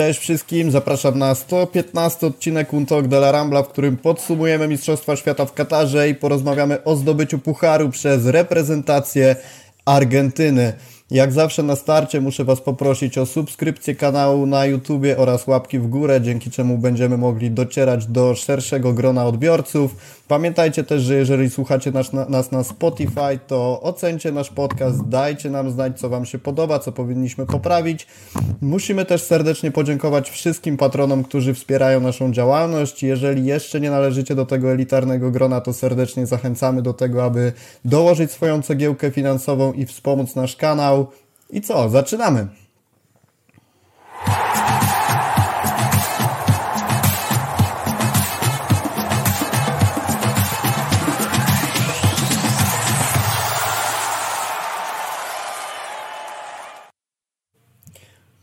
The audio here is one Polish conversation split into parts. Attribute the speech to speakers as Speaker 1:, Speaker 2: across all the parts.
Speaker 1: Cześć wszystkim, zapraszam na 115 odcinek Untok de la Rambla, w którym podsumujemy Mistrzostwa Świata w Katarze i porozmawiamy o zdobyciu pucharu przez reprezentację Argentyny. Jak zawsze na starcie muszę Was poprosić o subskrypcję kanału na YouTubie oraz łapki w górę, dzięki czemu będziemy mogli docierać do szerszego grona odbiorców. Pamiętajcie też, że jeżeli słuchacie nas, nas na Spotify, to ocencie nasz podcast, dajcie nam znać, co Wam się podoba, co powinniśmy poprawić. Musimy też serdecznie podziękować wszystkim patronom, którzy wspierają naszą działalność. Jeżeli jeszcze nie należycie do tego elitarnego grona, to serdecznie zachęcamy do tego, aby dołożyć swoją cegiełkę finansową i wspomóc nasz kanał. I co? Zaczynamy!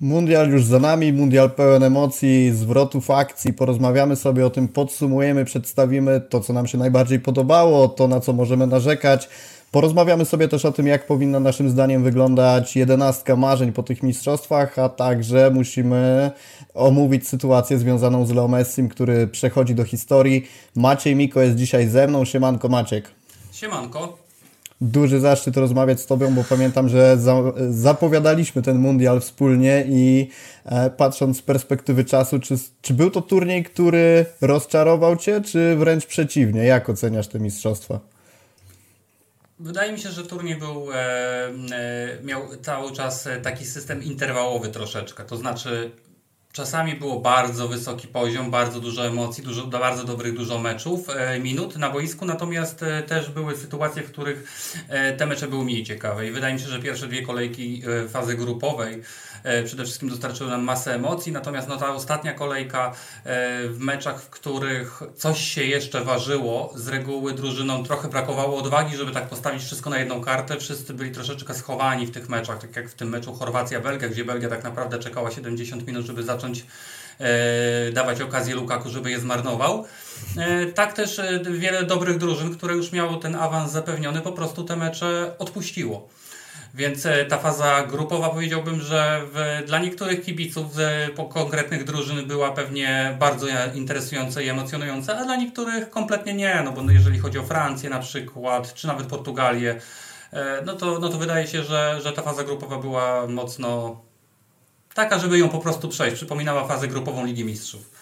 Speaker 1: Mundial już za nami, mundial pełen emocji, zwrotów akcji, porozmawiamy sobie o tym, podsumujemy, przedstawimy to, co nam się najbardziej podobało, to, na co możemy narzekać. Porozmawiamy sobie też o tym, jak powinna naszym zdaniem wyglądać jedenastka marzeń po tych mistrzostwach, a także musimy omówić sytuację związaną z Leo Messim, który przechodzi do historii. Maciej Miko jest dzisiaj ze mną. Siemanko Maciek.
Speaker 2: Siemanko
Speaker 1: duży zaszczyt rozmawiać z Tobą, bo pamiętam, że za, zapowiadaliśmy ten mundial wspólnie i e, patrząc z perspektywy czasu, czy, czy był to turniej, który rozczarował Cię, czy wręcz przeciwnie? Jak oceniasz te mistrzostwa?
Speaker 2: Wydaje mi się, że turniej był, e, e, miał cały czas taki system interwałowy troszeczkę. To znaczy, Czasami było bardzo wysoki poziom, bardzo dużo emocji, dużo, bardzo dobrych dużo meczów, e, minut na boisku, natomiast e, też były sytuacje, w których e, te mecze były mniej ciekawe. I wydaje mi się, że pierwsze dwie kolejki fazy grupowej przede wszystkim dostarczyły nam masę emocji, natomiast no, ta ostatnia kolejka e, w meczach, w których coś się jeszcze ważyło, z reguły drużynom trochę brakowało odwagi, żeby tak postawić wszystko na jedną kartę. Wszyscy byli troszeczkę schowani w tych meczach, tak jak w tym meczu Chorwacja-Belgia, gdzie Belgia tak naprawdę czekała 70 minut, żeby zacząć e, dawać okazję Lukaku, żeby je zmarnował. tak też wiele dobrych drużyn, które już miało ten awans zapewniony, po prostu te mecze odpuściło. Więc e, ta faza grupowa powiedziałbym, że w, dla niektórych kibiców po konkretnych drużyn była pewnie bardzo interesująca i emocjonująca, a dla niektórych kompletnie nie, no bo jeżeli chodzi o Francję na przykład, czy nawet Portugalię, e, no to, no to wydaje się, że, że ta faza grupowa była mocno taka, żeby ją po prostu przejść. Przypominała fazę grupową Ligi Mistrzów.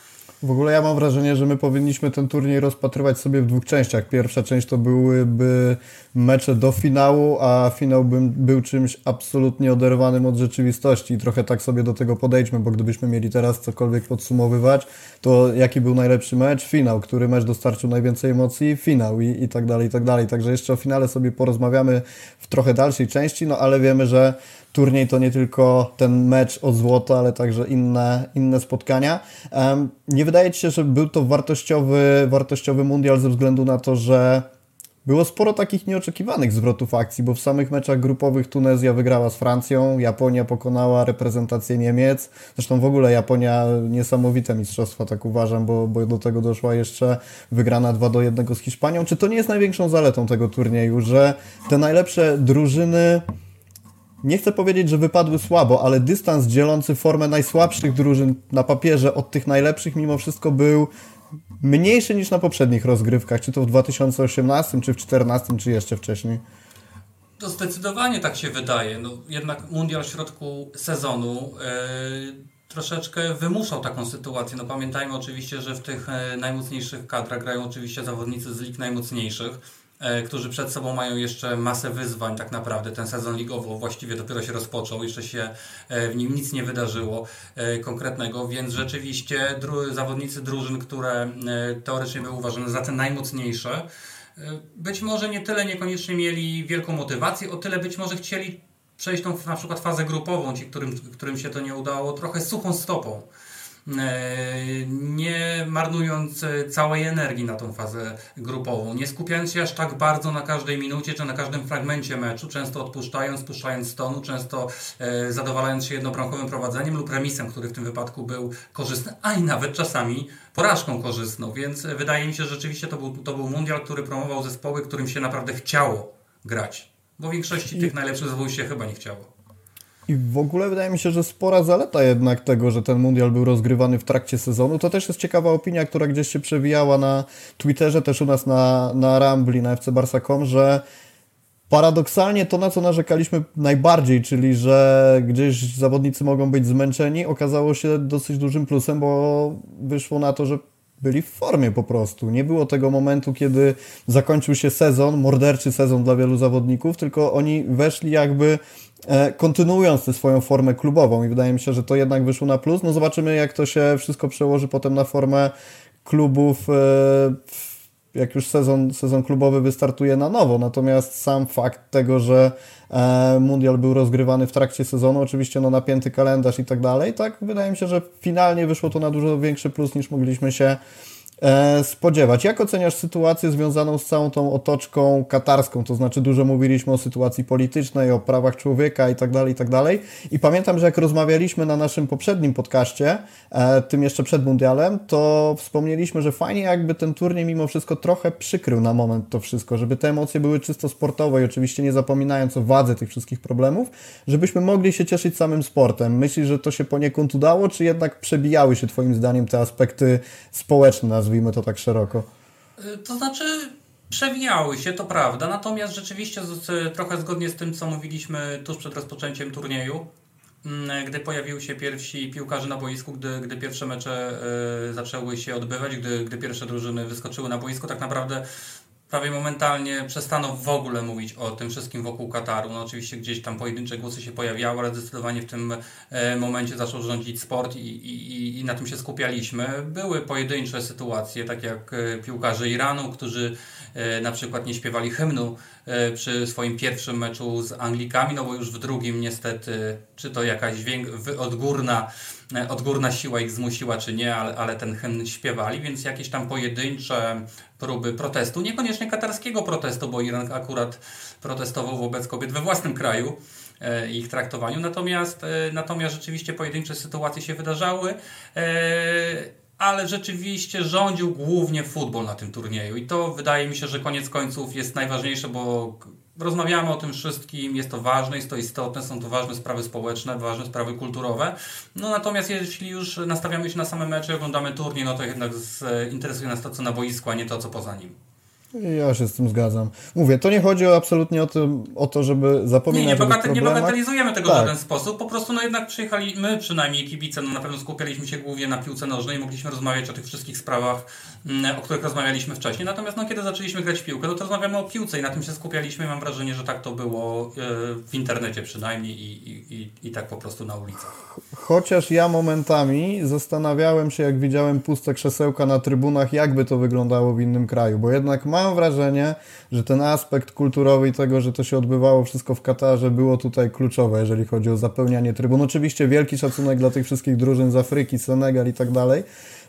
Speaker 1: W ogóle ja mam wrażenie, że my powinniśmy ten turniej rozpatrywać sobie w dwóch częściach. Pierwsza część to byłyby mecze do finału, a finał by, był czymś absolutnie oderwanym od rzeczywistości. I trochę tak sobie do tego podejdźmy, bo gdybyśmy mieli teraz cokolwiek podsumowywać, to jaki był najlepszy mecz? Finał. Który mecz dostarczył najwięcej emocji? Finał i, i tak dalej, i tak dalej. Także jeszcze o finale sobie porozmawiamy w trochę dalszej części, no ale wiemy, że turniej to nie tylko ten mecz o złoto, ale także inne, inne spotkania. Nie wydaje Ci się, że był to wartościowy, wartościowy mundial ze względu na to, że było sporo takich nieoczekiwanych zwrotów akcji, bo w samych meczach grupowych Tunezja wygrała z Francją, Japonia pokonała reprezentację Niemiec. Zresztą w ogóle Japonia niesamowite mistrzostwa, tak uważam, bo, bo do tego doszła jeszcze wygrana 2 do 1 z Hiszpanią. Czy to nie jest największą zaletą tego turnieju, że te najlepsze drużyny nie chcę powiedzieć, że wypadły słabo, ale dystans dzielący formę najsłabszych drużyn na papierze od tych najlepszych mimo wszystko był mniejszy niż na poprzednich rozgrywkach, czy to w 2018, czy w 2014, czy jeszcze wcześniej.
Speaker 2: To zdecydowanie tak się wydaje. No, jednak mundial w środku sezonu yy, troszeczkę wymuszał taką sytuację. No, pamiętajmy oczywiście, że w tych yy, najmocniejszych kadrach grają oczywiście zawodnicy z lig najmocniejszych E, którzy przed sobą mają jeszcze masę wyzwań tak naprawdę. Ten sezon ligowo właściwie dopiero się rozpoczął, jeszcze się e, w nim nic nie wydarzyło e, konkretnego, więc rzeczywiście dru zawodnicy drużyn, które teoretycznie były uważane za te najmocniejsze, być może nie tyle niekoniecznie mieli wielką motywację, o tyle być może chcieli przejść tą na przykład fazę grupową, ci, którym, którym się to nie udało, trochę suchą stopą. E, nie marnując e, całej energii na tą fazę grupową, nie skupiając się aż tak bardzo na każdej minucie czy na każdym fragmencie meczu, często odpuszczając, spuszczając stonu, często e, zadowalając się jednobramkowym prowadzeniem lub remisem, który w tym wypadku był korzystny, a i nawet czasami porażką korzystną, więc wydaje mi się, że rzeczywiście to był, to był mundial, który promował zespoły, którym się naprawdę chciało grać, bo większości I... tych najlepszych zespołów się chyba nie chciało.
Speaker 1: I w ogóle wydaje mi się, że spora zaleta jednak tego, że ten mundial był rozgrywany w trakcie sezonu. To też jest ciekawa opinia, która gdzieś się przewijała na Twitterze, też u nas na, na Rambli, na fcbarsa.com, że paradoksalnie to, na co narzekaliśmy najbardziej, czyli że gdzieś zawodnicy mogą być zmęczeni, okazało się dosyć dużym plusem, bo wyszło na to, że byli w formie po prostu. Nie było tego momentu, kiedy zakończył się sezon, morderczy sezon dla wielu zawodników, tylko oni weszli jakby e, kontynuując tę swoją formę klubową i wydaje mi się, że to jednak wyszło na plus. No zobaczymy, jak to się wszystko przełoży potem na formę klubów e, jak już sezon, sezon klubowy wystartuje na nowo. Natomiast sam fakt tego, że e, mundial był rozgrywany w trakcie sezonu, oczywiście no napięty kalendarz i tak dalej, tak wydaje mi się, że finalnie wyszło to na dużo większy plus niż mogliśmy się spodziewać. Jak oceniasz sytuację związaną z całą tą otoczką katarską? To znaczy dużo mówiliśmy o sytuacji politycznej, o prawach człowieka i tak dalej, i tak dalej. I pamiętam, że jak rozmawialiśmy na naszym poprzednim podcaście, e, tym jeszcze przed mundialem, to wspomnieliśmy, że fajnie jakby ten turniej mimo wszystko trochę przykrył na moment to wszystko, żeby te emocje były czysto sportowe i oczywiście nie zapominając o wadze tych wszystkich problemów, żebyśmy mogli się cieszyć samym sportem. Myślisz, że to się poniekąd udało, czy jednak przebijały się Twoim zdaniem te aspekty społeczne, nazwijmy to tak szeroko.
Speaker 2: Y, to znaczy, przewijały się, to prawda, natomiast rzeczywiście z, trochę zgodnie z tym, co mówiliśmy tuż przed rozpoczęciem turnieju, mm, gdy pojawiły się pierwsi piłkarze na boisku, gdy, gdy pierwsze mecze y, zaczęły się odbywać, gdy, gdy pierwsze drużyny wyskoczyły na boisko, tak naprawdę prawie momentalnie przestano w ogóle mówić o tym wszystkim wokół Kataru. No oczywiście gdzieś tam pojedyncze głosy się pojawiały, ale zdecydowanie w tym e, momencie zaczął rządzić sport i, i, i na tym się skupialiśmy. Były pojedyncze sytuacje, tak jak e, piłkarze Iranu, którzy e, na przykład nie śpiewali hymnu przy swoim pierwszym meczu z Anglikami, no bo już w drugim niestety, czy to jakaś odgórna odgórna siła ich zmusiła, czy nie, ale, ale ten hymn śpiewali, więc jakieś tam pojedyncze próby protestu, niekoniecznie katarskiego protestu, bo Iran akurat protestował wobec kobiet we własnym kraju e, ich traktowaniu, natomiast, e, natomiast rzeczywiście pojedyncze sytuacje się wydarzały ale rzeczywiście rządził głównie futbol na tym turnieju. I to wydaje mi się, że koniec końców jest najważniejsze, bo Rozmawiamy o tym wszystkim, jest to ważne, jest to istotne, są to ważne sprawy społeczne, ważne sprawy kulturowe. No natomiast jeśli już nastawiamy się na same mecze oglądamy turniej, no to jednak interesuje nas to, co na boisku, a nie to, co poza nim.
Speaker 1: Ja się z tym zgadzam. Mówię, to nie chodzi absolutnie o to, o to żeby zapominać nie,
Speaker 2: nie, o nie bagatelizujemy tego tak. w żaden sposób. Po prostu no jednak przyjechali, my przynajmniej kibice, no na pewno skupialiśmy się głównie na piłce nożnej i mogliśmy rozmawiać o tych wszystkich sprawach, mm, o których rozmawialiśmy wcześniej. Natomiast no kiedy zaczęliśmy grać w piłkę, no to rozmawiamy o piłce i na tym się skupialiśmy. Mam wrażenie, że tak to było e, w internecie przynajmniej i, i, i, i tak po prostu na ulicach.
Speaker 1: Chociaż ja momentami zastanawiałem się, jak widziałem puste krzesełka na trybunach, jakby to wyglądało w innym kraju, bo jednak mam mam wrażenie, że ten aspekt kulturowy i tego, że to się odbywało wszystko w Katarze było tutaj kluczowe, jeżeli chodzi o zapełnianie trybun. Oczywiście wielki szacunek dla tych wszystkich drużyn z Afryki, Senegal i tak dalej,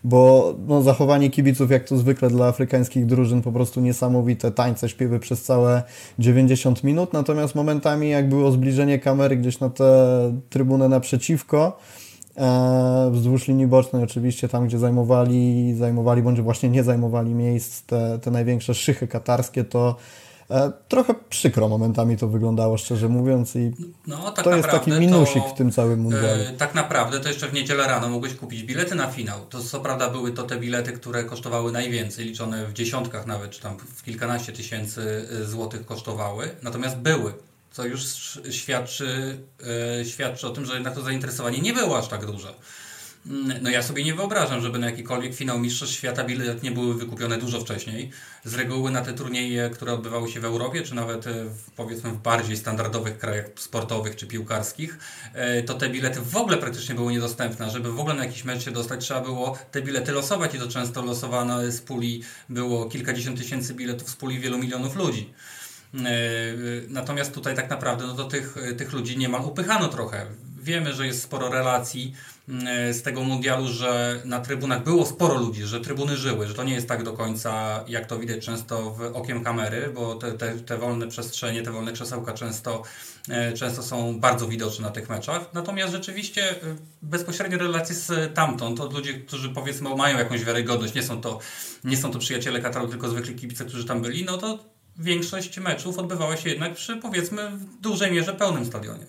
Speaker 1: bo no, zachowanie kibiców, jak to zwykle dla afrykańskich drużyn, po prostu niesamowite tańce, śpiewy przez całe 90 minut, natomiast momentami jak było zbliżenie kamery gdzieś na tę trybunę naprzeciwko, wzdłuż linii bocznej oczywiście tam, gdzie zajmowali, zajmowali bądź właśnie nie zajmowali miejsc te, te największe szychy katarskie, to e, trochę przykro momentami to wyglądało, szczerze mówiąc i no, tak to jest taki minusik to, w tym całym mundialu.
Speaker 2: Yy, tak naprawdę to jeszcze w niedzielę rano mogłeś kupić bilety na finał. To co prawda były to te bilety, które kosztowały najwięcej, liczone w dziesiątkach nawet, czy tam w kilkanaście tysięcy złotych kosztowały, natomiast były co już świadczy, e, świadczy o tym, że jednak to zainteresowanie nie było aż tak duże. Mm, no ja sobie nie wyobrażam, żeby na jakikolwiek finał Mistrzostw Świata bilety nie były wykupione dużo wcześniej. Z reguły na te turnieje, które odbywały się w Europie, czy nawet e, w, powiedzmy w bardziej standardowych krajach sportowych czy piłkarskich, e, to te bilety w ogóle praktycznie były niedostępne. Żeby w ogóle na jakiś mecz się dostać, trzeba było te bilety losować i to często losowane z puli było kilkadziesiąt tysięcy biletów z puli wielu milionów ludzi. E, natomiast tutaj tak naprawdę no to tych, tych ludzi niemal upychano trochę. Wiemy, że jest sporo relacji e, z tego mundialu, że na trybunach było sporo ludzi, że trybuny żyły, że to nie jest tak do końca, jak to widać często w okiem kamery, bo te, te, te wolne przestrzenie, te wolne krzesełka często, e, często są bardzo widoczne na tych meczach. Natomiast rzeczywiście bezpośrednie relacje z tamtąd, to ludzie, którzy powiedzmy mają jakąś wiarygodność, nie są to, nie są to przyjaciele Kataru, tylko zwykli kibice, którzy tam byli, no to większość meczów odbywała się jednak przy powiedzmy w dużej mierze pełnym stadionie.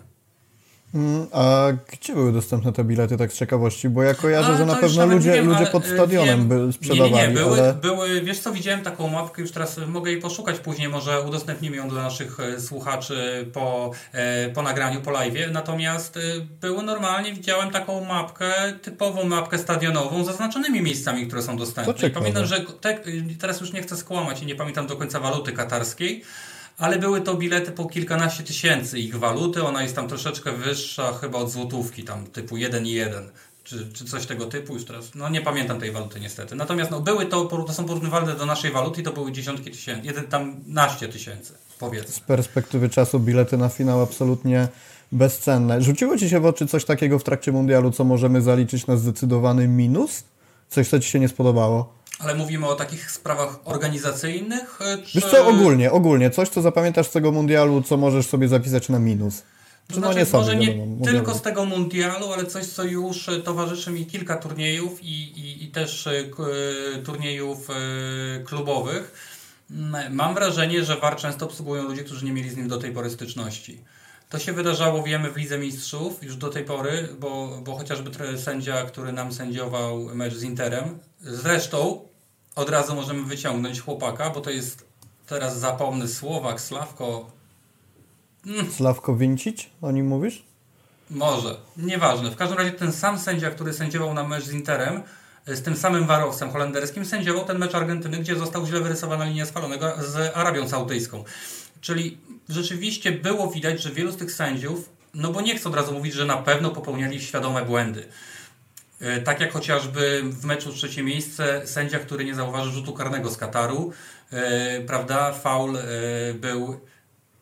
Speaker 1: Mm, a gdzie były dostępne te bilety, tak z ciekawości? Bo ja kojarzę, że na pewno ludzie,
Speaker 2: wiem,
Speaker 1: ludzie pod stadionem
Speaker 2: wiem.
Speaker 1: by sprzedawali,
Speaker 2: Nie, nie, nie, były,
Speaker 1: ale...
Speaker 2: były, wiesz co, widziałem taką mapkę, już teraz mogę jej poszukać później, może udostępnimy ją dla naszych e, słuchaczy po, e, po nagraniu, po live'ie, natomiast e, były normalnie, widziałem taką mapkę, typową mapkę stadionową, zaznaczonymi miejscami, które są dostępne. Pamiętam, że te, teraz już nie chcę skłamać i nie pamiętam do końca waluty katarskiej, ale były to bilety po kilkanaście tysięcy ich waluty, ona jest tam troszeczkę wyższa chyba od złotówki, tam typu 1,1 czy, czy coś tego typu już teraz, no nie pamiętam tej waluty niestety. Natomiast no, były to, to są porównywalne do naszej waluty i to były dziesiątki tysięcy, jeden tam naście tysięcy powiedzmy.
Speaker 1: z perspektywy czasu bilety na finał absolutnie bezcenne. Rzuciło Ci się w oczy coś takiego w trakcie mundialu, co możemy zaliczyć na zdecydowany minus? Coś, co Ci się nie spodobało?
Speaker 2: Ale mówimy o takich sprawach organizacyjnych, e, czy...
Speaker 1: Wiesz co, ogólnie, ogólnie, coś, co zapamiętasz z tego mundialu, co możesz sobie zapisać na minus?
Speaker 2: To
Speaker 1: no
Speaker 2: znaczy,
Speaker 1: nie sądzę,
Speaker 2: może nie
Speaker 1: wiadomo,
Speaker 2: tylko z tego mundialu, ale coś, co już e, towarzyszy mi kilka turniejów i, i, i też e, turniejów e, klubowych. Mam wrażenie, że VAR często obsługują ludzie, którzy nie mieli z nim do tej pory styczności. To się wydarzało, wiemy, w Lidze Mistrzów już do tej pory, bo, bo chociażby sędzia, który nam sędziował mecz z Interem, zresztą od razu możemy wyciągnąć chłopaka, bo to jest, teraz zapomnę, Słowak, Sławko,
Speaker 1: Sławko Wincić, o nim mówisz?
Speaker 2: Może, nieważne. W każdym razie ten sam sędzia, który sędziował na mecz z Interem, e, z tym samym warowcem holenderskim, sędziował ten mecz Argentyny, gdzie został źle wyrysowana linia spalonego z Arabią Saudyjską. Czyli rzeczywiście było widać, że wielu z tych sędziów, no bo nie chcę od razu mówić, że na pewno popełniali świadome błędy. E, Tak jak chociażby w meczu trzecie miejsce sędzia, który nie zauważył rzutu karnego z Kataru, e, prawda, faul e, był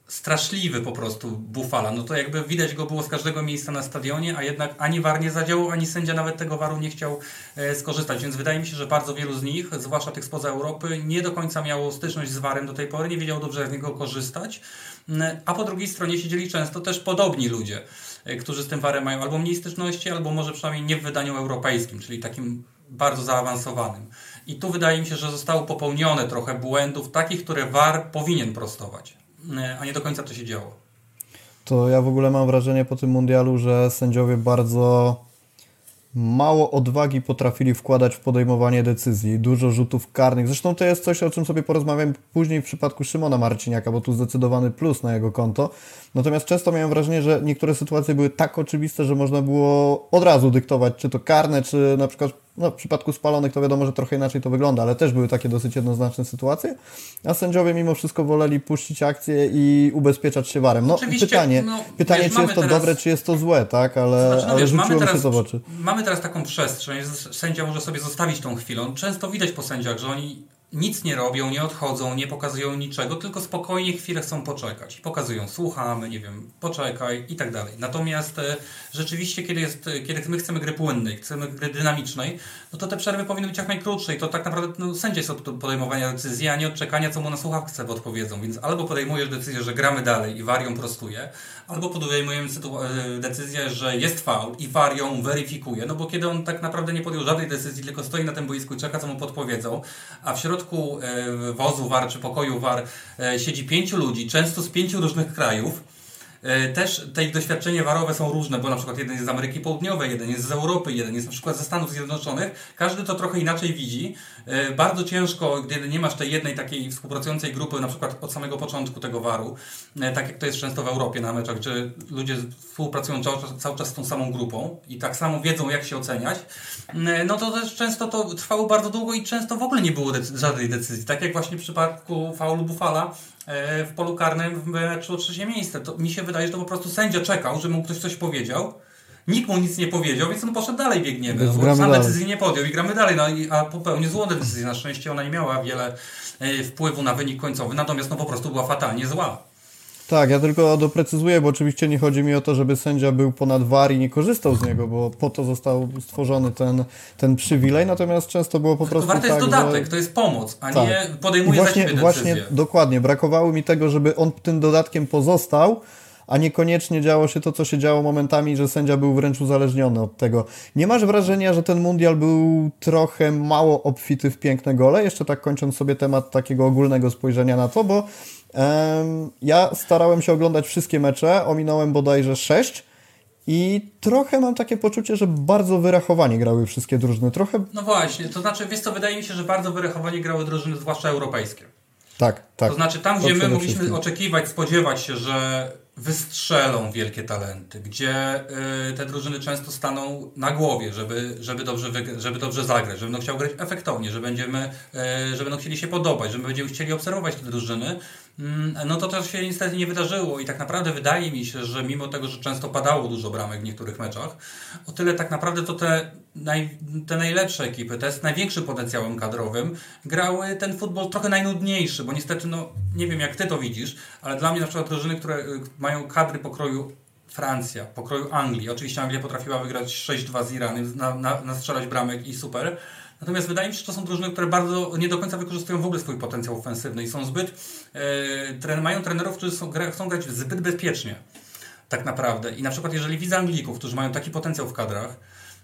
Speaker 2: straszliwy po prostu Bufala. No to jakby widać go było z każdego miejsca na stadionie, a jednak ani VAR nie zadziałał, ani sędzia nawet tego VARu nie chciał e, skorzystać. Więc wydaje mi się, że bardzo wielu z nich, zwłaszcza tych spoza Europy, nie do końca miało styczność z VARem do tej pory, nie wiedział dobrze jak z niego korzystać. Mm, A po drugiej stronie siedzieli często też podobni ludzie, e, którzy z tym VARem mają albo mniej styczności, albo może przynajmniej nie w wydaniu europejskim, czyli takim bardzo zaawansowanym. I tu wydaje mi się, że zostało popełnione trochę błędów, takich, które VAR powinien prostować, a nie do końca to się działo.
Speaker 1: To ja w ogóle mam wrażenie po tym mundialu, że sędziowie bardzo mało odwagi potrafili wkładać w podejmowanie decyzji, dużo rzutów karnych. Zresztą to jest coś, o czym sobie porozmawiam później w przypadku Szymona Marciniaka, bo tu zdecydowany plus na jego konto. Natomiast często miałem wrażenie, że niektóre sytuacje były tak oczywiste, że można było od razu dyktować, czy to karne, czy na przykład no, w przypadku spalonych to wiadomo, że trochę inaczej to wygląda, ale też były takie dosyć jednoznaczne sytuacje, a sędziowie mimo wszystko woleli puścić akcję i ubezpieczać się warem. No
Speaker 2: Oczywiście,
Speaker 1: pytanie,
Speaker 2: no,
Speaker 1: pytanie
Speaker 2: wiesz,
Speaker 1: czy jest to
Speaker 2: teraz-
Speaker 1: dobre, czy jest to złe, tak? Ale,
Speaker 2: Znaczy, no
Speaker 1: ale
Speaker 2: wiesz, mamy
Speaker 1: rzuciło się
Speaker 2: teraz,
Speaker 1: to w oczy.
Speaker 2: mamy teraz taką przestrzeń, że sędzia może sobie zostawić tą chwilą. Często widać po sędziach, że oni nic nie robią, nie odchodzą, nie pokazują niczego, tylko spokojnie chwilę chcą poczekać. Pokazują, słuchamy, nie wiem, poczekaj i tak dalej. Natomiast e, rzeczywiście, kiedy, jest, e, kiedy my chcemy gry płynnej, chcemy gry dynamicznej, no to te przerwy powinny być jak najkrótsze i to tak naprawdę no, sędzia jest od podejmowania decyzji, a nie od czekania, co mu na słuchawce odpowiedzą. Więc albo podejmujesz decyzję, że gramy dalej i warią prostuje, albo podejmujemy e, decyzję, że jest faul i VAR ją weryfikuje, no bo kiedy on tak naprawdę nie podjął żadnej decyzji, tylko stoi na tym boisku i czeka, co mu podpowiedzą, a w środku e, wozu VAR czy pokoju VAR e, siedzi pięciu ludzi, często z pięciu różnych krajów, Też te ich doświadczenia warowe są różne, bo na przykład jeden jest z Ameryki Południowej, jeden jest z Europy, jeden jest na przykład ze Stanów Zjednoczonych. Każdy to trochę inaczej widzi. E, Bardzo ciężko, gdy nie masz tej jednej takiej współpracującej grupy, na przykład od samego początku tego waru, e, tak jak to jest często w Europie na meczach, gdzie ludzie współpracują cały czas, z tą samą grupą i tak samo wiedzą, jak się oceniać, e, no to też często to trwało bardzo długo i często w ogóle nie było żadnej decyzji. Tak jak właśnie w przypadku faulu Buffala, e, w polu karnym w meczu o trzecie miejsce. To mi się wydaje, że to po prostu sędzia czekał, żeby mu ktoś coś powiedział. Nikt mu nic nie powiedział, więc on poszedł dalej, biegniemy.
Speaker 1: Więc
Speaker 2: No, sam
Speaker 1: dalej.
Speaker 2: decyzji nie podjął i gramy dalej, no, i, a popełnił złą decyzję. Na szczęście ona nie miała wiele e, wpływu na wynik końcowy, natomiast no po prostu była fatalnie zła.
Speaker 1: Tak, ja tylko doprecyzuję, bo oczywiście nie chodzi mi o to, żeby sędzia był ponad war i nie korzystał z niego, bo po to został stworzony ten, ten przywilej, natomiast często było po
Speaker 2: To
Speaker 1: prostu
Speaker 2: warto
Speaker 1: tak,
Speaker 2: jest dodatek,
Speaker 1: że...
Speaker 2: to jest pomoc, a
Speaker 1: Tak.
Speaker 2: nie
Speaker 1: I
Speaker 2: podejmuje
Speaker 1: właśnie,
Speaker 2: za
Speaker 1: właśnie dokładnie, brakowało mi tego, żeby on tym dodatkiem pozostał, a niekoniecznie działo się to, co się działo momentami, że sędzia był wręcz uzależniony od tego. Nie masz wrażenia, że ten mundial był trochę mało obfity w piękne gole? Jeszcze tak kończąc sobie temat takiego ogólnego spojrzenia na to, bo ja starałem się oglądać wszystkie mecze, ominąłem bodajże sześć I trochę mam takie poczucie, że bardzo wyrachowanie grały wszystkie drużyny. Trochę.
Speaker 2: No właśnie, to znaczy, wiesz co, wydaje mi się, że bardzo wyrachowanie grały drużyny, zwłaszcza europejskie.
Speaker 1: Tak, tak.
Speaker 2: To znaczy tam, gdzie my mogliśmy oczekiwać, spodziewać się, że wystrzelą wielkie talenty, gdzie y, te drużyny często staną na głowie, żeby, żeby, dobrze, żeby dobrze zagrać, żeby będą chciał grać efektownie, że będziemy, y, że będą chcieli się podobać, że będziemy chcieli obserwować te drużyny, no to to się niestety nie wydarzyło i tak naprawdę wydaje mi się, że mimo tego, że często padało dużo bramek w niektórych meczach, o tyle tak naprawdę to te, naj, te najlepsze ekipy, te z największym potencjałem kadrowym, grały ten futbol trochę najnudniejszy, bo niestety, no nie wiem jak ty to widzisz, ale dla mnie na przykład drużyny, które y, mają kadry pokroju Francja, pokroju Anglii. Oczywiście Anglia potrafiła wygrać 6-2 z Iranem, na, na, nastrzelać bramek i super. Natomiast wydaje mi się, że to są drużyny, które bardzo nie do końca wykorzystują w ogóle swój potencjał ofensywny i są zbyt, e, mają trenerów, którzy są, chcą grać zbyt bezpiecznie. Tak naprawdę. I na przykład jeżeli widzę Anglików, którzy mają taki potencjał w kadrach,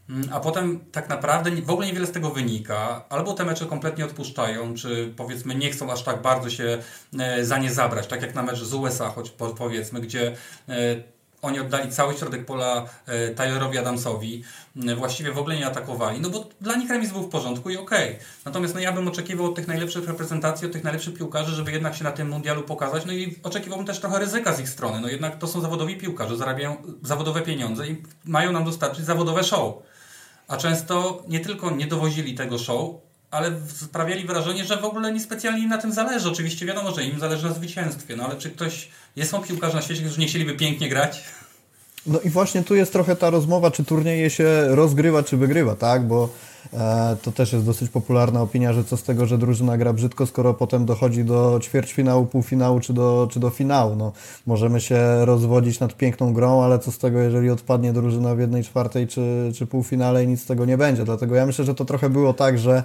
Speaker 2: mm, a potem tak naprawdę w ogóle niewiele z tego wynika, albo te mecze kompletnie odpuszczają, czy powiedzmy nie chcą aż tak bardzo się e, za nie zabrać, tak jak na mecz z USA, choć powiedzmy, gdzie e, oni oddali cały środek pola e, Tylerowi Adamsowi, właściwie w ogóle nie atakowali, no bo dla nich remis był w porządku i okej. Okay. Natomiast no ja bym oczekiwał od tych najlepszych reprezentacji, od tych najlepszych piłkarzy, żeby jednak się na tym mundialu pokazać, no i oczekiwałbym też trochę ryzyka z ich strony, no jednak to są zawodowi piłkarze, zarabiają zawodowe pieniądze i mają nam dostarczyć zawodowe show. A często nie tylko nie dowozili tego show, ale sprawiali wrażenie, że w ogóle niespecjalnie im na tym zależy. Oczywiście wiadomo, że im zależy na zwycięstwie, no ale czy ktoś, jest są piłkarze na świecie, którzy nie chcieliby pięknie grać?
Speaker 1: No i właśnie tu jest trochę ta rozmowa, czy turnieje się rozgrywa, czy wygrywa, tak? Bo e, to też jest dosyć popularna opinia, że co z tego, że drużyna gra brzydko, skoro potem dochodzi do ćwierćfinału, półfinału, czy do, czy do finału. No, możemy się rozwodzić nad piękną grą, ale co z tego, jeżeli odpadnie drużyna w jednej czwartej, czy, czy półfinale i nic z tego nie będzie. Dlatego ja myślę, że to trochę było tak, że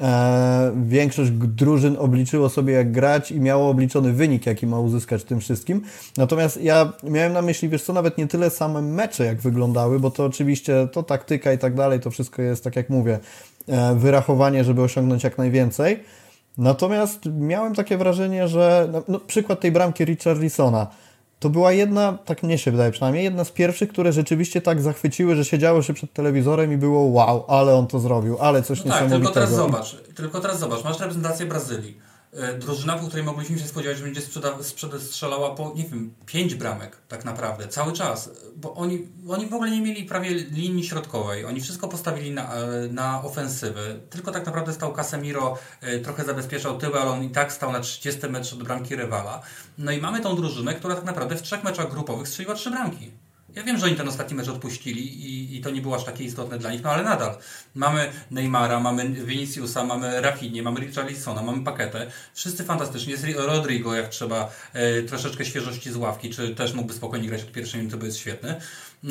Speaker 1: E, większość drużyn obliczyło sobie jak grać i miało obliczony wynik, jaki ma uzyskać tym wszystkim. Natomiast ja miałem na myśli, wiesz co, nawet nie tyle same mecze, jak wyglądały, bo to oczywiście to taktyka i tak dalej, to wszystko jest, tak jak mówię, e, wyrachowanie, żeby osiągnąć jak najwięcej. Natomiast miałem takie wrażenie, że no, no przykład tej bramki Richarlisona, to była jedna, tak mnie się wydaje przynajmniej, jedna z pierwszych, które rzeczywiście tak zachwyciły, że siedziało się przed telewizorem i było wow, ale on to zrobił, ale coś no niesamowitego.
Speaker 2: Tak, tylko teraz zobacz, tylko teraz zobacz, masz reprezentację Brazylii drużyna, po której mogliśmy się spodziewać, że będzie sprzeda, sprzeda, strzelała po, nie wiem, pięć bramek tak naprawdę, cały czas. Bo oni, oni w ogóle nie mieli prawie linii środkowej. Oni wszystko postawili na, e, na ofensywę. Tylko tak naprawdę stał Casemiro, e, trochę zabezpieczał tyły, ale on i tak stał na 30 metrze od bramki rywala. No i mamy tą drużynę, która tak naprawdę w trzech meczach grupowych strzeliła trzy bramki. Ja wiem, że oni ten ostatni mecz odpuścili i, i to nie było aż takie istotne dla nich, no ale nadal. Mamy Neymara, mamy Viniciusa, mamy Rafinha, mamy Richarlisona, mamy Paketę. Wszyscy fantastycznie. Jest Rodrigo, jak trzeba e, troszeczkę świeżości z ławki, czy też mógłby spokojnie grać od pierwszej minuty, bo jest świetny.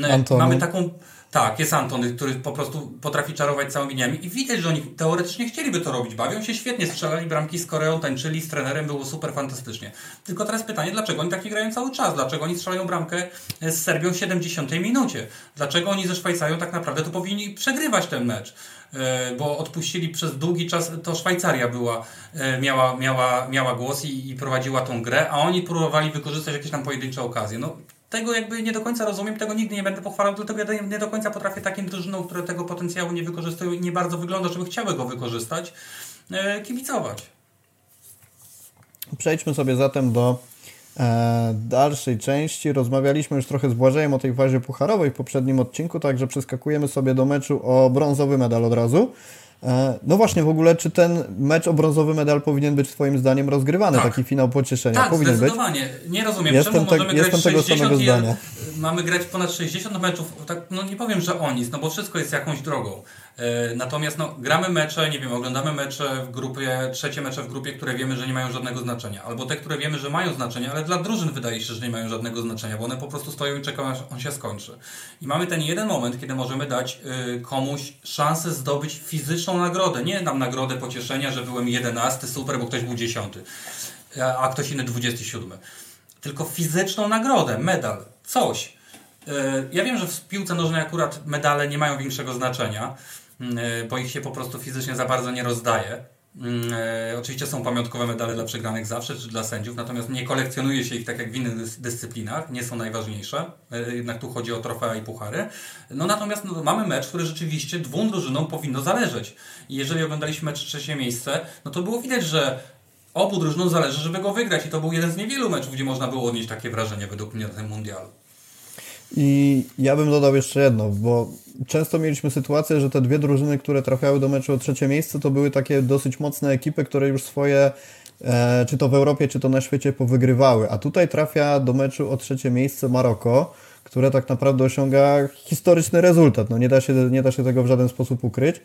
Speaker 2: E. Mamy taką tak, jest Antony, który po prostu potrafi czarować całymi dniami i widać, że oni teoretycznie chcieliby to robić. Bawią się świetnie, strzelali bramki z Koreą, tańczyli z trenerem, było super fantastycznie. Tylko teraz pytanie, dlaczego oni tak nie grają cały czas? Dlaczego oni strzelają bramkę z Serbią w 70 minucie? Dlaczego oni ze Szwajcarią tak naprawdę to powinni przegrywać ten mecz? E, bo odpuścili przez długi czas, to Szwajcaria była, e, miała, miała, miała głos i, i prowadziła tą grę, a oni próbowali wykorzystać jakieś tam pojedyncze okazje. No, tego jakby nie do końca rozumiem, tego nigdy nie będę pochwalał, dlatego ja nie do końca potrafię takim drużynom, które tego potencjału nie wykorzystują i nie bardzo wygląda, żeby chciały go wykorzystać, e, kibicować.
Speaker 1: Przejdźmy sobie zatem do e, dalszej części. Rozmawialiśmy już trochę z Błażejem o tej fazie pucharowej w poprzednim odcinku, także przeskakujemy sobie do meczu o brązowy medal od razu. E, no właśnie, w ogóle, czy ten mecz o brązowy medal powinien być Twoim zdaniem rozgrywany? Tak. Taki finał pocieszenia
Speaker 2: tak,
Speaker 1: powinien
Speaker 2: zdecydowanie.
Speaker 1: być?
Speaker 2: Nie rozumiem, jestem czemu te, możemy grać 60 i zdania. Mamy grać ponad 60 meczów, tak, no nie powiem, że o nic, no bo wszystko jest jakąś drogą. E, natomiast no, gramy mecze, nie wiem, oglądamy mecze w grupie, trzecie mecze w grupie, które wiemy, że nie mają żadnego znaczenia. Albo te, które wiemy, że mają znaczenie, ale dla drużyn wydaje się, że nie mają żadnego znaczenia, bo one po prostu stoją i czekają, aż on się skończy. I mamy ten jeden moment, kiedy możemy dać y, komuś szansę zdobyć fizyczną nagrodę. Nie nam nagrodę pocieszenia, że byłem jedenasty, super, bo ktoś był dziesiąty, a ktoś inny dwudziesty siódmy. Tylko fizyczną nagrodę, medal, coś. Y, ja wiem, że w piłce nożnej akurat medale nie mają większego znaczenia, Mm, e, bo ich się po prostu fizycznie za bardzo nie rozdaje. Mm, e, oczywiście są pamiątkowe medale dla przegranych zawsze, czy dla sędziów, natomiast nie kolekcjonuje się ich tak jak w innych dys- dyscyplinach, nie są najważniejsze, e, jednak tu chodzi o trofea i puchary. No natomiast no, mamy mecz, który rzeczywiście dwóm drużynom powinno zależeć. I jeżeli oglądaliśmy mecz trzecie miejsce, no to było widać, że obu drużynom zależy, żeby go wygrać i to był jeden z niewielu meczów, gdzie można było odnieść takie wrażenie według mnie na tym mundialu.
Speaker 1: I ja bym dodał jeszcze jedno, bo często mieliśmy sytuację, że te dwie drużyny, które trafiały do meczu o trzecie miejsce, to były takie dosyć mocne ekipy, które już swoje, e, czy to w Europie, czy to na świecie, powygrywały. A tutaj trafia do meczu o trzecie miejsce Maroko, które tak naprawdę osiąga historyczny rezultat. No nie da się, nie da się tego w żaden sposób ukryć.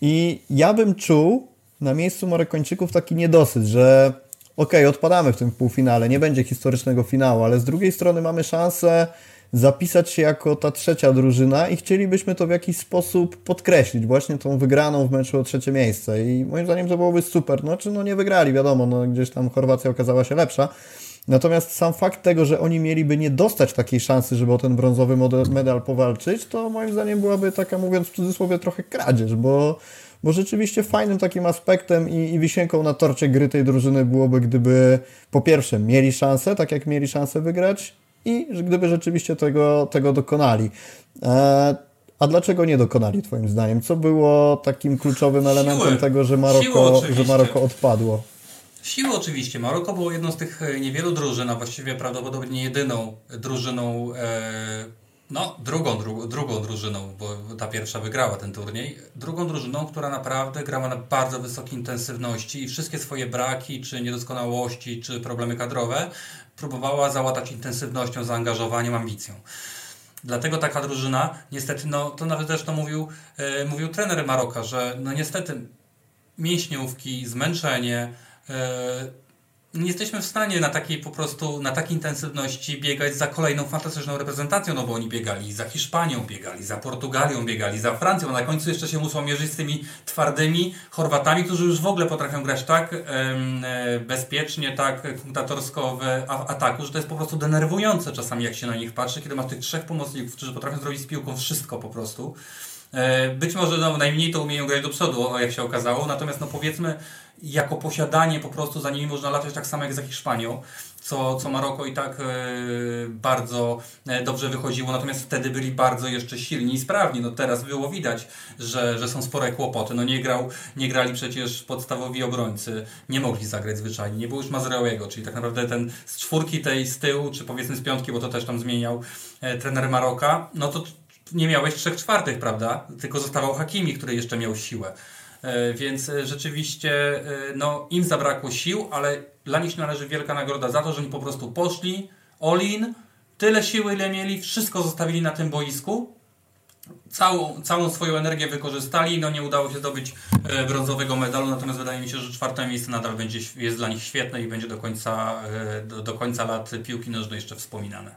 Speaker 1: I ja bym czuł na miejscu Marokończyków taki niedosyt, że okej, okay, odpadamy w tym półfinale, nie będzie historycznego finału, ale z drugiej strony mamy szansę zapisać się jako ta trzecia drużyna i chcielibyśmy to w jakiś sposób podkreślić, właśnie tą wygraną w meczu o trzecie miejsce. I moim zdaniem to byłoby super, no czy no nie wygrali, wiadomo, no gdzieś tam Chorwacja okazała się lepsza, natomiast sam fakt tego, że oni mieliby nie dostać takiej szansy, żeby o ten brązowy medal powalczyć, to moim zdaniem byłaby taka, mówiąc w cudzysłowie, trochę kradzież, bo bo rzeczywiście fajnym takim aspektem i, i wisienką na torcie gry tej drużyny byłoby, gdyby po pierwsze mieli szansę, tak jak mieli szansę wygrać, i gdyby rzeczywiście tego, tego dokonali. E, a dlaczego nie dokonali, Twoim zdaniem? Co było takim kluczowym elementem Siły. tego, że Maroko, że Maroko odpadło?
Speaker 2: Siły oczywiście. Maroko było jedną z tych e, niewielu drużyn, a właściwie prawdopodobnie jedyną drużyną, e, no drugą, dru, drugą drużyną, bo ta pierwsza wygrała ten turniej, drugą drużyną, która naprawdę grała na bardzo wysokiej intensywności i wszystkie swoje braki, czy niedoskonałości, czy problemy kadrowe próbowała załatać intensywnością, zaangażowaniem, ambicją. Dlatego taka drużyna, niestety, no to nawet zresztą mówił, e, mówił trener Maroka, że no niestety mięśniówki, zmęczenie, e, nie jesteśmy w stanie na takiej po prostu, na takiej intensywności biegać za kolejną fantastyczną reprezentacją, no bo oni biegali za Hiszpanią, biegali za Portugalią, biegali za Francją, a na końcu jeszcze się muszą mierzyć z tymi twardymi Chorwatami, którzy już w ogóle potrafią grać tak e, bezpiecznie, tak punktatorsko w ataku, że to jest po prostu denerwujące czasami, jak się na nich patrzy, kiedy masz tych trzech pomocników, którzy potrafią zrobić z piłką wszystko po prostu. E, być może no, najmniej to umieją grać do przodu, jak się okazało, natomiast no powiedzmy, jako posiadanie po prostu za nimi można latać tak samo jak za Hiszpanią, co, co Maroko i tak e, bardzo e, dobrze wychodziło, natomiast wtedy byli bardzo jeszcze silni i sprawni. No teraz było widać, że, że są spore kłopoty. No nie, grał, nie grali przecież podstawowi obrońcy, nie mogli zagrać zwyczajnie, nie było już Mazrełego, czyli tak naprawdę ten z czwórki tej z tyłu, czy powiedzmy z piątki, bo to też tam zmieniał e, trener Maroka, no to nie miałeś trzech czwartych, prawda? Tylko zostawał Hakimi, który jeszcze miał siłę. E, więc e, rzeczywiście e, no, im zabrakło sił, ale dla nich należy wielka nagroda za to, że oni po prostu poszli all-in, tyle siły, ile mieli, wszystko zostawili na tym boisku, całą, całą swoją energię wykorzystali, no nie udało się zdobyć brązowego medalu, natomiast wydaje mi się, że czwarte miejsce nadal będzie, jest dla nich świetne i będzie do końca, do, do końca lat piłki nożnej jeszcze wspominane.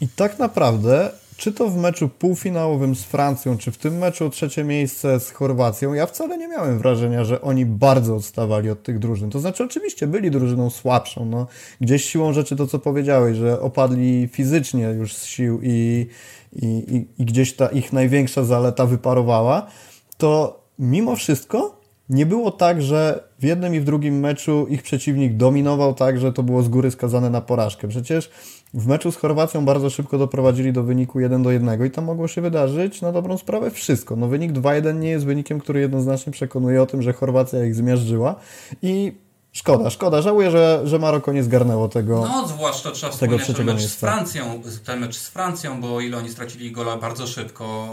Speaker 1: I tak naprawdę czy to w meczu półfinałowym z Francją, czy w tym meczu o trzecie miejsce z Chorwacją, ja wcale nie miałem wrażenia, że oni bardzo odstawali od tych drużyn. To znaczy, oczywiście byli drużyną słabszą. No, gdzieś siłą rzeczy to, co powiedziałeś, że opadli fizycznie już z sił i, i, i, i gdzieś ta ich największa zaleta wyparowała, to mimo wszystko nie było tak, że w jednym i w drugim meczu ich przeciwnik dominował tak, że to było z góry skazane na porażkę. Przecież w meczu z Chorwacją bardzo szybko doprowadzili do wyniku 1 do 1 i tam mogło się wydarzyć na dobrą sprawę wszystko. No wynik 2-1 nie jest wynikiem, który jednoznacznie przekonuje o tym, że Chorwacja ich zmiażdżyła i Szkoda, szkoda. Żałuję, że, że Maroko nie zgarnęło tego.
Speaker 2: No, zwłaszcza trzeba tego wspomnieć ten mecz z Francją, ten mecz z Francją, bo ile oni stracili gola bardzo szybko.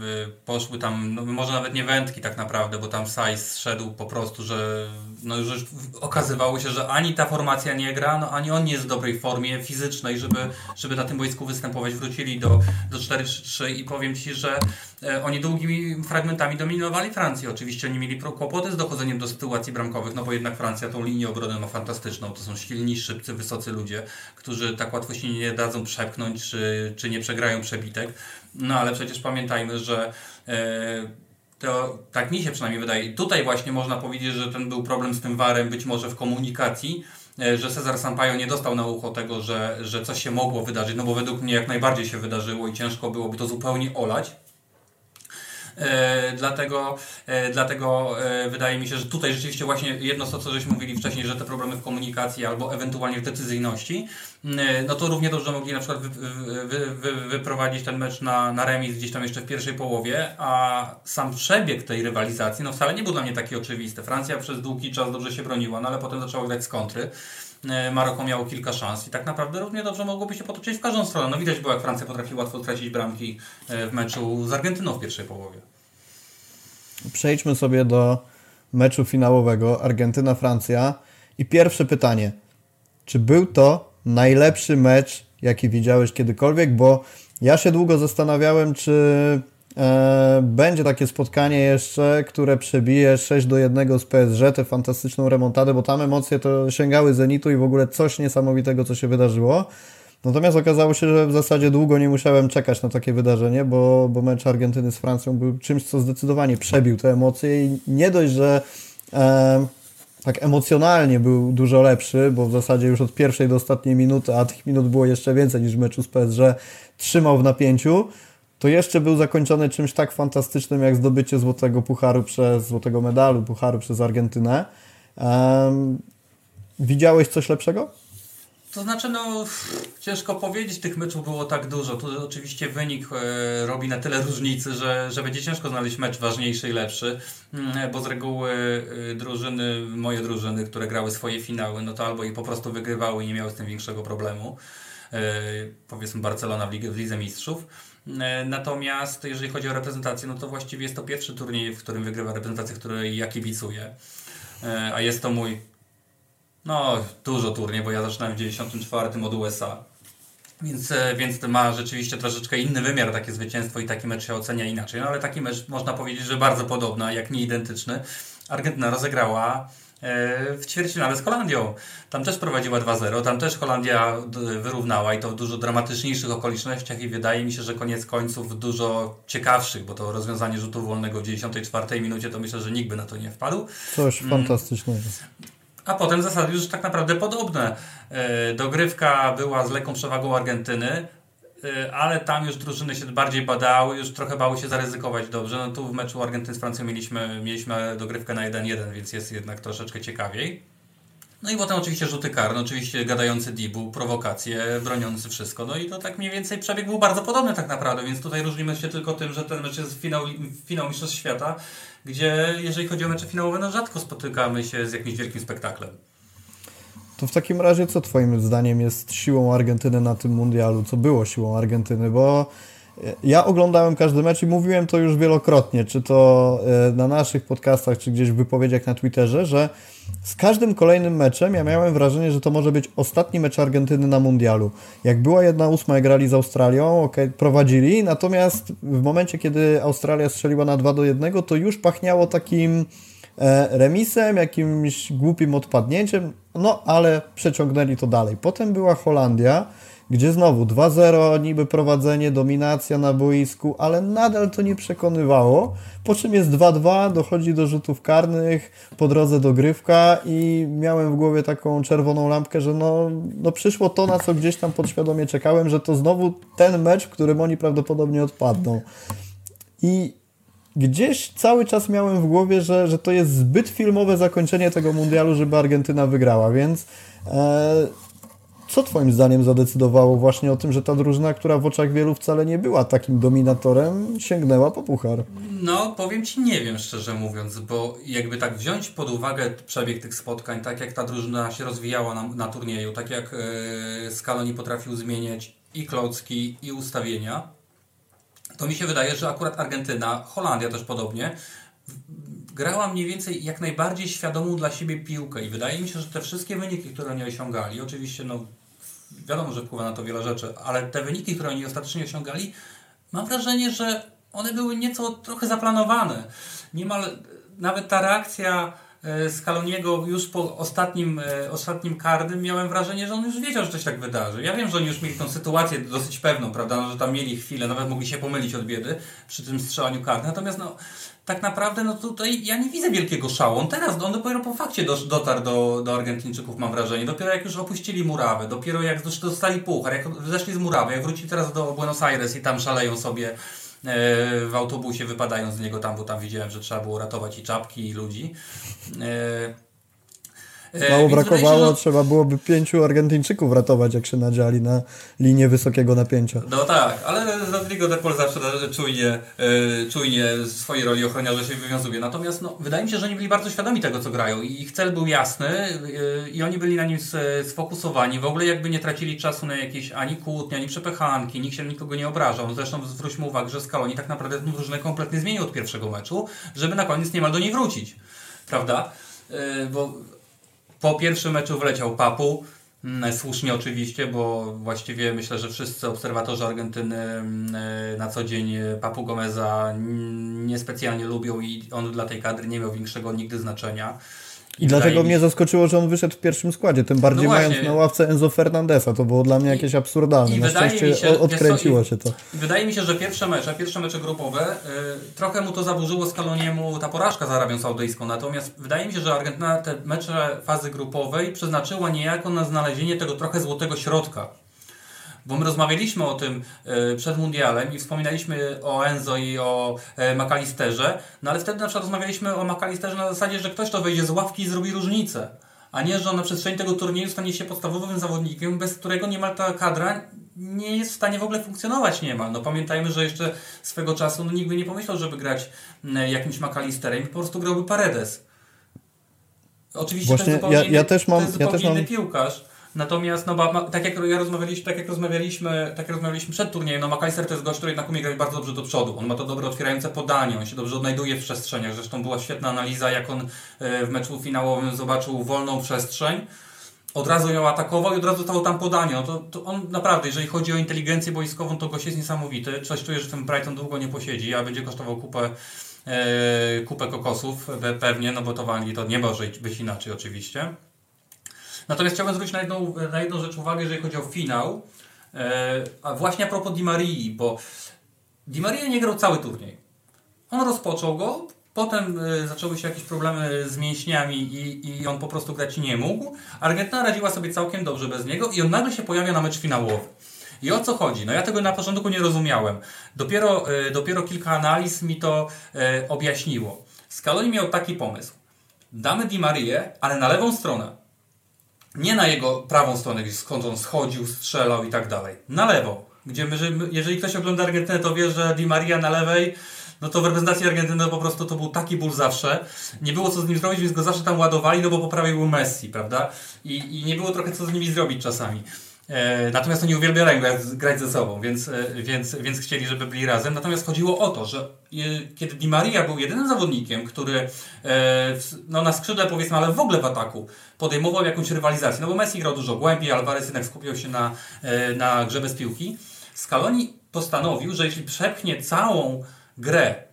Speaker 2: Yy, poszły tam, no, może nawet nie wędki tak naprawdę, bo tam Sajs szedł po prostu, że no już okazywało się, że ani ta formacja nie gra, no ani on nie jest w dobrej formie fizycznej, żeby, żeby na tym boisku występować. Wrócili do, do 4-3 i powiem Ci, że e, oni długimi fragmentami dominowali Francję. Oczywiście oni mieli kłopoty z dochodzeniem do sytuacji bramkowych, no bo jednak Francja tą linię obrony ma fantastyczną. To są silni, szybcy, wysocy ludzie, którzy tak łatwo się nie dadzą przepchnąć, czy, czy nie przegrają przebitek. No ale przecież pamiętajmy, że e, to tak mi się przynajmniej wydaje. Tutaj właśnie można powiedzieć, że ten był problem z tym warem, być może w komunikacji, e, że Cezar Sampaio nie dostał na ucho tego, że, że coś się mogło wydarzyć, no bo według mnie jak najbardziej się wydarzyło i ciężko byłoby to zupełnie olać. E, dlatego e, dlatego e, wydaje mi się, że tutaj rzeczywiście właśnie jedno to, co żeśmy mówili wcześniej, że te problemy w komunikacji albo ewentualnie w decyzyjności, e, no to równie dobrze mogli na przykład wy, wy, wy, wyprowadzić ten mecz na, na remis gdzieś tam jeszcze w pierwszej połowie, a sam przebieg tej rywalizacji no wcale nie był dla mnie taki oczywisty. Francja przez długi czas dobrze się broniła, no ale potem zaczęła grać z kontry. E, Maroko miało kilka szans i tak naprawdę równie dobrze mogłoby się potoczyć w każdą stronę. No widać było, jak Francja potrafi łatwo stracić bramki e, w meczu z Argentyną w pierwszej połowie.
Speaker 1: Przejdźmy sobie do meczu finałowego Argentyna-Francja i pierwsze pytanie. Czy był to najlepszy mecz, jaki widziałeś kiedykolwiek? Bo ja się długo zastanawiałem, czy będzie takie spotkanie jeszcze, które przebije 6 do 1 z PSG, tę fantastyczną remontadę, bo tam emocje to sięgały zenitu i w ogóle coś niesamowitego, co się wydarzyło. Natomiast okazało się, że w zasadzie długo nie musiałem czekać na takie wydarzenie, bo, bo mecz Argentyny z Francją był czymś, co zdecydowanie przebił te emocje i nie dość, że e, tak emocjonalnie był dużo lepszy, bo w zasadzie już od pierwszej do ostatniej minuty, a tych minut było jeszcze więcej niż w meczu z PSG, trzymał w napięciu, to jeszcze był zakończony czymś tak fantastycznym, jak zdobycie złotego pucharu przez, złotego medalu pucharu przez Argentynę. Um, widziałeś coś lepszego?
Speaker 2: To znaczy, no ciężko powiedzieć, tych meczów było tak dużo. Tu oczywiście wynik e, robi na tyle różnicy, że, że będzie ciężko znaleźć mecz ważniejszy i lepszy, mm, bo z reguły e, drużyny, moje drużyny, które grały swoje finały, no to albo je po prostu wygrywały i nie miały z tym większego problemu. E, powiedzmy Barcelona w, Lig w Lidze Mistrzów. E, Natomiast jeżeli chodzi o reprezentację, no to właściwie jest to pierwszy turniej, w którym wygrywa reprezentacja, której ja kibicuję. E, A jest to mój no, dużo turniej, bo ja zaczynałem w 94 od USA. Więc, e, więc ma rzeczywiście troszeczkę inny wymiar takie zwycięstwo i taki mecz się ocenia inaczej. No ale taki mecz można powiedzieć, że bardzo podobny, jak nie identyczny. Argentyna rozegrała w ćwierćfinale z Holandią. Tam też prowadziła 2-0, tam też Holandia wyrównała i to w dużo dramatyczniejszych okolicznościach i wydaje mi się, że koniec końców dużo ciekawszych, bo to rozwiązanie rzutu wolnego w 94 minucie to myślę, że nikt by na to nie wpadł.
Speaker 1: Coś fantastycznego.
Speaker 2: A potem zasady już tak naprawdę podobne. E, Dogrywka była z lekką przewagą Argentyny, ale tam już drużyny się bardziej badały, już trochę bały się zaryzykować dobrze. No tu w meczu Argentyny z Francją mieliśmy, mieliśmy dogrywkę na 1-1, więc jest jednak troszeczkę ciekawiej. No i potem oczywiście rzuty karne, oczywiście gadający Dibu, prowokacje, broniący wszystko. No i to tak mniej więcej przebieg był bardzo podobny tak naprawdę, więc tutaj różnimy się tylko tym, że ten mecz jest finał, finał Mistrzostw Świata, gdzie jeżeli chodzi o mecze finałowe, no rzadko spotykamy się z jakimś wielkim spektaklem.
Speaker 1: To w takim razie co Twoim zdaniem jest siłą Argentyny na tym mundialu? Co było siłą Argentyny? Bo ja oglądałem każdy mecz i mówiłem to już wielokrotnie, czy to e, na naszych podcastach, czy gdzieś w wypowiedziach na Twitterze, że z każdym kolejnym meczem ja miałem wrażenie, że to może być ostatni mecz Argentyny na mundialu. Jak była jedna ósma, grali z Australią, ok, prowadzili, natomiast w momencie, kiedy Australia strzeliła na 2 do 1, to już pachniało takim e, remisem, jakimś głupim odpadnięciem, no ale przeciągnęli to dalej. Potem była Holandia, gdzie znowu 2-0, niby prowadzenie, dominacja na boisku, ale nadal to nie przekonywało. Po czym jest 2-2, dochodzi do rzutów karnych, po drodze dogrywka i miałem w głowie taką czerwoną lampkę, że no, no przyszło to, na co gdzieś tam podświadomie czekałem, że to znowu ten mecz, w którym oni prawdopodobnie odpadną. I gdzieś cały czas miałem w głowie, że, że to jest zbyt filmowe zakończenie tego mundialu, żeby Argentyna wygrała, więc e, co Twoim zdaniem zadecydowało właśnie o tym, że ta drużyna, która w oczach wielu wcale nie była takim dominatorem, sięgnęła po puchar?
Speaker 2: No, powiem Ci, nie wiem szczerze mówiąc, bo jakby tak wziąć pod uwagę przebieg tych spotkań, tak jak ta drużyna się rozwijała na, na turnieju, tak jak Scaloni potrafił zmieniać i klocki, i ustawienia, to mi się wydaje, że akurat Argentyna, Holandia też podobnie, grała mniej więcej jak najbardziej świadomą dla siebie piłkę i wydaje mi się, że te wszystkie wyniki, które oni osiągali, oczywiście no wiadomo, że wpływa na to wiele rzeczy, ale te wyniki, które oni ostatecznie osiągali, mam wrażenie, że one były nieco trochę zaplanowane. Niemal nawet ta reakcja Scaloniego już po ostatnim, ostatnim karnym miałem wrażenie, że on już wiedział, że coś tak wydarzy. Ja wiem, że oni już mieli tą sytuację dosyć pewną, prawda, no, że tam mieli chwilę, nawet mogli się pomylić od biedy przy tym strzelaniu karnym. Natomiast no, tak naprawdę no tutaj ja nie widzę wielkiego szału. On teraz, on dopiero po fakcie dotarł do, do Argentyńczyków, mam wrażenie. Dopiero jak już opuścili murawę, dopiero jak dostali puchar, jak zeszli z murawy, jak wrócili teraz do Buenos Aires i tam szaleją sobie w autobusie wypadając z niego tam, bo tam widziałem, że trzeba było ratować i czapki i ludzi.
Speaker 1: E, Mało brakowało, się, trzeba byłoby pięciu Argentyńczyków ratować, jak się nadziali na linię wysokiego napięcia.
Speaker 2: No tak, ale Rodrigo de Paul zawsze czujnie, yy, czujnie swojej roli ochroniarza się wywiązuje. Natomiast no, wydaje mi się, że oni byli bardzo świadomi tego, co grają i ich cel był jasny yy, i oni byli na nim sfokusowani. W ogóle jakby nie tracili czasu na jakieś ani kłótnie, ani przepychanki, nikt się nikogo nie obrażał. Zresztą zwróćmy uwagę, że Scaloni tak naprawdę ten drużynę kompletnie zmienił od pierwszego meczu, żeby na koniec niemal do niej wrócić. Prawda? Bo po pierwszym meczu wleciał Papu, mm, słusznie oczywiście, bo właściwie myślę, że wszyscy obserwatorzy Argentyny mm, e, na co dzień Papu Gomeza niespecjalnie lubią i on dla tej kadry nie miał większego nigdy znaczenia.
Speaker 1: I dlatego mnie zaskoczyło, że on wyszedł w pierwszym składzie, tym bardziej no mając na ławce Enzo Fernandesa. To było dla mnie jakieś absurdalne. I na szczęście się, odkręciło się to.
Speaker 2: I wydaje mi się, że pierwsze mecze, pierwsze mecze grupowe, y, trochę mu to zaburzyło Scaloniemu ta porażka z Arabią Saudyjską. Natomiast wydaje mi się, że Argentyna te mecze fazy grupowej przeznaczyła niejako na znalezienie tego trochę złotego środka bo my rozmawialiśmy o tym e, przed mundialem i wspominaliśmy o Enzo i o e, McAllisterze, no ale wtedy na przykład rozmawialiśmy o McAllisterze na zasadzie, że ktoś to wejdzie z ławki i zrobi różnicę, a nie, że on na przestrzeni tego turnieju stanie się podstawowym zawodnikiem, bez którego niemal ta kadra nie jest w stanie w ogóle funkcjonować niemal. No pamiętajmy, że jeszcze swego czasu no, nikt by nie pomyślał, żeby grać jakimś McAllisterem i po prostu grałby Paredes. Oczywiście Właśnie, to jest zupełnie, ja, ja też mam, to jest zupełnie ja też mam... piłkarz, Natomiast, no, tak jak ja rozmawialiśmy, tak jak rozmawialiśmy, tak jak rozmawialiśmy przed turniejem, no McAllister to jest gość, który jednak umie grać bardzo dobrze do przodu. On ma to dobre otwierające podanie, on się dobrze odnajduje w przestrzeniach. Zresztą była świetna analiza, jak on e, w meczu finałowym zobaczył wolną przestrzeń. Od razu ją atakował i od razu stało tam podanie. No to, to on naprawdę, jeżeli chodzi o inteligencję boiskową, to gość jest niesamowity. Coś czuję, że ten Brighton długo nie posiedzi, a będzie kosztował kupę, e, kupę kokosów pewnie, no bo to w Anglii to nie może być inaczej oczywiście. Natomiast chciałbym zwrócić na jedną, na jedną rzecz uwagę, jeżeli chodzi o finał. E, a właśnie a propos Di Marii, bo Di Maria nie grał cały turniej. On rozpoczął go, potem e, zaczęły się jakieś problemy z mięśniami i, i on po prostu grać nie mógł. Argentyna radziła sobie całkiem dobrze bez niego i on nagle się pojawia na mecz finałowy. I o co chodzi? No ja tego na początku nie rozumiałem. Dopiero, e, dopiero kilka analiz mi to objaśniło. Scaloni miał taki pomysł. Damy Di Marię, ale na lewą stronę nie na jego prawą stronę, skąd on schodził, strzelał i tak dalej. Na lewo, gdzie my, jeżeli ktoś ogląda Argentynę, to wie, że Di Maria na lewej, no to w reprezentacji Argentyny po prostu to był taki ból zawsze. Nie było co z nim zrobić, więc go zawsze tam ładowali, no bo po prawej był Messi, prawda? I, i nie było trochę co z nimi zrobić czasami. E, natomiast oni uwielbiają grać, ze sobą, więc, e, więc, więc chcieli, żeby byli razem. Natomiast chodziło o to, że e, kiedy Di Maria był jedynym zawodnikiem, który no, na skrzydle powiedzmy, ale w ogóle w ataku podejmował jakąś rywalizację, no bo Messi grał dużo głębiej, Alvarez jednak skupiał się na, na grze bez piłki, Scaloni postanowił, że jeśli przepchnie całą grę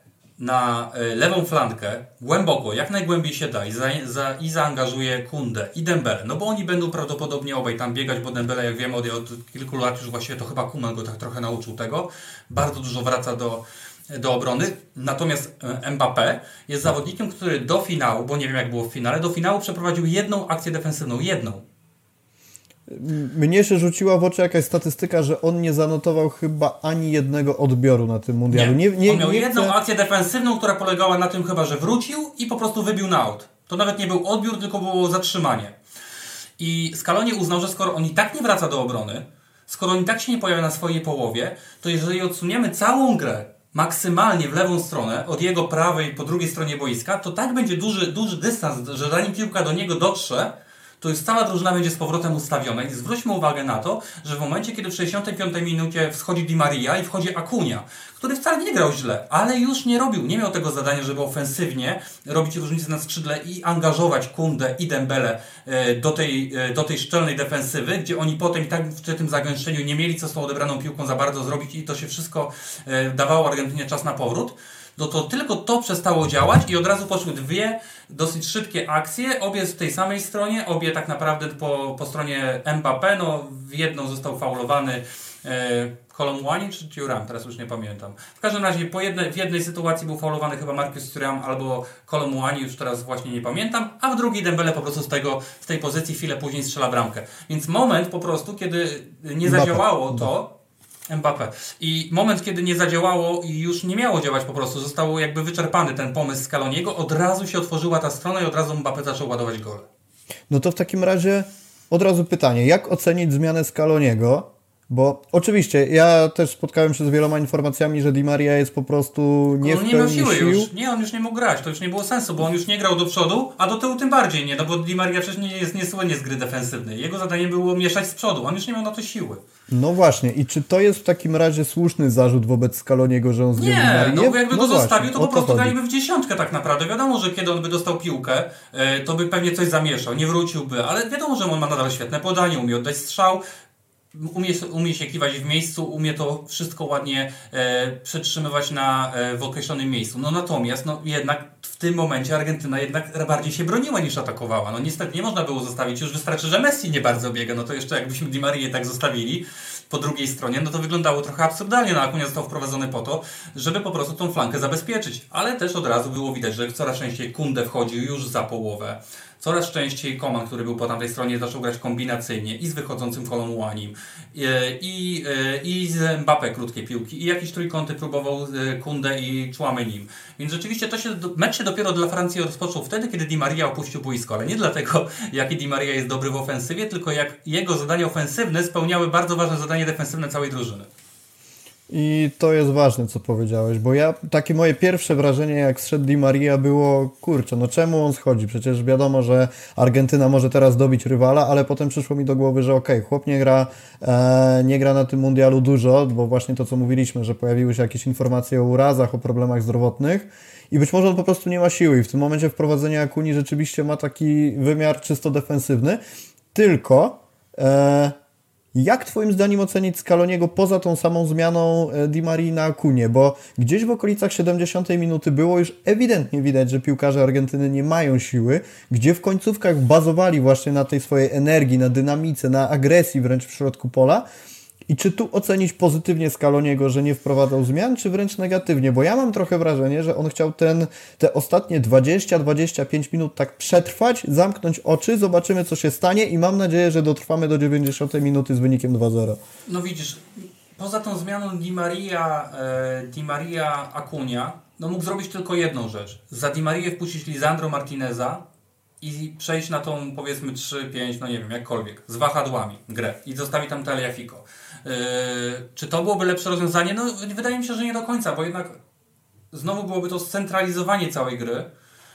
Speaker 2: na e, lewą flankę głęboko, jak najgłębiej się da i, za, za, i zaangażuje Kundę i Dembele, no bo oni będą prawdopodobnie obaj tam biegać, bo Dembele, jak wiemy, od, od kilku lat już właściwie to chyba Kuman go tak trochę nauczył tego, bardzo dużo wraca do, do obrony, natomiast e, Mbappé jest zawodnikiem, który do finału, bo nie wiem jak było w finale, do finału przeprowadził jedną akcję defensywną, jedną.
Speaker 1: Mnie się rzuciła w oczy jakaś statystyka, że on nie zanotował chyba ani jednego odbioru na tym mundialu.
Speaker 2: Nie, nie, nie on miał nie jedną akcję defensywną, która polegała na tym chyba, że wrócił i po prostu wybił na aut. To nawet nie był odbiór, tylko było zatrzymanie. I Scaloni uznał, że skoro on i tak nie wraca do obrony, skoro on i tak się nie pojawia na swojej połowie, to jeżeli odsuniemy całą grę maksymalnie w lewą stronę, od jego prawej po drugiej stronie boiska, to tak będzie duży, duży dystans, że zanim piłka do niego dotrze, to już cała drużyna będzie z powrotem ustawiona. I zwróćmy uwagę na to, że w momencie, kiedy w 65 minucie wschodzi Di Maria i wchodzi Akunia, który wcale nie grał źle, ale już nie robił, nie miał tego zadania, żeby ofensywnie robić różnicę na skrzydle i angażować Kundę i Dembele do tej, e, do tej szczelnej defensywy, gdzie oni potem i tak w tym zagęszczeniu nie mieli co z tą odebraną piłką za bardzo zrobić i to się wszystko e, dawało Argentynie czas na powrót no to tylko to przestało działać i od razu poszły dwie dosyć szybkie akcje, obie z tej samej stronie, obie tak naprawdę po, po stronie Mbappé, no w jedną został faulowany e, czy Thuram, teraz już nie pamiętam. W każdym razie po jednej, w jednej sytuacji był faulowany chyba Marcus Thuram albo Kolomwani, już teraz właśnie nie pamiętam, a w drugiej Dembele po prostu z, tego, z tej pozycji chwilę później strzela bramkę. Więc moment po prostu, kiedy nie zadziałało to, Mbappé. I moment, kiedy nie zadziałało i już nie miało działać po prostu, zostało jakby wyczerpany ten pomysł Scaloniego, od razu się otworzyła ta strona i od razu Mbappé zaczął ładować gole.
Speaker 1: No to w takim razie od razu pytanie, jak ocenić zmianę Scaloniego? Bo oczywiście, ja też spotkałem się z wieloma informacjami, że Di Maria jest po prostu nie
Speaker 2: on
Speaker 1: w
Speaker 2: nie miał siły
Speaker 1: sił.
Speaker 2: już. Nie, on już nie mógł grać. To już nie było sensu, bo on już nie grał do przodu, a do tyłu tym bardziej nie. No bo Di Maria przecież nie jest niesłynnie z gry defensywnej. Jego zadaniem było mieszać z przodu. On już nie miał na to siły.
Speaker 1: No właśnie, i czy to jest w takim razie słuszny zarzut wobec Scaloniego, że on zdjął Di
Speaker 2: Nie,
Speaker 1: Marię?
Speaker 2: no bo jakby
Speaker 1: no
Speaker 2: go
Speaker 1: właśnie,
Speaker 2: zostawił, to po prostu daliby w dziesiątkę tak naprawdę. Wiadomo, że kiedy on by dostał piłkę, e, to by pewnie coś zamieszał, nie wróciłby, ale wiadomo, że on ma nadal świetne podanie, umie oddać strzał, umie, umie się kiwać w miejscu, umie to wszystko ładnie e, przetrzymywać na, e, w określonym miejscu. No natomiast, no jednak w tym momencie Argentyna jednak bardziej się broniła niż atakowała. No niestety nie można było zostawić, już wystarczy, że Messi nie bardzo biega, no to jeszcze jakbyśmy Di Marię tak zostawili po drugiej stronie, no to wyglądało trochę absurdalnie, no Akunia został wprowadzony po to, żeby po prostu tą flankę zabezpieczyć. Ale też od razu było widać, że coraz częściej Kunde wchodził już za połowę. Coraz częściej Koman, który był po tamtej stronie, zaczął grać kombinacyjnie i z wychodzącym Kolonłanim, i, i, i z Mbappé krótkie piłki, i jakieś trójkąty próbował e, Kunde i Chouamenim. Więc rzeczywiście to się, mecz się dopiero dla Francji rozpoczął wtedy, kiedy Di Maria opuścił boisko, ale nie dlatego, jaki Di Maria jest dobry w ofensywie, tylko jak jego zadania ofensywne spełniały bardzo ważne zadanie defensywne całej drużyny.
Speaker 1: I to jest ważne, co powiedziałeś, bo ja, takie moje pierwsze wrażenie, jak zszedł Di Maria, było, kurczę, no czemu on schodzi? Przecież wiadomo, że Argentyna może teraz dobić rywala, ale potem przyszło mi do głowy, że okej, okay, chłop nie gra, e, nie gra na tym mundialu dużo, bo właśnie to, co mówiliśmy, że pojawiły się jakieś informacje o urazach, o problemach zdrowotnych i być może on po prostu nie ma siły i w tym momencie wprowadzenie Akuni rzeczywiście ma taki wymiar czysto defensywny, tylko... E, jak Twoim zdaniem ocenić Scaloniego poza tą samą zmianą Di Marii na? Bo gdzieś w okolicach 70 minuty było już ewidentnie widać, że piłkarze Argentyny nie mają siły, gdzie w końcówkach bazowali właśnie na tej swojej energii, na dynamice, na agresji wręcz w środku pola. I czy tu ocenić pozytywnie Scaloniego, że nie wprowadzał zmian, czy wręcz negatywnie? Bo ja mam trochę wrażenie, że on chciał ten, te ostatnie 20-25 minut tak przetrwać, zamknąć oczy, zobaczymy co się stanie i mam nadzieję, że dotrwamy do 90 minuty z wynikiem 2-0.
Speaker 2: No widzisz, poza tą zmianą Di Maria, e, Di Maria Acuna, no mógł zrobić tylko jedną rzecz. Za Di Marię wpuścić Lisandro Martineza i przejść na tą powiedzmy 3-5, no nie wiem, jakkolwiek, z wahadłami grę i zostawi tam Taliafico. Yy, czy to byłoby lepsze rozwiązanie? No wydaje mi się, że nie do końca, bo jednak znowu byłoby to scentralizowanie całej gry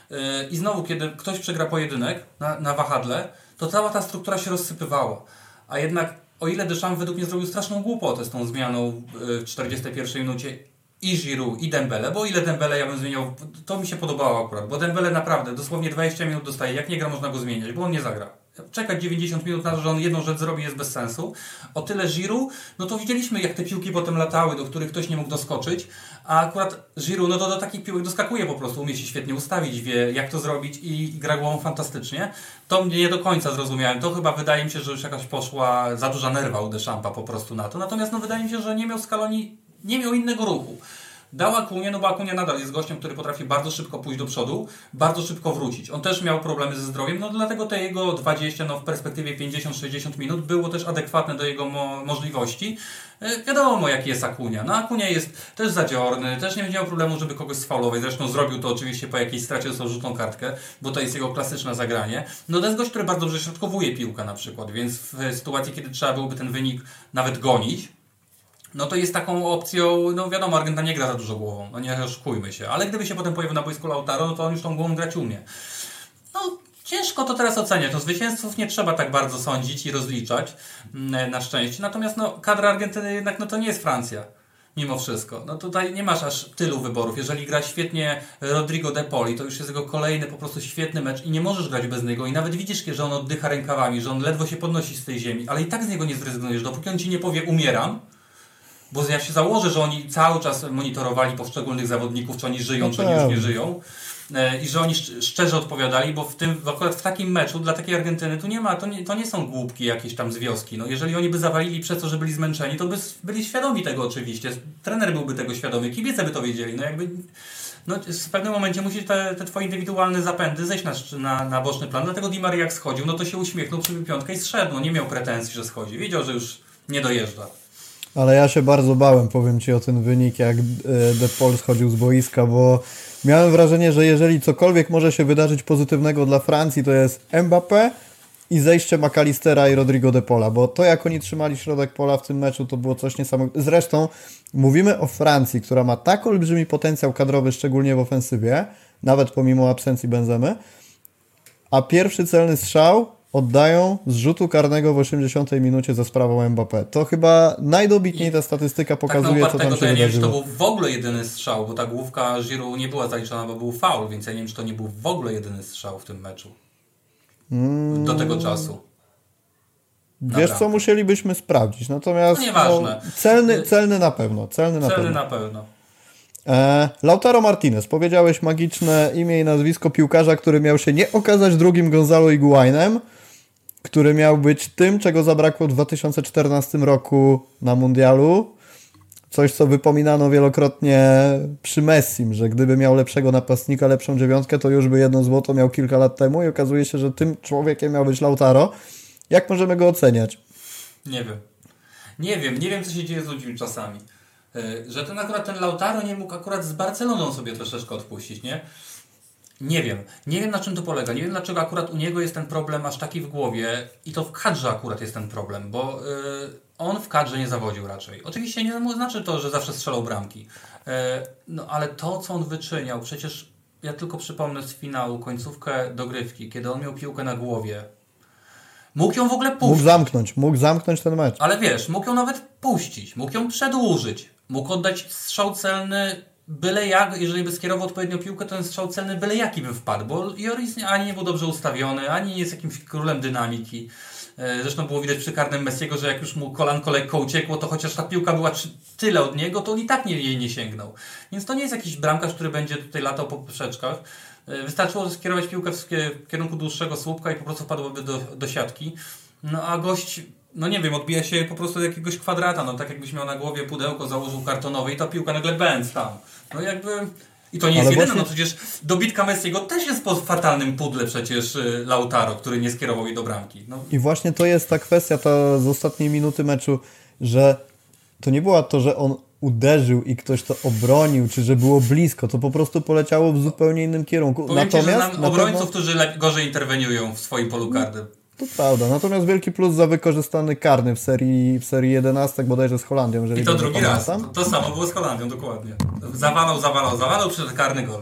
Speaker 2: yy, i znowu, kiedy ktoś przegra pojedynek na, na wahadle, to cała ta struktura się rozsypywała. A jednak o ile Deschamps według mnie zrobił straszną głupotę z tą zmianą w 41 minucie i Giroud i Dembele, bo o ile Dembele ja bym zmieniał, to mi się podobało akurat, bo Dembele naprawdę dosłownie 20 minut dostaje, jak nie gra można go zmieniać, bo on nie zagra. Czekać 90 minut na to, że on jedną rzecz zrobi jest bez sensu. O tyle Giroud, no to widzieliśmy jak te piłki potem latały, do których ktoś nie mógł doskoczyć, a akurat Giroud, no to do takich piłek doskakuje po prostu, umie się świetnie ustawić, wie jak to zrobić i gra głową fantastycznie. To mnie nie do końca zrozumiałem, to chyba wydaje mi się, że już jakaś poszła za duża nerwa u Deschampa po prostu na to, natomiast no wydaje mi się, że nie miał Scaloni nie miał innego ruchu. Dał Akunie, no bo Akunia nadal jest gościem, który potrafi bardzo szybko pójść do przodu, bardzo szybko wrócić. On też miał problemy ze zdrowiem, no dlatego te jego 20, no w perspektywie 50-60 minut było też adekwatne do jego mo możliwości. E, wiadomo, jaki jest Akunia. No Akunia jest też zadziorny, też nie miał problemu, żeby kogoś sfaulować. Zresztą zrobił to oczywiście po jakiejś stracie rzutną kartkę, bo to jest jego klasyczne zagranie. No to jest gość, który bardzo dobrze środkowuje piłkę na przykład, więc w sytuacji, kiedy trzeba byłoby ten wynik nawet gonić, no to jest taką opcją, no wiadomo, Argentyna nie gra za dużo głową, no nie oszukujmy się, ale gdyby się potem pojawił na boisku Lautaro, no to on już tą głową grać umie. No ciężko to teraz oceniać, no zwycięzców nie trzeba tak bardzo sądzić i rozliczać, na szczęście, natomiast no kadra Argentyny jednak, no to nie jest Francja. Mimo wszystko. No tutaj nie masz aż tylu wyborów. Jeżeli gra świetnie Rodrigo De Poli, to już jest jego kolejny po prostu świetny mecz i nie możesz grać bez niego. I nawet widzisz, że on oddycha rękawami, że on ledwo się podnosi z tej ziemi, ale i tak z niego nie zrezygnujesz. Dopóki on ci nie powie umieram, bo ja się założę, że oni cały czas monitorowali poszczególnych zawodników, czy oni żyją, czy oni już nie żyją. I że oni szczerze odpowiadali, bo w tym, akurat w takim meczu dla takiej Argentyny tu nie ma, to nie, to nie są głupki jakieś tam z wioski. No jeżeli oni by zawalili przez to, że byli zmęczeni, to by byli świadomi tego oczywiście. Trener byłby tego świadomy, kibice by to wiedzieli. No jakby no, w pewnym momencie musi te, te twoje indywidualne zapędy zejść na, na, na boczny plan. Dlatego Di Maria jak schodził, no to się uśmiechnął, przybił piątkę i zszedł. No nie miał pretensji, że schodzi. Wiedział, że już nie dojeżdża.
Speaker 1: Ale ja się bardzo bałem, powiem Ci o ten wynik, jak e, De Paul schodził z boiska, bo miałem wrażenie, że jeżeli cokolwiek może się wydarzyć pozytywnego dla Francji, to jest Mbappé i zejście McAllistera i Rodrigo De bo to jak oni trzymali środek pola w tym meczu, to było coś niesamowitego. Zresztą mówimy o Francji, która ma tak olbrzymi potencjał kadrowy, szczególnie w ofensywie, nawet pomimo absencji Benzemy, a pierwszy celny strzał oddają z rzutu karnego w 80 minucie za sprawą Mbappé. To chyba najdobitniej ta statystyka pokazuje,
Speaker 2: tak
Speaker 1: co tam się
Speaker 2: ja nie wiem, to
Speaker 1: wydarzyło.
Speaker 2: był w ogóle jedyny strzał, bo ta główka Giroud nie była zaliczona, bo był faul, więc ja nie wiem, czy to nie był w ogóle jedyny strzał w tym meczu. Do tego czasu.
Speaker 1: Wiesz
Speaker 2: Naprawdę.
Speaker 1: co, musielibyśmy sprawdzić. Natomiast
Speaker 2: No nieważne.
Speaker 1: celny, celny na pewno. Celny na
Speaker 2: Celny
Speaker 1: pewno.
Speaker 2: na pewno.
Speaker 1: E, Lautaro Martinez, powiedziałeś magiczne imię i nazwisko piłkarza, który miał się nie okazać drugim Gonzalo Higuainem, który miał być tym, czego zabrakło w 2014 roku na mundialu. Coś, co wypominano wielokrotnie przy Messim, że gdyby miał lepszego napastnika, lepszą dziewiątkę, to już by jedno złoto miał kilka lat temu i okazuje się, że tym człowiekiem miał być Lautaro. Jak możemy go oceniać?
Speaker 2: Nie wiem. Nie wiem, nie wiem co się dzieje z ludźmi czasami. Yy, Że ten akurat ten Lautaro nie mógł akurat z Barceloną sobie troszeczkę odpuścić, nie? Nie wiem. Nie wiem na czym to polega. Nie wiem dlaczego akurat u niego jest ten problem aż taki w głowie i to w kadrze akurat jest ten problem, bo yy, on w kadrze nie zawodził raczej. Oczywiście nie znaczy to, że zawsze strzelał bramki. Yy, no ale to co on wyczyniał, przecież ja tylko przypomnę z finału końcówkę dogrywki, kiedy on miał piłkę na głowie. Mógł ją w ogóle puścić.
Speaker 1: Mógł zamknąć, mógł zamknąć ten mecz.
Speaker 2: Ale wiesz, mógł ją nawet puścić, mógł ją przedłużyć, mógł oddać strzał celny byle jak, jeżeli by skierował odpowiednią piłkę, to ten strzał celny byle jaki by wpadł, bo Joris ani nie był dobrze ustawiony, ani nie jest jakimś królem dynamiki. E, Zresztą było widać przy karnym Messiego, że jak już mu kolanko lekko uciekło, to chociaż ta piłka była tyle od niego, to on i tak nie, jej nie sięgnął. Więc to nie jest jakiś bramkarz, który będzie tutaj latał po poprzeczkach. E, Wystarczyło skierować piłkę w kierunku dłuższego słupka i po prostu wpadłoby do, do siatki. No a gość, no nie wiem, odbija się po prostu do jakiegoś kwadrata, no tak jakbyś miał na głowie pudełko, założył kartonowe i ta piłka nagle bęc tam. No jakby... I to nie jest
Speaker 1: Ale
Speaker 2: jedyne,
Speaker 1: właśnie-
Speaker 2: no przecież dobitka Messiego też jest po fatalnym pudle przecież y, Lautaro, który nie skierował jej do bramki. No,
Speaker 1: I właśnie to jest ta kwestia ta z ostatniej minuty meczu, że to nie było to, że on uderzył i ktoś to obronił, czy że było blisko, to po prostu poleciało w zupełnie innym kierunku.
Speaker 2: powiem Ci, że
Speaker 1: Natomiast
Speaker 2: znam
Speaker 1: na
Speaker 2: obrońców,
Speaker 1: pewno,
Speaker 2: którzy gorzej interweniują w swoim polu karnym.
Speaker 1: To prawda, natomiast wielki plus za wykorzystany karny w serii, w serii 11 bodajże z Holandią, jeżeli
Speaker 2: I to drugi raz. To, to samo było z Holandią, dokładnie. Zawalał, zawalał, zawalał, przyszedł karny gol.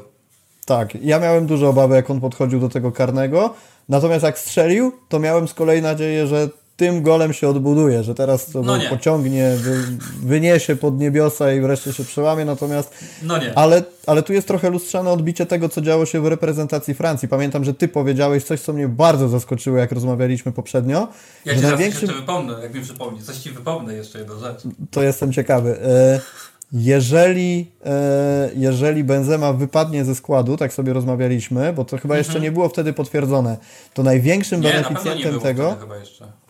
Speaker 1: Tak, ja miałem duże obawy, jak on podchodził do tego karnego, natomiast jak strzelił, to miałem z kolei nadzieję, że tym golem się odbuduje, że teraz to
Speaker 2: No
Speaker 1: pociągnie, wy, wyniesie pod niebiosa i wreszcie się przełamie, natomiast
Speaker 2: No nie.
Speaker 1: Ale, ale tu jest trochę lustrzane odbicie tego, co działo się w reprezentacji Francji. Pamiętam, że ty powiedziałeś coś, co mnie bardzo zaskoczyło, jak rozmawialiśmy poprzednio.
Speaker 2: Ja ci
Speaker 1: największym...
Speaker 2: jeszcze wypomnę, jak mi przypomni. Coś ci wypomnę jeszcze jedną rzecz.
Speaker 1: To jestem ciekawy. E, Jeżeli, e, jeżeli Benzema wypadnie ze składu, tak sobie rozmawialiśmy, bo to chyba jeszcze nie było wtedy potwierdzone, to największym
Speaker 2: Mhm. Nie, na
Speaker 1: beneficjentem
Speaker 2: było
Speaker 1: tego...
Speaker 2: chyba jeszcze.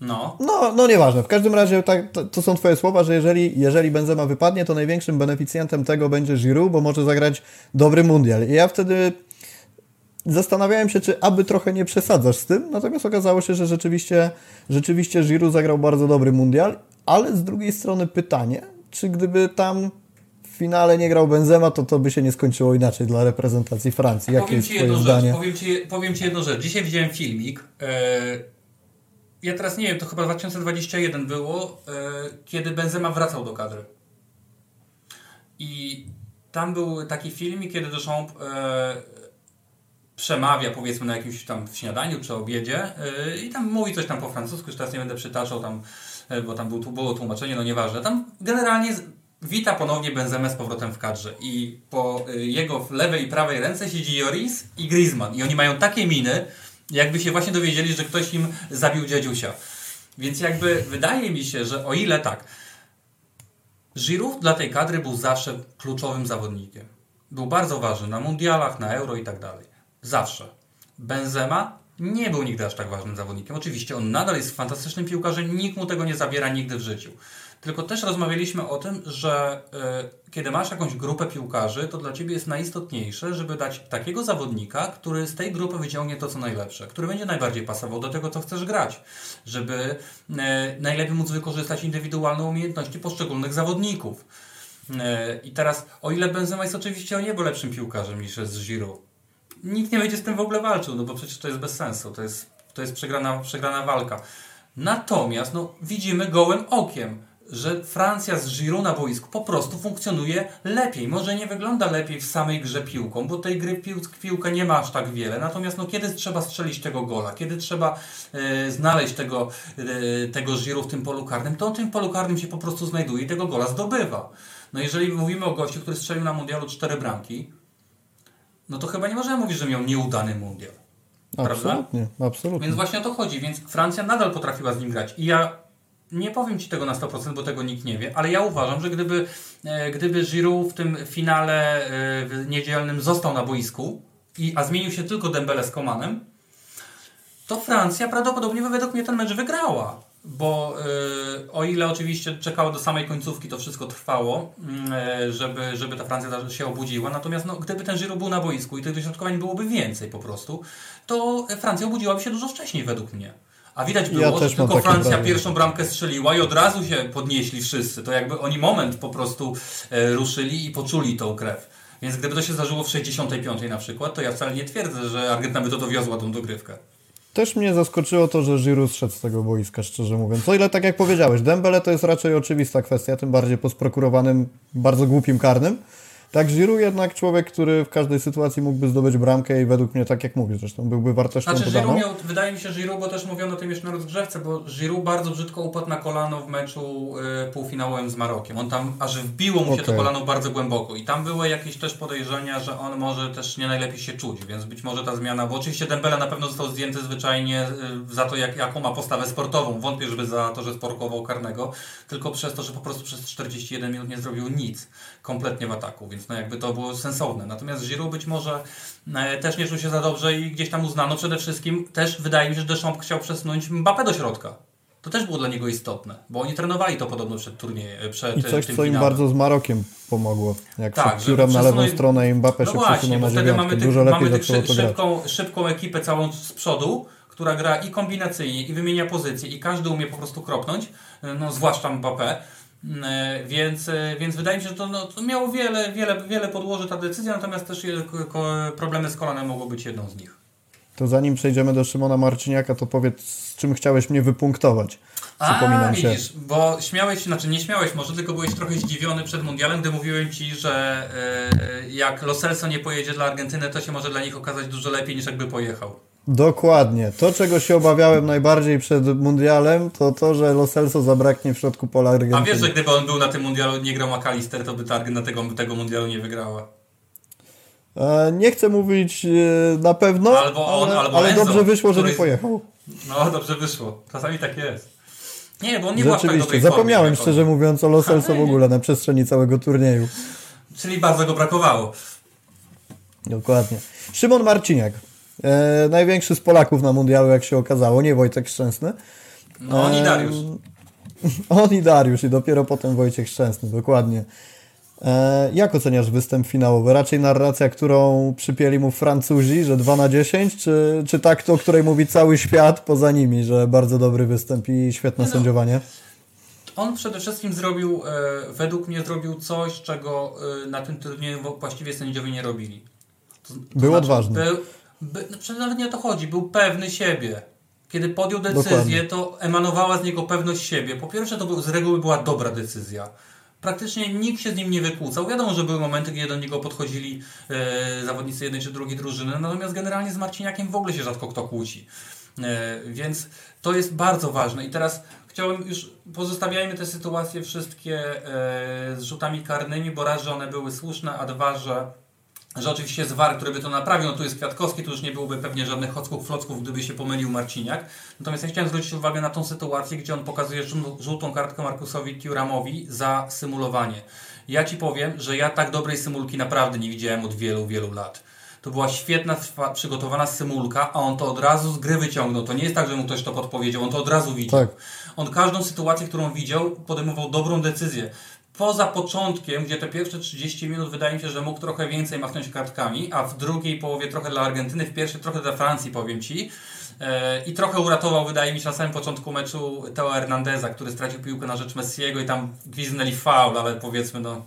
Speaker 2: No.
Speaker 1: No, no nieważne. W każdym razie tak, to, to są twoje słowa, że jeżeli, jeżeli Benzema wypadnie, to największym beneficjentem tego będzie Giroud, bo może zagrać dobry mundial. I ja wtedy zastanawiałem się, czy aby trochę nie przesadzasz z tym, natomiast okazało się, że rzeczywiście, rzeczywiście Giroud zagrał bardzo dobry mundial, ale z drugiej strony pytanie, czy gdyby tam w finale nie grał Benzema, to to by się nie skończyło inaczej dla reprezentacji Francji. Jakie
Speaker 2: powiem
Speaker 1: jest
Speaker 2: ci
Speaker 1: zdanie?
Speaker 2: rzecz. Powiem ci, powiem ci jedną rzecz. Dzisiaj widziałem filmik. E, ja teraz nie wiem, to chyba 2021 było, e, kiedy Benzema wracał do kadry. I tam był taki filmik, kiedy Deschamps e, przemawia powiedzmy na jakimś tam śniadaniu czy obiedzie e, i tam mówi coś tam po francusku, już teraz nie będę przytaczał tam, bo tam był, było tłumaczenie, no nieważne. Tam generalnie z, wita ponownie Benzemę z powrotem w kadrze i po jego lewej i prawej ręce siedzi Joris i Griezmann i oni mają takie miny, jakby się właśnie dowiedzieli, że ktoś im zabił dziadziusia. Więc jakby wydaje mi się, że o ile tak, Giroud dla tej kadry był zawsze kluczowym zawodnikiem. Był bardzo ważny na mundialach, na euro i tak dalej. Zawsze. Benzema nie był nigdy aż tak ważnym zawodnikiem. Oczywiście on nadal jest fantastycznym piłkarzem, nikt mu tego nie zabiera nigdy w życiu. Tylko też rozmawialiśmy o tym, że y, kiedy masz jakąś grupę piłkarzy, to dla ciebie jest najistotniejsze, żeby dać takiego zawodnika, który z tej grupy wyciągnie to, co najlepsze, który będzie najbardziej pasował do tego, co chcesz grać, żeby y, najlepiej móc wykorzystać indywidualne umiejętności poszczególnych zawodników. Y, I teraz, o ile Benzema jest oczywiście o niebo lepszym piłkarzem niż jest Giroud, nikt nie będzie z tym w ogóle walczył, no bo przecież to jest bez sensu, to jest, to jest przegrana, przegrana walka. Natomiast no, widzimy gołym okiem, że Francja z Giroud na boisku po prostu funkcjonuje lepiej. Może nie wygląda lepiej w samej grze piłką, bo tej gry pił, piłka nie ma aż tak wiele. Natomiast no, kiedy trzeba strzelić tego gola, kiedy trzeba e, znaleźć tego, e, tego Giroud w tym polu karnym, to on w tym polu karnym się po prostu znajduje i tego gola zdobywa. No jeżeli mówimy o gościu, który strzelił na mundialu cztery bramki, no to chyba nie możemy mówić, że miał nieudany mundial.
Speaker 1: Absolutnie, prawda? absolutnie.
Speaker 2: Więc właśnie o to chodzi, więc Francja nadal potrafiła z nim grać. I ja nie powiem Ci tego na 100%, bo tego nikt nie wie, ale ja uważam, że gdyby, e, gdyby Giroud w tym finale e, niedzielnym został na boisku, i, a zmienił się tylko Dembele z Komanem, to Francja prawdopodobnie według mnie ten mecz wygrała. Bo yy, o ile oczywiście czekało do samej końcówki, to wszystko trwało, yy, żeby, żeby ta Francja się obudziła. Natomiast no, gdyby ten Giroud był na boisku i tych dośrodkowań byłoby więcej po prostu, to Francja obudziłaby się dużo wcześniej według mnie. A widać było, ja że tylko Francja pierwszą bramkę strzeliła i od razu się podnieśli wszyscy. To jakby oni moment po prostu e, ruszyli i poczuli tą krew. Więc gdyby to się zdarzyło w 65 na przykład, to ja wcale nie twierdzę, że Argentyna by to dowiozła tą dogrywkę.
Speaker 1: Też mnie zaskoczyło to, że Giroud zszedł z tego boiska, szczerze mówiąc. O ile tak jak powiedziałeś, Dembele to jest raczej oczywista kwestia, tym bardziej po sprokurowanym, bardzo głupim karnym. Tak, Giroud jednak człowiek, który w każdej sytuacji mógłby zdobyć bramkę i według mnie, tak jak mówisz, zresztą byłby wartością
Speaker 2: znaczy,
Speaker 1: podaną.
Speaker 2: Miał, wydaje mi się, Giroud, bo też mówiono o tym jeszcze na rozgrzewce, bo Giroud bardzo brzydko upadł na kolano w meczu y, półfinałowym z Marokiem. On tam aż wbiło mu się okay. to kolano bardzo głęboko i tam były jakieś też podejrzenia, że on może też nie najlepiej się czuć, więc być może ta zmiana, bo oczywiście Dembele na pewno został zdjęty zwyczajnie y, za to, jak, jaką ma postawę sportową. Wątpię, żeby za to, że sporkował karnego, tylko przez to, że po prostu przez 41 minut nie zrobił nic kompletnie w ataku, więc no jakby to było sensowne. Natomiast Giroud być może e, też nie czuł się za dobrze i gdzieś tam uznano przede wszystkim, też wydaje mi się, że Deschamps chciał przesunąć Mbappé do środka. To też było dla niego istotne, bo oni trenowali to podobno przed turniejem. Przed
Speaker 1: I coś, co im bardzo z Marokiem pomogło. Jak tak, piórem na lewą stronę i Mbappé no się właśnie, przesunął na wtedy mamy tych, Dużo lepiej mamy tych
Speaker 2: szybką, szybką ekipę całą z przodu, która gra i kombinacyjnie, i wymienia pozycje, i każdy umie po prostu kropnąć, no zwłaszcza Mbappé. E, więc, e, więc wydaje mi się, że to, no, to miało wiele, wiele, wiele podłoży ta decyzja, natomiast też problemy z kolanem mogą być jedną z nich.
Speaker 1: To zanim przejdziemy do Szymona Marciniaka, to powiedz, z czym chciałeś mnie wypunktować.
Speaker 2: Przypominam A, widzisz, się. bo śmiałeś, znaczy nie śmiałeś może, tylko byłeś trochę zdziwiony przed mundialem, gdy mówiłem Ci, że yy, jak Lo Celso nie pojedzie dla Argentyny, to się może dla nich okazać dużo lepiej niż jakby pojechał.
Speaker 1: Dokładnie. To, czego się obawiałem najbardziej przed mundialem, to to, że Lo Celso zabraknie w środku pola Argentyny.
Speaker 2: A wiesz, że gdyby on był na tym mundialu, nie grał McAllister, to by ta Argentyna tego, tego mundialu nie wygrała.
Speaker 1: E, nie chcę mówić e, na pewno, albo on, ale, albo ale Enzo, dobrze wyszło, że nie pojechał.
Speaker 2: No, dobrze wyszło. Czasami tak jest. Nie, bo on nie
Speaker 1: był tak Zapomniałem szczerze mówiąc o Lo Celso w ogóle na przestrzeni całego turnieju.
Speaker 2: Czyli bardzo go brakowało.
Speaker 1: Dokładnie. Szymon Marciniak. E, największy z Polaków na mundialu, jak się okazało, nie Wojtek Szczęsny.
Speaker 2: No, on i Dariusz.
Speaker 1: on i Dariusz i dopiero potem Wojciech Szczęsny, dokładnie. E, jak oceniasz występ finałowy? Raczej narracja, którą przypieli mu Francuzi, że 2 na 10, czy, czy tak, o której mówi cały świat poza nimi, że bardzo dobry występ i świetne no, sędziowanie?
Speaker 2: On przede wszystkim zrobił, e, według mnie zrobił coś, czego e, na tym turnieju właściwie sędziowie nie robili.
Speaker 1: To, to był znaczy, odważny. Był,
Speaker 2: by, no nawet nie o to chodzi, był pewny siebie. Kiedy podjął decyzję, Dokładnie. to emanowała z niego pewność siebie. Po pierwsze, to był, z reguły była dobra decyzja. Praktycznie nikt się z nim nie wykłócał. Wiadomo, że były momenty, kiedy do niego podchodzili e, zawodnicy jednej czy drugiej drużyny, natomiast generalnie z Marciniakiem w ogóle się rzadko kto kłóci. E, więc to jest bardzo ważne. I teraz chciałem już, pozostawiajmy te sytuacje wszystkie e, z rzutami karnymi, bo raz, że one były słuszne, a dwa, że że oczywiście jest VAR, który by to naprawił, no tu jest Kwiatkowski, tu już nie byłoby pewnie żadnych chocków, flocków, gdyby się pomylił Marciniak. Natomiast ja chciałem zwrócić uwagę na tą sytuację, gdzie on pokazuje żółtą kartkę Markusowi Turamowi za symulowanie. Ja Ci powiem, że ja tak dobrej symulki naprawdę nie widziałem od wielu, wielu lat. To była świetna, przygotowana symulka, a on to od razu z gry wyciągnął. To nie jest tak, że mu ktoś to podpowiedział, on to od razu widział.
Speaker 1: Tak.
Speaker 2: On każdą sytuację, którą widział, podejmował dobrą decyzję. Poza początkiem, gdzie te pierwsze 30 minut wydaje mi się, że mógł trochę więcej machnąć kartkami, a w drugiej połowie trochę dla Argentyny, w pierwszej trochę dla Francji, powiem Ci. E, I trochę uratował, wydaje mi się, na samym początku meczu Teo Hernandeza, który stracił piłkę na rzecz Messiego i tam gwiznęli faul, ale powiedzmy, no...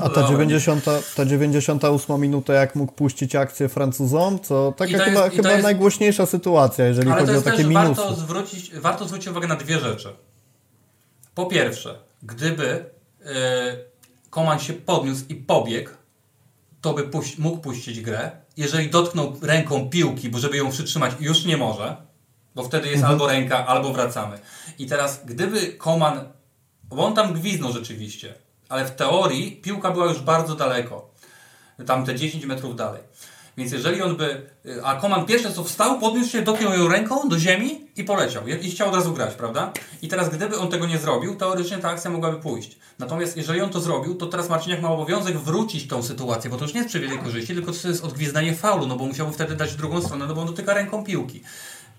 Speaker 1: A ta,
Speaker 2: dobra.
Speaker 1: 90, ta 98 minuta, jak mógł puścić akcję Francuzom, to taka chyba,
Speaker 2: jest- to
Speaker 1: chyba
Speaker 2: jest-
Speaker 1: najgłośniejsza sytuacja, jeżeli chodzi o takie minusy.
Speaker 2: warto zwrócić, warto zwrócić uwagę na dwie rzeczy. Po pierwsze, gdyby Koman się podniósł i pobiegł, to by puś- mógł puścić grę. Jeżeli dotknął ręką piłki, bo żeby ją przytrzymać, już nie może, bo wtedy jest albo ręka, albo wracamy. I teraz, gdyby Koman, bo on tam gwiznął rzeczywiście, ale w teorii piłka była już bardzo daleko tam te 10 metrów dalej. Więc jeżeli on by. A Koman pierwsze co wstał, podniósł się, dotknął ją ręką do ziemi i poleciał. I chciał od razu grać, prawda? I teraz, gdyby on tego nie zrobił, teoretycznie ta akcja mogłaby pójść. Natomiast jeżeli on to zrobił, to teraz Marciniak ma obowiązek wrócić tą sytuację, bo to już nie jest przy korzyści, tylko to jest odgwizdanie faulu, no bo musiałby wtedy dać drugą stronę, no bo on dotyka ręką piłki.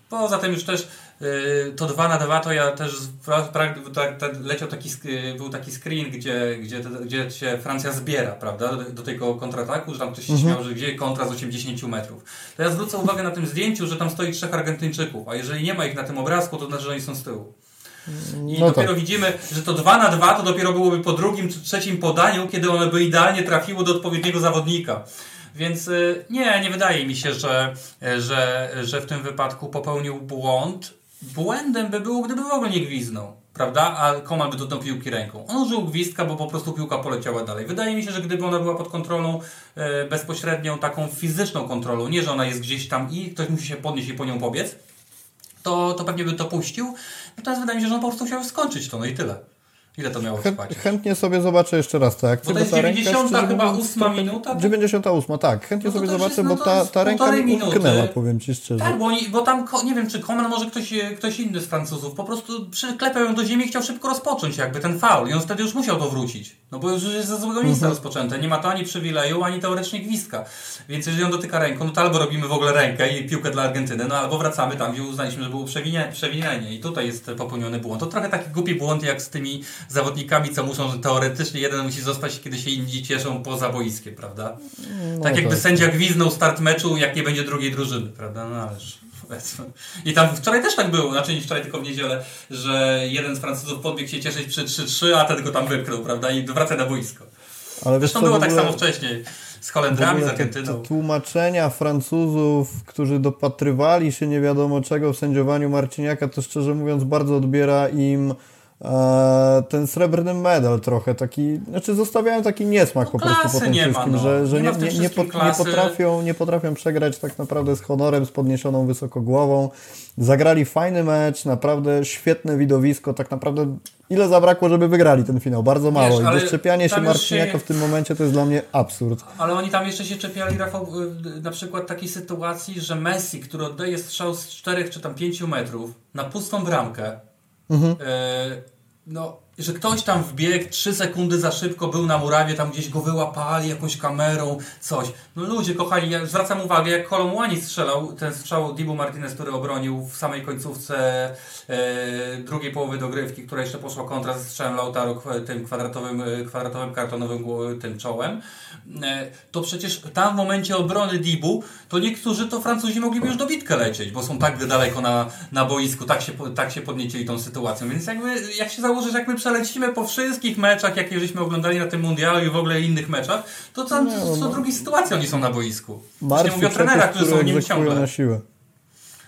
Speaker 2: Poza tym już też to 2 na 2 to ja też tak, leciał taki, yy, był taki screen, gdzie, gdzie, gdzie się Francja zbiera, prawda, do, tego kontrataku, że tam ktoś się śmiał, że gdzie kontra z 80 metrów. To ja zwrócę uwagę na tym zdjęciu, że tam stoi trzech Argentyńczyków, a jeżeli nie ma ich na tym obrazku, to znaczy, że oni są z tyłu. I
Speaker 1: No
Speaker 2: dopiero
Speaker 1: tak.
Speaker 2: widzimy, że to 2 na 2 to dopiero byłoby po drugim czy trzecim podaniu, kiedy one by idealnie trafiło do odpowiedniego zawodnika. Więc y, nie, nie wydaje mi się, że, y, że, że w tym wypadku popełnił błąd. Błędem by było, gdyby w ogóle nie gwiznął, prawda? A Koman by dotknął piłki ręką. On użył gwizdka, bo po prostu piłka poleciała dalej. Wydaje mi się, że gdyby ona była pod kontrolą y, bezpośrednią, taką fizyczną kontrolą, nie, że ona jest gdzieś tam i ktoś musi się podnieść i po nią pobiec, to, to pewnie by to puścił. Natomiast wydaje mi się, że on po prostu chciał skończyć to, no i tyle. Ile to miało trwać?
Speaker 1: chętnie sobie zobaczę jeszcze raz tę akcję.
Speaker 2: Bo to jest
Speaker 1: ta ręka,
Speaker 2: 90
Speaker 1: szczerze
Speaker 2: chyba
Speaker 1: mówiąc,
Speaker 2: ósma
Speaker 1: trochę-
Speaker 2: minuta, to-
Speaker 1: 98, tak. Chętnie
Speaker 2: No
Speaker 1: sobie zobaczę,
Speaker 2: no
Speaker 1: bo ta, ta ręka mi
Speaker 2: minuty.
Speaker 1: umknęła, powiem Ci szczerze.
Speaker 2: Tak, bo, oni, bo tam, nie wiem, czy Koman, może ktoś, e, ktoś inny z Francuzów, po prostu przyklepał ją do ziemi i chciał szybko rozpocząć jakby ten faul i on wtedy już musiał to wrócić. No bo już jest ze złego miejsca rozpoczęte, nie ma to ani przywileju, ani teoretycznie gwizdka. Więc jeżeli on dotyka ręką, no to albo robimy w ogóle rękę i piłkę dla Argentyny, no albo wracamy tam, gdzie uznaliśmy, że było przewinie, przewinienie i tutaj jest popełniony błąd. To trochę taki głupi błąd jak z tymi zawodnikami, co muszą, że teoretycznie jeden musi zostać, kiedy się inni cieszą poza boiskiem, prawda?
Speaker 1: No
Speaker 2: tak jakby
Speaker 1: tak.
Speaker 2: sędzia gwiznął start meczu, jak nie będzie drugiej drużyny, prawda? No ależ. I tam wczoraj też tak było, znaczy nie wczoraj, tylko w niedzielę, że jeden z Francuzów podbiegł się cieszyć przy 3-3, a ten go tam wypchnął, prawda? I wraca na boisko.
Speaker 1: Ale wiesz
Speaker 2: Zresztą
Speaker 1: co,
Speaker 2: było tak
Speaker 1: ogóle-
Speaker 2: samo wcześniej z Holendrami, z
Speaker 1: te,
Speaker 2: Argentyną.
Speaker 1: te tłumaczenia Francuzów, którzy dopatrywali się nie wiadomo czego w sędziowaniu Marciniaka, to szczerze mówiąc bardzo odbiera im ten srebrny medal trochę, taki, znaczy zostawiają taki niesmak po prostu po tym
Speaker 2: nie ma,
Speaker 1: wszystkim,
Speaker 2: no.
Speaker 1: że, że
Speaker 2: Nie
Speaker 1: nie,
Speaker 2: ma
Speaker 1: nie, nie, potrafią, nie potrafią przegrać tak naprawdę z honorem, z podniesioną wysoko głową. Zagrali fajny mecz, naprawdę świetne widowisko, tak naprawdę ile zabrakło, żeby wygrali ten finał? Bardzo mało
Speaker 2: Wiesz,
Speaker 1: i doszczepianie się Marciniaka
Speaker 2: się-
Speaker 1: w tym momencie to jest dla mnie absurd.
Speaker 2: Ale oni tam jeszcze się czepiali, Rafał, na przykład takiej sytuacji, że Messi, który oddaje strzał z 4 czy tam 5 metrów na pustą bramkę,
Speaker 1: Mhm.
Speaker 2: e, no, że ktoś tam wbiegł 3 sekundy za szybko, był na murawie, tam gdzieś go wyłapali jakąś kamerą, coś. No ludzie kochani, ja zwracam uwagę, jak Kolomłani strzelał, ten strzał Dibu Martinez, który obronił w samej końcówce e, drugiej połowy dogrywki, która jeszcze poszła kontra ze strzałem Lautaro tym kwadratowym, e, kwadratowym kartonowym tym czołem, e, to przecież tam w momencie obrony Dibu, to niektórzy to Francuzi mogliby już dobitkę lecieć, bo są tak daleko na, na boisku, tak się, tak się podniecili tą sytuacją. Więc jakby, jak się założy, że jak my przelecimy po wszystkich meczach, jakie żeśmy oglądali na tym mundialu i w ogóle innych meczach, to tam
Speaker 1: no,
Speaker 2: co
Speaker 1: no.
Speaker 2: drugiej sytuacji oni są na boisku. Już nie mówię o trenerach, którzy są nim ciągle.
Speaker 1: na siłę.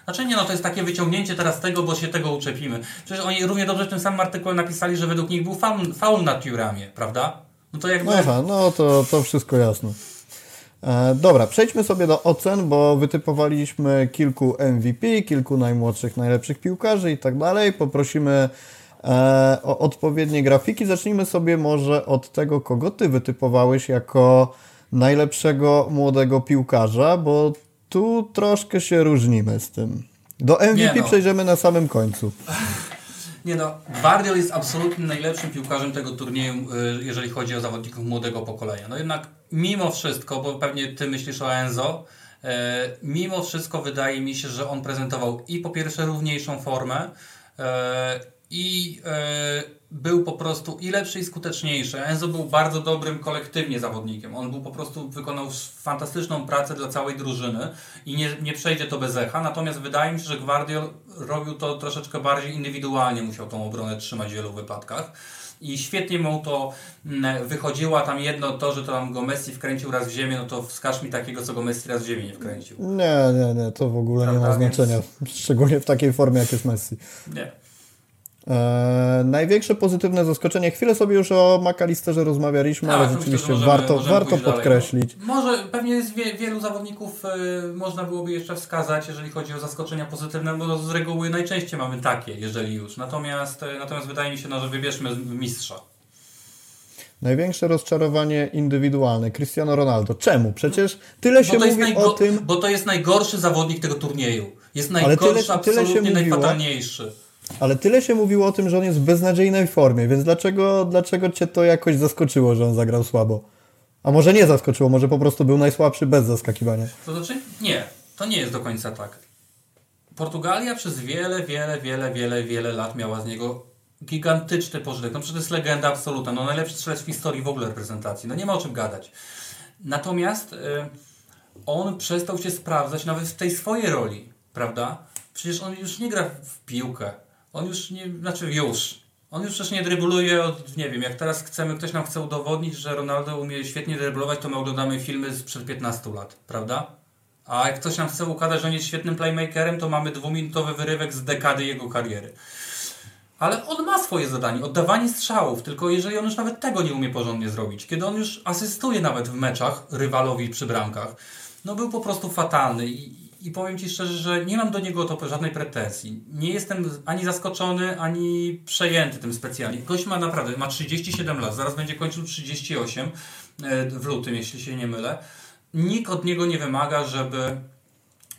Speaker 2: Znaczy nie, no to jest takie wyciągnięcie teraz tego, bo się tego uczepimy. Przecież oni równie dobrze w tym samym artykule napisali, że według nich był faul, faul nad piórami, prawda? No to jakby...
Speaker 1: Aha, no to, to wszystko jasne. E, dobra, przejdźmy sobie do ocen, bo wytypowaliśmy kilku MVP, kilku najmłodszych, najlepszych piłkarzy i tak dalej. Poprosimy o odpowiednie grafiki. Zacznijmy sobie może od tego, kogo ty wytypowałeś jako najlepszego młodego piłkarza, bo tu troszkę się różnimy z tym. Do MVP
Speaker 2: no.
Speaker 1: przejdziemy na samym końcu.
Speaker 2: Nie no, Gvardiol jest absolutnie najlepszym piłkarzem tego turnieju, y, jeżeli chodzi o zawodników młodego pokolenia. No jednak mimo wszystko, bo pewnie ty myślisz o Enzo, e, mimo wszystko wydaje mi się, że on prezentował i po pierwsze równiejszą formę e, i e, był po prostu i lepszy i skuteczniejszy. Enzo był bardzo dobrym kolektywnie zawodnikiem. On był po prostu, wykonał fantastyczną pracę dla całej drużyny i nie, nie przejdzie to bez echa. Natomiast wydaje mi się, że Guardiol robił to troszeczkę bardziej indywidualnie, musiał tą obronę trzymać w wielu wypadkach i świetnie mu to mm, wychodziło, a tam jedno to, że tam go Messi wkręcił raz w ziemię, no to wskaż mi takiego, co go Messi raz w ziemię nie wkręcił.
Speaker 1: Nie, nie, nie, to w ogóle Prawda, nie ma znaczenia, szczególnie w takiej formie, jak jest Messi.
Speaker 2: Nie.
Speaker 1: E, największe pozytywne zaskoczenie, chwilę sobie już o McAllisterze rozmawialiśmy, tak, ale rzeczywiście możemy, warto, możemy warto podkreślić.
Speaker 2: No, może pewnie jest wie, wielu zawodników y, można byłoby jeszcze wskazać, jeżeli chodzi o zaskoczenia pozytywne, bo z reguły najczęściej mamy takie, jeżeli już. Natomiast, y, natomiast wydaje mi się, no, że wybierzmy mistrza.
Speaker 1: Największe rozczarowanie indywidualne. Cristiano Ronaldo. Czemu? Przecież tyle się mówi o tym...
Speaker 2: Bo to jest najgorszy zawodnik tego turnieju. Jest najgorszy, ale tyle, absolutnie tyle się najfatalniejszy.
Speaker 1: Ale tyle się mówiło o tym, że on jest w beznadziejnej formie, więc dlaczego, dlaczego cię to jakoś zaskoczyło, że on zagrał słabo? A może nie zaskoczyło, może po prostu był najsłabszy bez zaskakiwania.
Speaker 2: To znaczy? Nie, to nie jest do końca tak. Portugalia przez wiele, wiele, wiele, wiele, wiele lat miała z niego gigantyczny pożytek. No przecież to jest legenda absolutna. No najlepszy strzelec w historii w ogóle reprezentacji. No nie ma o czym gadać. Natomiast y, on przestał się sprawdzać nawet w tej swojej roli, prawda? Przecież on już nie gra w piłkę. On już nie, znaczy już. On już przecież nie drybuluje od, nie wiem, jak teraz chcemy, ktoś nam chce udowodnić, że Ronaldo umie świetnie dryblować, to my oglądamy filmy sprzed 15 lat, prawda? A jak ktoś nam chce ukazać, że on jest świetnym playmakerem, to mamy dwuminutowy wyrywek z dekady jego kariery. Ale on ma swoje zadanie, oddawanie strzałów, tylko jeżeli on już nawet tego nie umie porządnie zrobić, kiedy on już asystuje nawet w meczach rywalowi przy bramkach, no był po prostu fatalny i, i powiem Ci szczerze, że nie mam do niego to żadnej pretensji. Nie jestem ani zaskoczony, ani przejęty tym specjalnie. Gość ma naprawdę, ma 37 lat, zaraz będzie kończył 38 e, w lutym, jeśli się nie mylę. Nikt od niego nie wymaga, żeby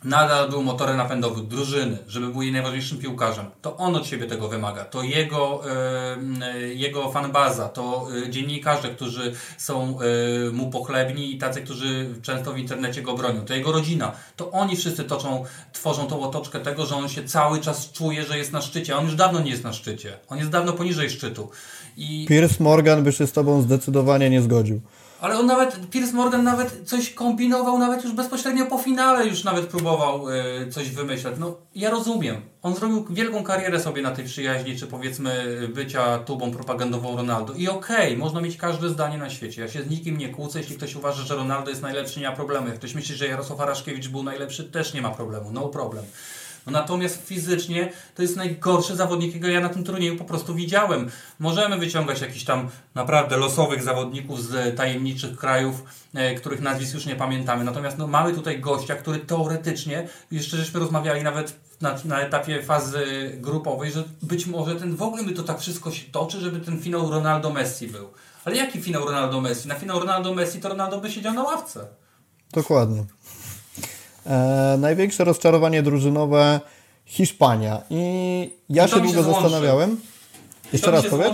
Speaker 2: nadal był motorem napędowym drużyny, żeby był jej najważniejszym piłkarzem, to on od siebie tego wymaga. To jego, e, jego fanbaza, to e, dziennikarze, którzy są e, mu pochlebni i tacy, którzy często w internecie go bronią. To jego rodzina. To oni wszyscy toczą, tworzą tą otoczkę tego, że on się cały czas czuje, że jest na szczycie. On już dawno nie jest na szczycie. On jest dawno poniżej szczytu.
Speaker 1: I... Piers Morgan by się z tobą zdecydowanie nie zgodził.
Speaker 2: Ale on nawet, Piers Morgan nawet coś kombinował, nawet już bezpośrednio po finale już nawet próbował y, coś wymyślać. No, ja rozumiem. On zrobił wielką karierę sobie na tej przyjaźni, czy powiedzmy bycia tubą propagandową Ronaldo. I okej, okay, można mieć każde zdanie na świecie. Ja się z nikim nie kłócę. Jeśli ktoś uważa, że Ronaldo jest najlepszy, nie ma problemu. Jak ktoś myśli, że Jarosław Araszkiewicz był najlepszy, też nie ma problemu. No problem. No natomiast fizycznie to jest najgorszy zawodnik, jakiego ja na tym turnieju po prostu widziałem. Możemy wyciągać jakichś tam naprawdę losowych zawodników z tajemniczych krajów, e, których nazwisk już nie pamiętamy. Natomiast no, mamy tutaj gościa, który teoretycznie, jeszcze żeśmy rozmawiali nawet na, na etapie fazy grupowej, że być może ten w ogóle by to tak wszystko się toczy, żeby ten finał Ronaldo-Messi był. Ale jaki finał Ronaldo-Messi? Na finał Ronaldo-Messi to Ronaldo by siedział na ławce.
Speaker 1: Dokładnie. E, największe rozczarowanie drużynowe Hiszpania. I ja I się długo się zastanawiałem.
Speaker 2: Jeszcze raz powiem?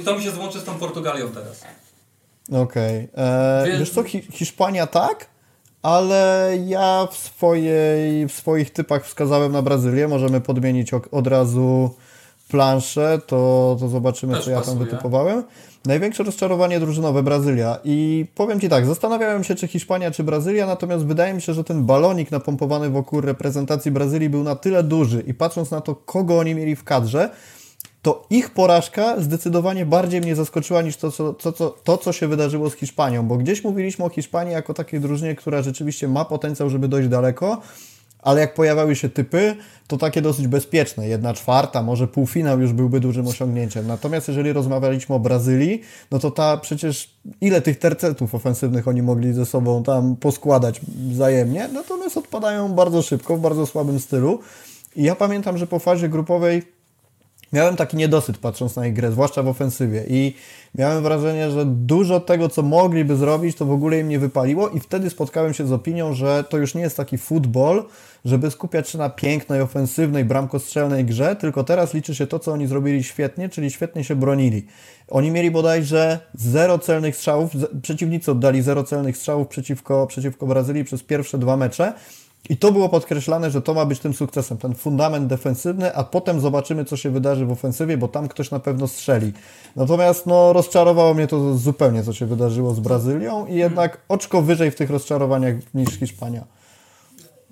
Speaker 2: I to mi się złączy z tą Portugalią teraz.
Speaker 1: Okej. Okay. E, wiesz co, Hi Hiszpania tak, ale ja w, swojej, w swoich typach wskazałem na Brazylię. Możemy podmienić od razu planszę, to, to zobaczymy, Też co ja tam wytypowałem. Największe rozczarowanie drużynowe Brazylia. I powiem Ci tak, zastanawiałem się czy Hiszpania czy Brazylia, natomiast wydaje mi się, że ten balonik napompowany wokół reprezentacji Brazylii był na tyle duży i patrząc na to, kogo oni mieli w kadrze, to ich porażka zdecydowanie bardziej mnie zaskoczyła niż to co, to, co, to, co się wydarzyło z Hiszpanią, bo gdzieś mówiliśmy o Hiszpanii jako takiej drużynie, która rzeczywiście ma potencjał, żeby dojść daleko, ale jak pojawiały się typy, to takie dosyć bezpieczne. Jedna czwarta, może półfinał już byłby dużym osiągnięciem. Natomiast jeżeli rozmawialiśmy o Brazylii, no to ta przecież ile tych tercetów ofensywnych oni mogli ze sobą tam poskładać wzajemnie, natomiast odpadają bardzo szybko, w bardzo słabym stylu. I ja pamiętam, że po fazie grupowej miałem taki niedosyt patrząc na ich grę, zwłaszcza w ofensywie i miałem wrażenie, że dużo tego, co mogliby zrobić, to w ogóle im nie wypaliło i wtedy spotkałem się z opinią, że to już nie jest taki futbol, żeby skupiać się na pięknej, ofensywnej, bramkostrzelnej grze, tylko teraz liczy się to, co oni zrobili świetnie, czyli świetnie się bronili. Oni mieli bodajże zero celnych strzałów, przeciwnicy oddali zero celnych strzałów przeciwko, przeciwko Brazylii przez pierwsze dwa mecze i to było podkreślane, że to ma być tym sukcesem, ten fundament defensywny, a potem zobaczymy, co się wydarzy w ofensywie, bo tam ktoś na pewno strzeli. Natomiast no, rozczarowało mnie to zupełnie, co się wydarzyło z Brazylią i jednak oczko wyżej w tych rozczarowaniach niż Hiszpania.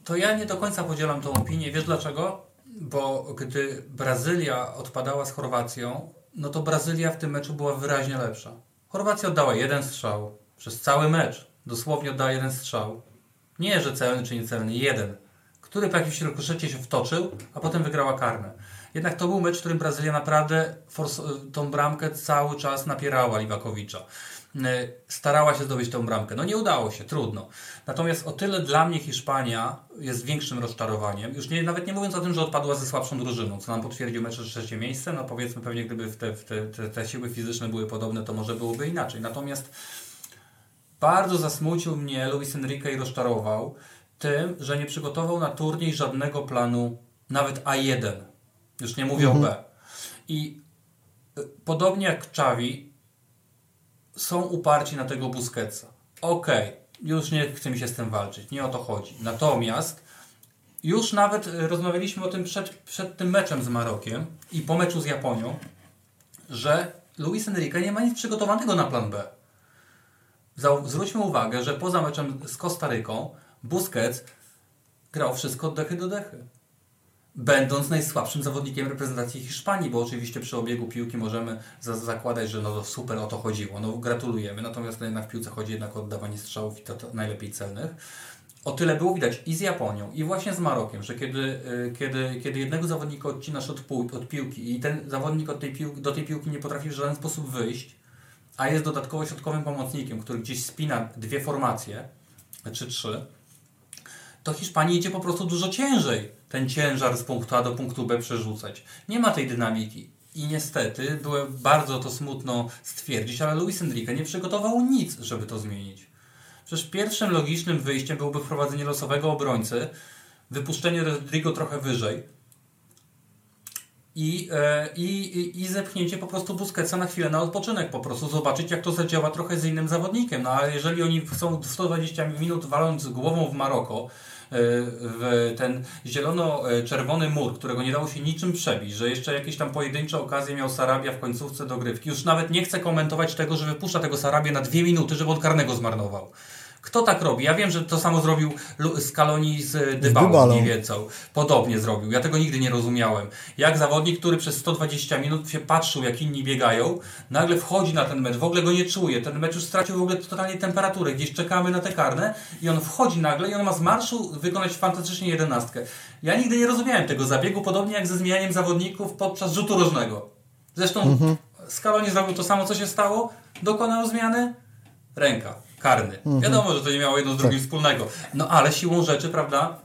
Speaker 2: To ja nie do końca podzielam tą opinię. Wiesz dlaczego? Bo gdy Brazylia odpadała z Chorwacją, no to Brazylia w tym meczu była wyraźnie lepsza. Chorwacja oddała jeden strzał przez cały mecz. Dosłownie oddała jeden strzał. Nie, że celny czy niecelny, jeden. Który po jakimś rykoszecie się wtoczył, a potem wygrała karne. Jednak to był mecz, w którym Brazylia naprawdę tą bramkę cały czas napierała Liwakowicza. E, starała się zdobyć tę bramkę. No nie udało się, trudno. Natomiast o tyle dla mnie Hiszpania jest większym rozczarowaniem. Już nie, nawet nie mówiąc o tym, że odpadła ze słabszą drużyną, co nam potwierdził mecz trzecie miejsce. No powiedzmy pewnie gdyby te, te, te siły fizyczne były podobne, to może byłoby inaczej. Natomiast bardzo zasmucił mnie Luis Enrique i rozczarował tym, że nie przygotował na turniej żadnego planu, nawet A1. Już nie mówię mhm. o B. I y, podobnie jak Xavi, są uparci na tego Busquetsa. Okej, okay, już nie chce mi się z tym walczyć, nie o to chodzi. Natomiast już nawet rozmawialiśmy o tym przed, przed tym meczem z Marokiem i po meczu z Japonią, że Luis Enrique nie ma nic przygotowanego na plan B. Zwróćmy uwagę, że poza meczem z Kostaryką Busquets grał wszystko od dechy do dechy. Będąc najsłabszym zawodnikiem reprezentacji Hiszpanii, bo oczywiście przy obiegu piłki możemy zakładać, że no super o to chodziło. No gratulujemy, natomiast jednak w piłce chodzi jednak o oddawanie strzałów i to, to najlepiej celnych. O tyle było widać i z Japonią, i właśnie z Marokiem, że kiedy, y, kiedy, kiedy jednego zawodnika odcinasz od, od piłki i ten zawodnik od tej piłki, do tej piłki nie potrafi w żaden sposób wyjść, a jest dodatkowo środkowym pomocnikiem, który gdzieś spina dwie formacje, czy trzy, to Hiszpanii idzie po prostu dużo ciężej ten ciężar z punktu A do punktu B przerzucać. Nie ma tej dynamiki. I niestety, było bardzo to smutno stwierdzić, ale Luis Enrique nie przygotował nic, żeby to zmienić. Przecież pierwszym logicznym wyjściem byłoby wprowadzenie losowego obrońcy, wypuszczenie Rodrigo trochę wyżej, i, e, i, i zepchnięcie po prostu Busquetsa na chwilę na odpoczynek, po prostu zobaczyć jak to zadziała trochę z innym zawodnikiem. No ale jeżeli oni chcą 120 minut waląc głową w Maroko, e, w ten zielono-czerwony mur, którego nie dało się niczym przebić, że jeszcze jakieś tam pojedyncze okazje miał Sarabia w końcówce dogrywki. Już nawet nie chcę komentować tego, że wypuszcza tego Sarabia na dwie minuty, żeby od karnego zmarnował. Kto tak robi? Ja wiem, że to samo zrobił Scaloni z Dybałą mniej więcej. Podobnie zrobił. Ja tego nigdy nie rozumiałem. Jak zawodnik, który przez 120 minut się patrzył, jak inni biegają, nagle wchodzi na ten mecz, w ogóle go nie czuje. Ten mecz już stracił w ogóle totalnie temperaturę. Gdzieś czekamy na te karne i on wchodzi nagle i on ma z marszu wykonać fantastycznie jedenastkę. Ja nigdy nie rozumiałem tego zabiegu, podobnie jak ze zmienianiem zawodników podczas rzutu rożnego. Zresztą mhm. Scaloni zrobił to samo, co się stało. Dokonał zmiany. Ręka karny. Mhm. Wiadomo, że to nie miało jedno z drugim tak. wspólnego. No ale siłą rzeczy, prawda,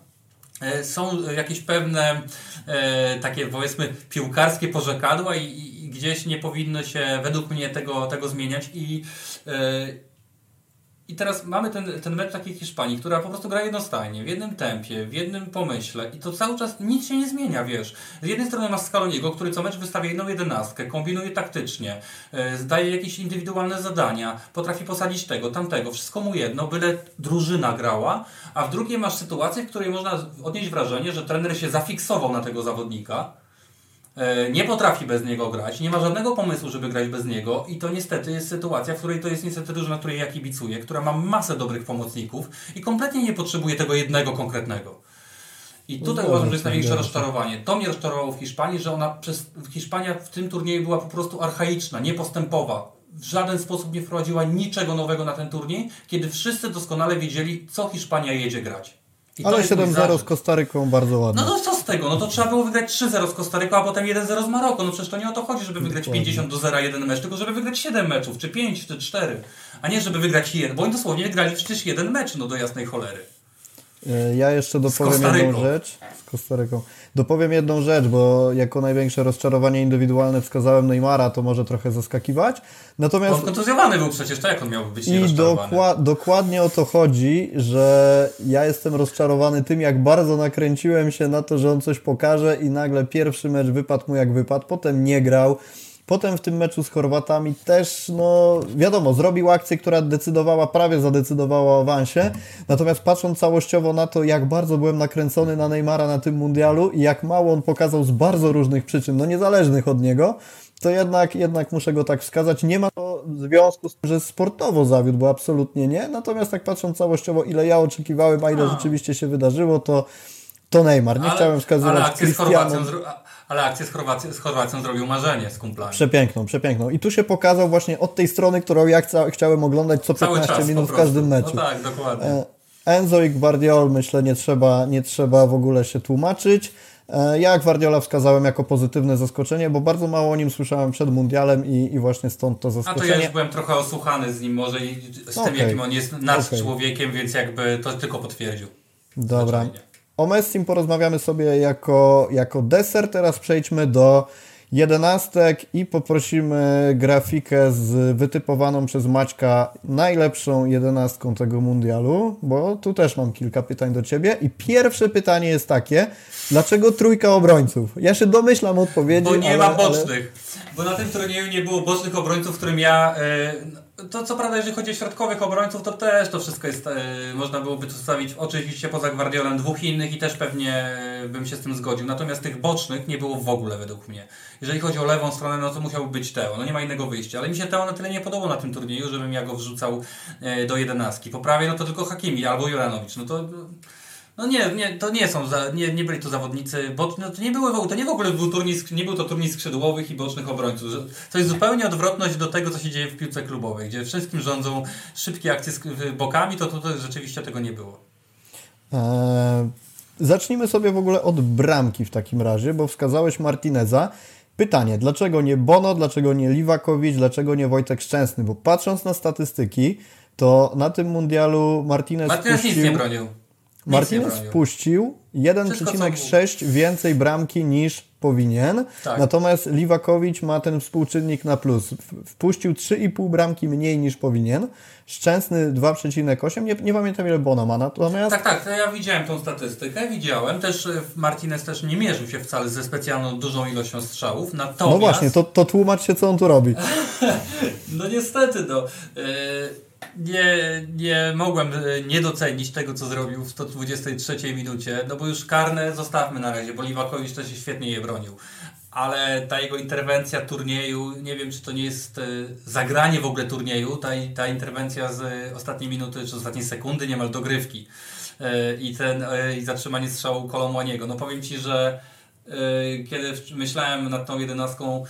Speaker 2: e, są jakieś pewne e, takie powiedzmy piłkarskie porzekadła i, i, gdzieś nie powinno się według mnie tego, tego zmieniać i e, i teraz mamy ten, ten mecz takiej Hiszpanii, która po prostu gra jednostajnie, w jednym tempie, w jednym pomyśle i to cały czas nic się nie zmienia, wiesz. Z jednej strony masz Scaloniego, który co mecz wystawia jedną jedenastkę, kombinuje taktycznie, yy, zdaje jakieś indywidualne zadania, potrafi posadzić tego, tamtego, wszystko mu jedno, byle drużyna grała, a w drugiej masz sytuację, w której można odnieść wrażenie, że trener się zafiksował na tego zawodnika, E, nie potrafi bez niego grać, nie ma żadnego pomysłu, żeby grać bez niego i to niestety jest sytuacja, w której to jest niestety drużyna, której ja kibicuję, która ma masę dobrych pomocników i kompletnie nie potrzebuje tego jednego konkretnego. I tutaj no uważam, że jest największe rozczarowanie. To mnie rozczarowało w Hiszpanii, że ona przez Hiszpania w tym turnieju była po prostu archaiczna, niepostępowa. W żaden sposób nie wprowadziła niczego nowego na ten turniej, kiedy wszyscy doskonale wiedzieli, co Hiszpania jedzie grać.
Speaker 1: I Ale 7-0 z Kostaryką bardzo ładnie.
Speaker 2: No to co z tego? No to trzeba było wygrać 3-0 z Kostaryką, a potem 1-0 z Maroko. No przecież to nie o to chodzi, żeby wygrać Dokładnie. 50 do 0 jeden mecz, tylko żeby wygrać 7 meczów, czy 5, czy 4. A nie żeby wygrać jeden, bo oni dosłownie wygrali przecież jeden mecz, no do jasnej cholery.
Speaker 1: E, ja jeszcze dopowiem jedną rzecz. Z Kostaryką. Dopowiem jedną rzecz, bo jako największe rozczarowanie indywidualne wskazałem Neymara, to może trochę zaskakiwać. Natomiast...
Speaker 2: On kontuzjowany był przecież, to jak on miał być
Speaker 1: I dokła dokładnie o to chodzi, że ja jestem rozczarowany tym, jak bardzo nakręciłem się na to, że on coś pokaże i nagle pierwszy mecz wypadł mu jak wypadł, potem nie grał. Potem w tym meczu z Chorwatami też, no wiadomo, zrobił akcję, która decydowała, prawie zadecydowała o awansie. Natomiast patrząc całościowo na to, jak bardzo byłem nakręcony na Neymara na tym mundialu i jak mało on pokazał z bardzo różnych przyczyn, no niezależnych od niego, to jednak, jednak muszę go tak wskazać. Nie ma to związku z tym, że sportowo zawiódł, bo absolutnie nie. Natomiast tak patrząc całościowo, ile ja oczekiwałem, a ile rzeczywiście się wydarzyło, to, to Neymar. Nie ale, chciałem wskazywać ale akcję Cristiano.
Speaker 2: Ale akcję z Chorwacją, z Chorwacją zrobił marzenie z kumplami.
Speaker 1: Przepiękną, przepiękną. I tu się pokazał właśnie od tej strony, którą ja chca, chciałem oglądać co Cały 15 minut w każdym meczu.
Speaker 2: No tak, dokładnie. E,
Speaker 1: Enzo i Guardiol, myślę, nie trzeba, nie trzeba w ogóle się tłumaczyć. E, ja Guardiola wskazałem jako pozytywne zaskoczenie, bo bardzo mało o nim słyszałem przed mundialem i, i właśnie stąd to zaskoczenie.
Speaker 2: A to ja już byłem trochę osłuchany z nim może i z okay. tym, jakim on jest nad okay. człowiekiem, więc jakby to tylko potwierdził.
Speaker 1: Dobra. Zwyczajnie. O Messim porozmawiamy sobie jako, jako deser. Teraz przejdźmy do jedenastek i poprosimy grafikę z wytypowaną przez Maćka najlepszą jedenastką tego mundialu, bo tu też mam kilka pytań do Ciebie. I pierwsze pytanie jest takie, dlaczego trójka obrońców? Ja się domyślam odpowiedzi,
Speaker 2: Bo nie
Speaker 1: ale,
Speaker 2: ma bocznych. Ale... Bo na tym turnieju nie było bocznych obrońców, którym ja... Yy to co prawda, jeżeli chodzi o środkowych obrońców, to też to wszystko jest, e, można byłoby tu stawić oczywiście poza Guardiolem dwóch innych i też pewnie e, bym się z tym zgodził. Natomiast tych bocznych nie było w ogóle według mnie. Jeżeli chodzi o lewą stronę, no to musiałby być Teo. No nie ma innego wyjścia. Ale mi się Teo na tyle nie podobał na tym turnieju, żebym ja go wrzucał e, do jedenastki. Po prawie no to tylko Hakimi albo Juranowicz. No to no nie, nie, to nie są, za, nie, nie byli to zawodnicy, bo no to nie były, to nie w ogóle był turniej, nie był to turniej skrzydłowych i bocznych obrońców. To jest zupełnie odwrotność do tego, co się dzieje w piłce klubowej, gdzie wszystkim rządzą szybkie akcje z bokami, to tutaj rzeczywiście tego nie było.
Speaker 1: Eee, zacznijmy sobie w ogóle od bramki w takim razie, bo wskazałeś Martineza. Pytanie, dlaczego nie Bono, dlaczego nie Liwakowicz, dlaczego nie Wojtek Szczęsny? Bo patrząc na statystyki, to na tym mundialu Martinez
Speaker 2: Martinez puścił... nic nie bronił.
Speaker 1: Martinez wpuścił 1,6 więcej bramki niż powinien. Tak. Natomiast Liwakowicz ma ten współczynnik na plus. Wpuścił 3,5 bramki mniej niż powinien. Szczęsny 2,8. Nie, nie pamiętam ile Bona ma. Natomiast...
Speaker 2: Tak, tak, ja widziałem tą statystykę. Widziałem. Też e, Martinez też nie mierzył się wcale ze specjalną dużą ilością strzałów. Natomiast...
Speaker 1: No właśnie, to, to tłumacz się, co on tu robi.
Speaker 2: no niestety, no. Yy nie, nie mogłem e, nie docenić tego, co zrobił w 123 minucie, no bo już karne zostawmy na razie, bo Liwakowicz też się świetnie je bronił. Ale ta jego interwencja turnieju, nie wiem czy to nie jest e, zagranie w ogóle turnieju, ta, ta interwencja z ostatniej minuty czy ostatniej sekundy, niemal dogrywki e, i, ten, i zatrzymanie strzału Kolomłaniego. No powiem Ci, że kiedy myślałem nad tą jedenastką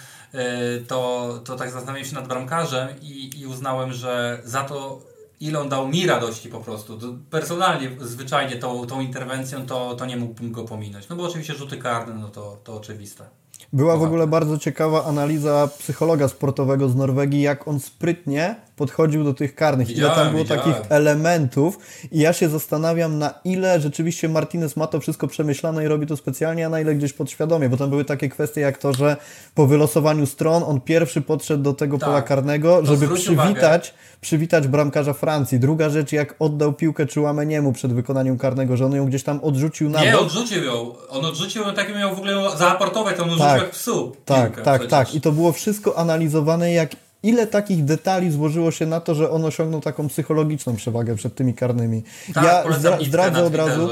Speaker 2: to, to tak zastanawiałem się nad bramkarzem i, i uznałem, że za to ile on dał mi radości po prostu. Personalnie, zwyczajnie tą, tą interwencją to, to nie mógłbym go pominąć. No bo oczywiście rzuty karne, no to, to oczywiste.
Speaker 1: Była w ogóle bardzo ciekawa analiza psychologa sportowego z Norwegii, jak on sprytnie podchodził do tych karnych. Widziałem, ile tam było widziałem. takich elementów i ja się zastanawiam, na ile rzeczywiście Martinez ma to wszystko przemyślane i robi to specjalnie, a na ile gdzieś podświadomie, bo tam były takie kwestie jak to, że po wylosowaniu stron on pierwszy podszedł do tego tak. pola karnego, żeby przywitać, przywitać bramkarza Francji. Druga rzecz, jak oddał piłkę Chouameniemu przed wykonaniem karnego, że on ją gdzieś tam odrzucił na
Speaker 2: Nie, bok. odrzucił ją. On odrzucił ją, tak miał w ogóle zaaportować, on odrzucił tak, jak psu.
Speaker 1: Tak, tak, przecież. tak. I to było wszystko analizowane, jak ile takich detali złożyło się na to, że on osiągnął taką psychologiczną przewagę przed tymi karnymi.
Speaker 2: Tak, ja zdra zdradzę od razu.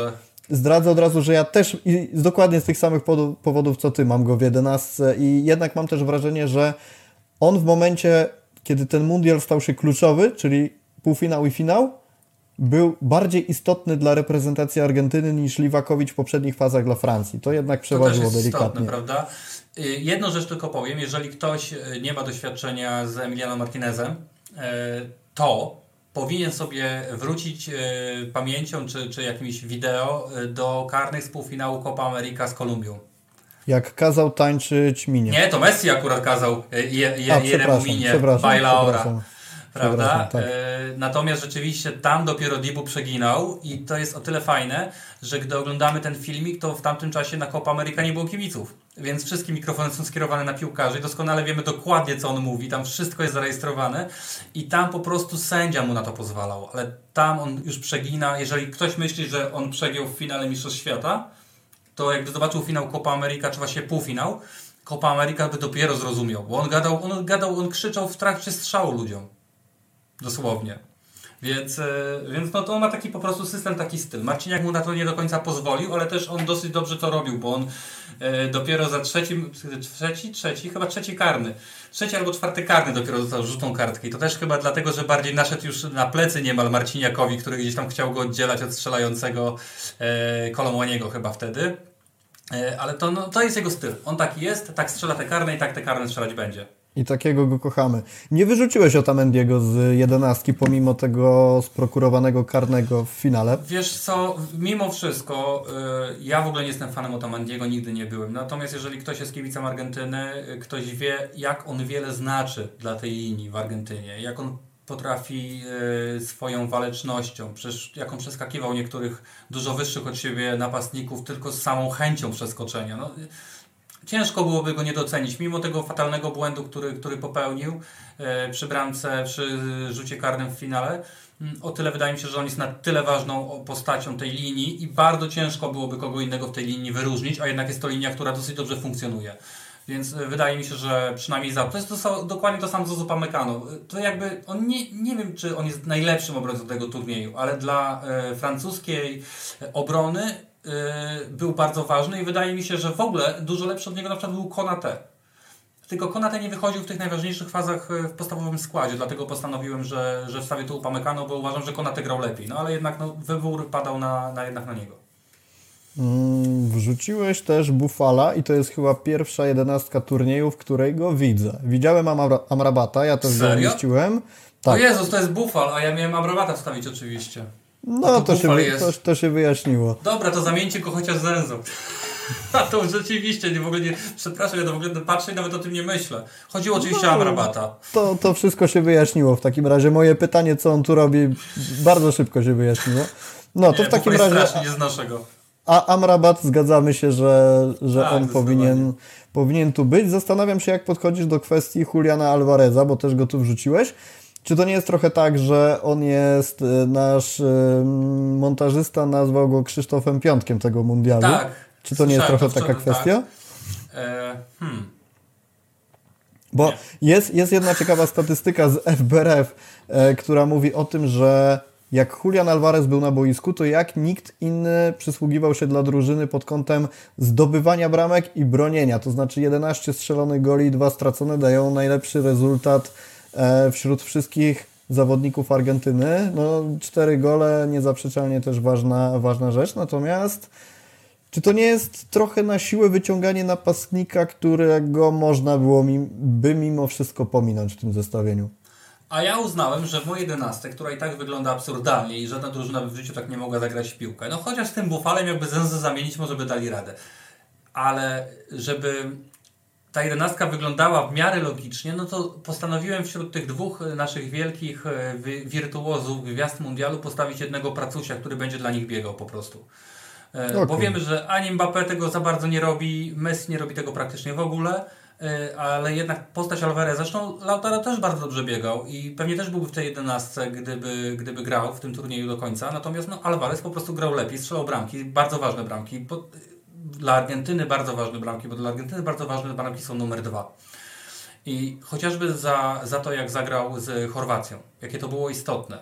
Speaker 1: Zdradzę od razu, że ja też dokładnie z tych samych powodów, co ty, mam go w 11 i jednak mam też wrażenie, że on w momencie, kiedy ten mundial stał się kluczowy, czyli półfinał i finał, był bardziej istotny dla reprezentacji Argentyny niż Liwakowicz w poprzednich fazach dla Francji. To jednak przeważyło to delikatnie. Istotne,
Speaker 2: prawda? Y, jedną rzecz tylko powiem, jeżeli ktoś y, nie ma doświadczenia z Emiliano Martinezem, y, to powinien sobie wrócić pamięcią czy, czy jakimś wideo do karnych z półfinału Copa America z Kolumbią.
Speaker 1: Jak kazał tańczyć minie.
Speaker 2: Nie, to Messi akurat kazał je, je, A, jednemu minie, Bailaora. Prawda?
Speaker 1: tak.
Speaker 2: E, natomiast rzeczywiście tam dopiero Dibu przeginał i to jest o tyle fajne, że gdy oglądamy ten filmik, to w tamtym czasie na Copa America nie było kibiców. Więc wszystkie mikrofony są skierowane na piłkarzy i doskonale wiemy dokładnie, co on mówi. Tam wszystko jest zarejestrowane i tam po prostu sędzia mu na to pozwalał. Ale tam on już przegina. Jeżeli ktoś myśli, że on przegiął w finale Mistrzostw Świata, to jakby zobaczył finał Copa America, czy właśnie półfinał, Copa America by dopiero zrozumiał, bo on gadał, on gadał, on krzyczał w trakcie strzału ludziom. Dosłownie. Więc, e, więc no to on ma taki po prostu system, taki styl. Marciniak mu na to nie do końca pozwolił, ale też on dosyć dobrze to robił, bo on e, dopiero za trzecim, trzeci, trzeci, chyba trzeci karny. Trzeci albo czwarty karny dopiero dostał żółtą kartkę. I to też chyba dlatego, że bardziej naszedł już na plecy niemal Marciniakowi, który gdzieś tam chciał go oddzielać od strzelającego e, Kolomłaniego chyba wtedy. E, ale to, no, to jest jego styl. On taki jest, tak strzela te karne i tak te karne strzelać będzie.
Speaker 1: I takiego go kochamy. Nie wyrzuciłeś Otamendiego z jedenastki, pomimo tego sprokurowanego karnego w finale.
Speaker 2: Wiesz co, mimo wszystko, y, ja w ogóle nie jestem fanem Otamendiego, nigdy nie byłem. Natomiast jeżeli ktoś jest kibicem Argentyny, y, ktoś wie, jak on wiele znaczy dla tej linii w Argentynie, jak on potrafi y, swoją walecznością, przecież jak on przeskakiwał niektórych dużo wyższych od siebie napastników tylko z samą chęcią przeskoczenia. No, ciężko byłoby go nie docenić, mimo tego fatalnego błędu, który, który popełnił e, przy bramce, przy rzucie karnym w finale. Mm, o tyle wydaje mi się, że on jest na tyle ważną postacią tej linii i bardzo ciężko byłoby kogo innego w tej linii wyróżnić, a jednak jest to linia, która dosyć dobrze funkcjonuje. Więc e, wydaje mi się, że przynajmniej za to jest to, dokładnie to samo co Zupa Mekano. To jakby on nie, nie wiem, czy on jest najlepszym obrońcą tego turnieju, ale dla e, francuskiej obrony był bardzo ważny i wydaje mi się, że w ogóle dużo lepszy od niego na przykład był Konate. Tylko Konate nie wychodził w tych najważniejszych fazach y, w podstawowym składzie, dlatego postanowiłem, że, że wstawię tu Upamecano, bo uważam, że Konate grał lepiej. No ale jednak no, wybór padał na, na jednak na niego.
Speaker 1: Mm, wrzuciłeś też Bufala i to jest chyba pierwsza jedenastka turnieju, w której go widzę. Widziałem Amra Amrabata, ja też go umieściłem.
Speaker 2: Tak. O Jezus, to jest Bufal, a ja miałem Amrabata wstawić oczywiście.
Speaker 1: No, to, to, się, to, to, się wyjaśniło.
Speaker 2: Dobra, to zamieńcie go chociaż z Enzą. A to rzeczywiście, nie, w ogóle nie, przepraszam, ja to w ogóle patrzę i nawet o tym nie myślę. Chodziło oczywiście no, o Amrabata.
Speaker 1: To, to wszystko się wyjaśniło w takim razie. Moje pytanie, co on tu robi, bardzo szybko się wyjaśniło. No, to
Speaker 2: nie,
Speaker 1: w takim razie...
Speaker 2: strasznie, nie znoszę go.
Speaker 1: A Amrabat, zgadzamy się, że, że tak, on powinien, powinien tu być. Zastanawiam się, jak podchodzisz do kwestii Juliana Alvareza, bo też go tu wrzuciłeś. Czy to nie jest trochę tak, że on jest, e, nasz e, montażysta nazwał go Krzysztofem Piątkiem tego mundialu?
Speaker 2: Tak.
Speaker 1: Czy to nie jest trochę taka kwestia? Tak.
Speaker 2: Hmm.
Speaker 1: Bo jest, jest jedna ciekawa statystyka z FBRF, która mówi o tym, że jak Julian Alvarez był na boisku, to jak nikt inny przysługiwał się dla drużyny pod kątem zdobywania bramek i bronienia. To znaczy 11 strzelonych goli i 2 stracone dają najlepszy rezultat wśród wszystkich zawodników Argentyny. No, cztery gole, niezaprzeczalnie też ważna, ważna rzecz. Natomiast czy to nie jest trochę na siłę wyciąganie napastnika, którego można było mi, by mimo wszystko pominąć w tym zestawieniu?
Speaker 2: A ja uznałem, że w mojej 11, która i tak wygląda absurdalnie i żadna drużyna w życiu tak nie mogła zagrać w piłkę. No chociaż tym bufalem jakby Zenzę zamienić, może by dali radę. Ale żeby ta jedenastka wyglądała w miarę logicznie, no to postanowiłem wśród tych dwóch e, naszych wielkich e, wirtuozów gwiazd mundialu postawić jednego pracusia, który będzie dla nich biegał po prostu. Okay. E, bo wiemy, że ani Mbappé tego za bardzo nie robi, Messi nie robi tego praktycznie w ogóle, ale jednak postać Alvarez, zresztą Lautaro też bardzo dobrze biegał i pewnie też byłby w tej jedenastce, gdyby, gdyby grał w tym turnieju do końca, natomiast no, Alvarez po prostu grał lepiej, strzelał bramki, bardzo ważne bramki dla Argentyny bardzo ważne bramki, bo dla Argentyny bardzo ważne bramki są numer dwa. I chociażby za, za to, jak zagrał z Chorwacją, jakie to było istotne,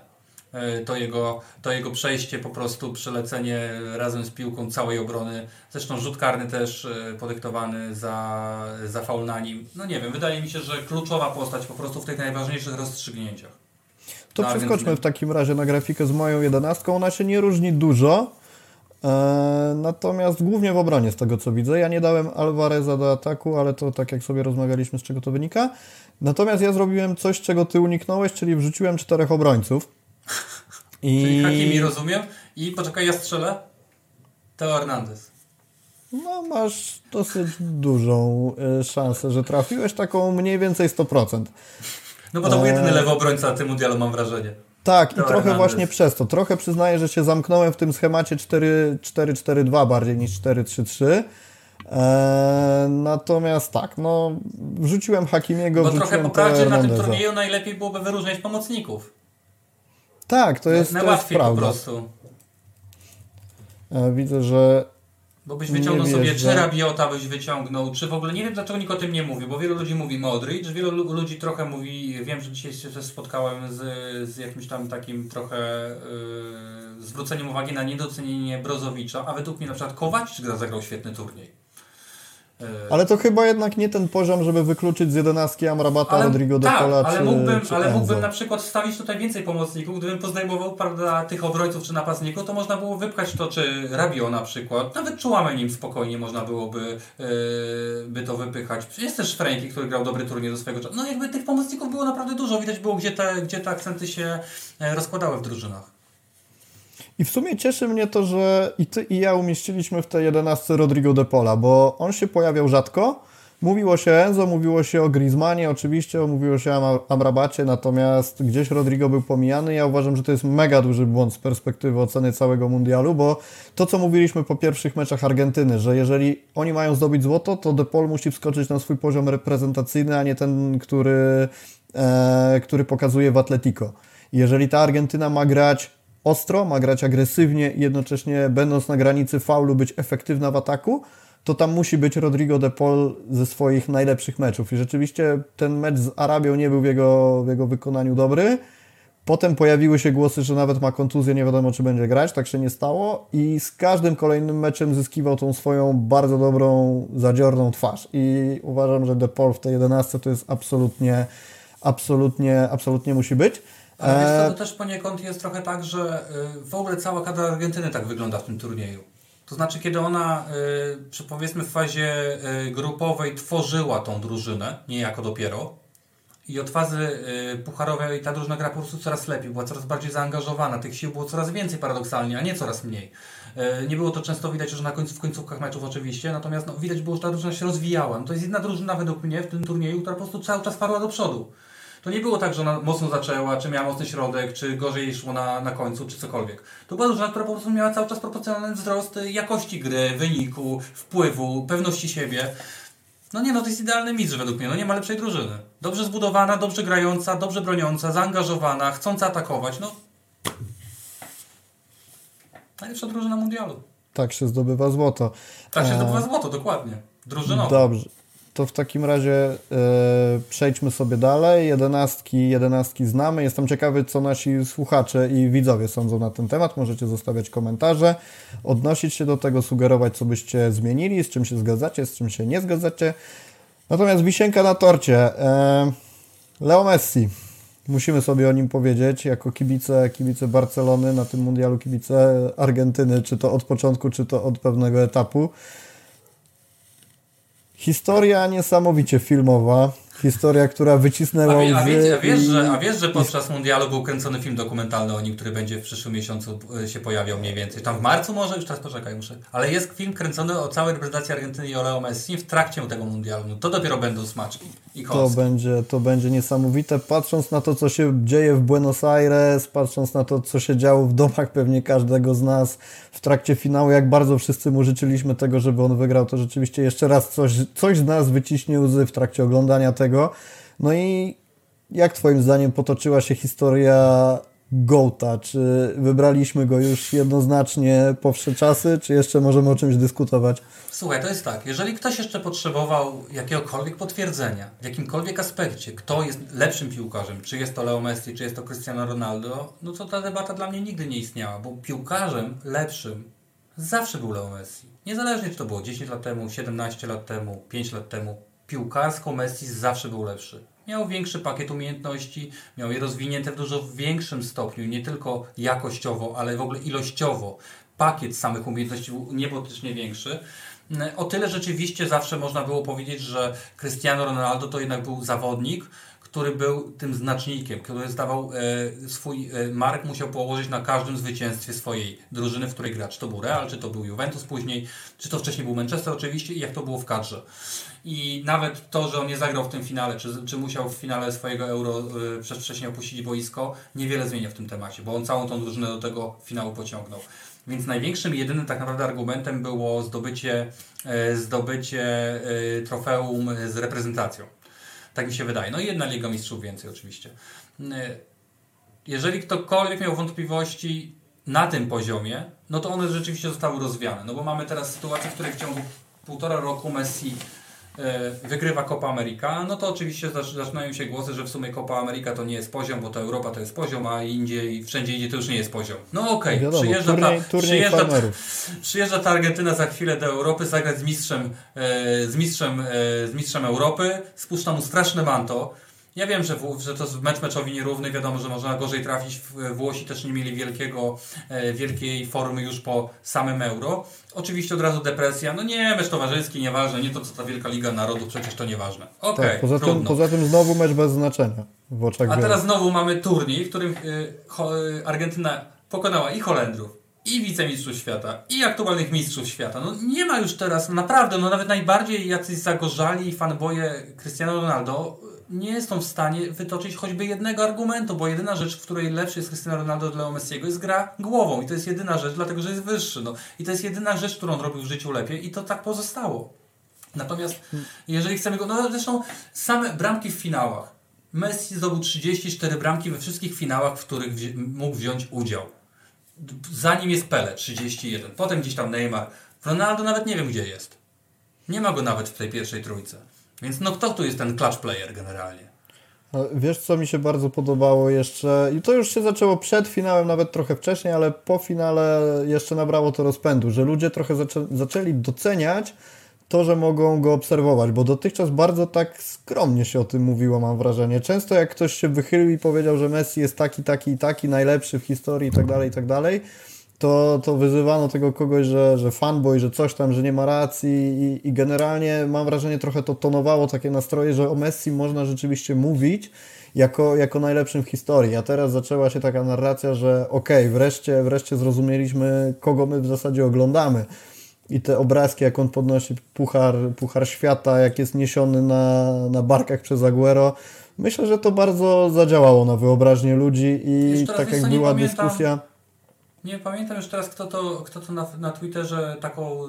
Speaker 2: e, to jego, to jego przejście, po prostu przelecenie razem z piłką całej obrony. Zresztą rzut karny też e, podyktowany za, za faul na nim. No nie wiem, wydaje mi się, że kluczowa postać po prostu w tych najważniejszych rozstrzygnięciach.
Speaker 1: To przeskoczmy w takim razie na grafikę z moją jedenastką. Ona się nie różni dużo. E, natomiast głównie w obronie z tego co widzę. Ja nie dałem Alvareza do ataku, ale to tak jak sobie rozmawialiśmy, z czego to wynika. Natomiast ja zrobiłem coś, czego ty uniknąłeś, czyli wrzuciłem czterech obrońców.
Speaker 2: I... Czyli Hakimi rozumiem. I poczekaj, ja strzelę. Teo Hernandez.
Speaker 1: No, masz dosyć dużą y, szansę, że trafiłeś taką mniej więcej 100%.
Speaker 2: No bo to był jedyny lewy obrońca na tym mundialu, mam wrażenie.
Speaker 1: Tak, i trochę właśnie przez to. Trochę przyznaję, że się zamknąłem w tym schemacie 4-4-2 bardziej niż 4-3-3. Eee, natomiast tak, no wrzuciłem Hakimiego,
Speaker 2: Bo
Speaker 1: trochę
Speaker 2: pokaże na tym turnieju najlepiej byłoby wyróżniać pomocników.
Speaker 1: Tak, to jest, to jest
Speaker 2: po prostu.
Speaker 1: Eee, widzę, że
Speaker 2: bo byś wyciągnął sobie, czy Rabiota byś wyciągnął, czy w ogóle, nie wiem dlaczego nikt o tym nie mówi, bo wielu ludzi mówi Modric, wielu ludzi trochę mówi, wiem, że dzisiaj się spotkałem z, z jakimś tam takim trochę yy, zwróceniem uwagi na niedocenienie Brozowicza, a według mnie na przykład Kowacic zagrał świetny turniej.
Speaker 1: E, ale to chyba jednak nie ten poziom, żeby wykluczyć z jedenastki Amrabata, ale, Rodrigo de
Speaker 2: tak,
Speaker 1: Pola
Speaker 2: ale
Speaker 1: czy,
Speaker 2: mógłbym,
Speaker 1: czy
Speaker 2: ale mógłbym na przykład wstawić tutaj więcej pomocników, gdybym poznajmował prawda, tych obrońców czy napastników, to można było wypchać to, czy Rabio na przykład, nawet czułamy nim spokojnie można byłoby yy, by to wypychać. Jest też Franki, który grał dobry turniej do swojego czasu. No jakby tych pomocników było naprawdę dużo, widać było, gdzie te, gdzie te akcenty się e, rozkładały w drużynach.
Speaker 1: I w sumie cieszy mnie to, że i ty i ja umieściliśmy w tej 11 Rodrigo de Pola, bo on się pojawiał rzadko. Mówiło się Enzo, mówiło się o Griezmannie, oczywiście, mówiło się o Amrabacie, natomiast gdzieś Rodrigo był pomijany. Ja uważam, że to jest mega duży błąd z perspektywy oceny całego mundialu, bo to, co mówiliśmy po pierwszych meczach Argentyny, że jeżeli oni mają zdobyć złoto, to De Paul musi wskoczyć na swój poziom reprezentacyjny, a nie ten, który, e, który pokazuje w Atletico. Jeżeli ta Argentyna ma grać ostro, ma grać agresywnie i jednocześnie będąc na granicy faulu być efektywna w ataku, to tam musi być Rodrigo de Paul ze swoich najlepszych meczów. I rzeczywiście ten mecz z Arabią nie był w jego, w jego wykonaniu dobry. Potem pojawiły się głosy, że nawet ma kontuzję, nie wiadomo czy będzie grać, tak się nie stało i z każdym kolejnym meczem zyskiwał tą swoją bardzo dobrą, zadziorną twarz i uważam, że De Paul w tej 11 to jest absolutnie, absolutnie, absolutnie musi być.
Speaker 2: Ale wiesz co, to też poniekąd jest trochę tak, że y, w ogóle cała kadra Argentyny tak wygląda w tym turnieju. To znaczy, kiedy ona, y, przy powiedzmy w fazie y, grupowej tworzyła tą drużynę, niejako dopiero, i od fazy pucharowej ta drużyna gra po prostu coraz lepiej, była coraz bardziej zaangażowana, tych sił było coraz więcej paradoksalnie, a nie coraz mniej. Nie było to często widać już na końcu, w końcówkach meczów oczywiście, natomiast no, widać było, że ta drużyna się rozwijała. No, to jest jedna drużyna według mnie w tym turnieju, która po prostu cały czas parła do przodu. To nie było tak, że ona mocno zaczęła, czy miała mocny środek, czy gorzej szło na, na końcu, czy cokolwiek. To była drużyna, która po prostu miała cały czas proporcjonalny wzrost jakości gry, wyniku, wpływu, pewności siebie. No nie, no to jest idealny mistrz według mnie, no nie ma lepszej drużyny. Dobrze zbudowana, dobrze grająca, dobrze broniąca, zaangażowana, chcąca atakować, no... Najlepsza drużyna mundialu.
Speaker 1: Tak się zdobywa złoto.
Speaker 2: Tak się zdobywa złoto, dokładnie. Drużynowo.
Speaker 1: Dobrze to w takim razie e, przejdźmy sobie dalej. Jedenastki, jedenastki znamy. Jestem ciekawy, co nasi słuchacze i widzowie sądzą na ten temat. Możecie zostawiać komentarze, odnosić się do tego, sugerować, co byście zmienili, z czym się zgadzacie, z czym się nie zgadzacie. Natomiast wisienka na torcie. E, Leo Messi. Musimy sobie o nim powiedzieć, jako kibice, kibice Barcelony na tym mundialu, kibice Argentyny, czy to od początku, czy to od pewnego etapu. Historia niesamowicie filmowa. Historia, która wycisnęła
Speaker 2: a, wie, a, wie, a, wiesz, i... że, a wiesz, że podczas mundialu był kręcony film dokumentalny o nim, który będzie w przyszłym miesiącu e, się pojawiał mniej więcej. Tam w marcu może? Już teraz poczekaj, muszę. Ale jest film kręcony o całej reprezentacji Argentyny i o Leo Messi w trakcie tego mundialu. No to dopiero będą smaczki i
Speaker 1: to będzie, to będzie niesamowite. Patrząc na to, co się dzieje w Buenos Aires, patrząc na to, co się działo w domach pewnie każdego z nas w trakcie finału, jak bardzo wszyscy mu życzyliśmy tego, żeby on wygrał, to rzeczywiście jeszcze raz coś, coś z nas wyciśnie łzy w trakcie oglądania tego tego. No i jak Twoim zdaniem potoczyła się historia Gołta? Czy wybraliśmy go już jednoznacznie po wsze czasy, czy jeszcze możemy o czymś dyskutować?
Speaker 2: Słuchaj, to jest tak, jeżeli ktoś jeszcze potrzebował jakiegokolwiek potwierdzenia w jakimkolwiek aspekcie, kto jest lepszym piłkarzem, czy jest to Leo Messi, czy jest to Cristiano Ronaldo, no to ta debata dla mnie nigdy nie istniała, bo piłkarzem lepszym zawsze był Leo Messi. Niezależnie czy to było 10 lat temu, 17 lat temu, 5 lat temu, piłkarsko Messi zawsze był lepszy. Miał większy pakiet umiejętności, miał je rozwinięte w dużo większym stopniu, nie tylko jakościowo, ale w ogóle ilościowo. Pakiet samych umiejętności był niebotycznie większy. O tyle rzeczywiście zawsze można było powiedzieć, że Cristiano Ronaldo to jednak był zawodnik, który był tym znacznikiem, który zdawał e, swój e, mark, musiał położyć na każdym zwycięstwie swojej drużyny, w której gra. Czy to był Real, czy to był Juventus później, czy to wcześniej był Manchester oczywiście i jak to było w kadrze. I nawet to, że on nie zagrał w tym finale, czy, czy musiał w finale swojego Euro y, wcześniej opuścić boisko, niewiele zmienia w tym temacie, bo on całą tą drużynę do tego finału pociągnął. Więc największym jedynym tak naprawdę argumentem było zdobycie, e, zdobycie e, trofeum z reprezentacją. Tak mi się wydaje. No i jedna Liga Mistrzów więcej oczywiście. E, jeżeli ktokolwiek miał wątpliwości na tym poziomie, no to one rzeczywiście zostały rozwiane. No bo mamy teraz sytuację, w której w ciągu półtora roku Messi wygrywa Copa America, no to oczywiście zaczynają się głosy, że w sumie Copa America to nie jest poziom, bo to Europa to jest poziom, a indziej, wszędzie indziej to już nie jest poziom. No okej, okay. przyjeżdża, turniej, ta, przyjeżdża, ta, przyjeżdża ta Argentyna za chwilę do Europy zagrać z mistrzem, e, z mistrzem, e, z mistrzem Europy, spuszcza mu straszne manto, ja wiem, że, w, że to jest mecz meczowi nierówny, wiadomo, że można gorzej trafić. Włosi też nie mieli wielkiego, e, wielkiej formy już po samym euro. Oczywiście od razu depresja. No nie, mecz towarzyski, nieważne, nie to co ta Wielka Liga Narodów, przecież to nieważne. Okej, okay, tak,
Speaker 1: poza, tym, poza tym znowu mecz bez znaczenia w oczach
Speaker 2: A teraz znowu mamy turniej, w którym y, Argentyna pokonała i Holendrów, i wicemistrzów świata, i aktualnych mistrzów świata. No nie ma już teraz, naprawdę, no nawet najbardziej jacyś zagorzali fanboje Cristiano Ronaldo nie są w stanie wytoczyć choćby jednego argumentu, bo jedyna rzecz, w której lepszy jest Cristiano Ronaldo Leo Messiego jest gra głową i to jest jedyna rzecz, dlatego że jest wyższy. No. I to jest jedyna rzecz, którą on robił w życiu lepiej i to tak pozostało. Natomiast jeżeli chcemy go, no zresztą same bramki w finałach. Messi zdobył 34 bramki we wszystkich finałach, w których wzi mógł wziąć udział. Zanim jest Pele 31, potem gdzieś tam Neymar. Ronaldo nawet nie wiem gdzie jest. Nie ma go nawet w tej pierwszej trójce. Więc no kto tu jest ten clutch player generalnie?
Speaker 1: Wiesz, co mi się bardzo podobało jeszcze, i to już się zaczęło przed finałem, nawet trochę wcześniej, ale po finale jeszcze nabrało to rozpędu, że ludzie trochę zaczę zaczęli doceniać to, że mogą go obserwować, bo dotychczas bardzo tak skromnie się o tym mówiło, mam wrażenie. Często jak ktoś się wychylił i powiedział, że Messi jest taki, taki i taki, najlepszy w historii i tak dalej, i tak dalej, to, to wyzywano tego kogoś, że, że fanboy, że coś tam, że nie ma racji i, i generalnie mam wrażenie trochę to tonowało takie nastroje, że o Messi można rzeczywiście mówić jako, jako najlepszym w historii. A teraz zaczęła się taka narracja, że okej, okay, wreszcie, wreszcie zrozumieliśmy, kogo my w zasadzie oglądamy. I te obrazki, jak on podnosi puchar, puchar świata, jak jest niesiony na, na barkach przez Aguero, myślę, że to bardzo zadziałało na wyobraźnię ludzi i tak jak była pamiętam. dyskusja
Speaker 2: nie pamiętam już teraz, kto to, kto to na, na Twitterze taką,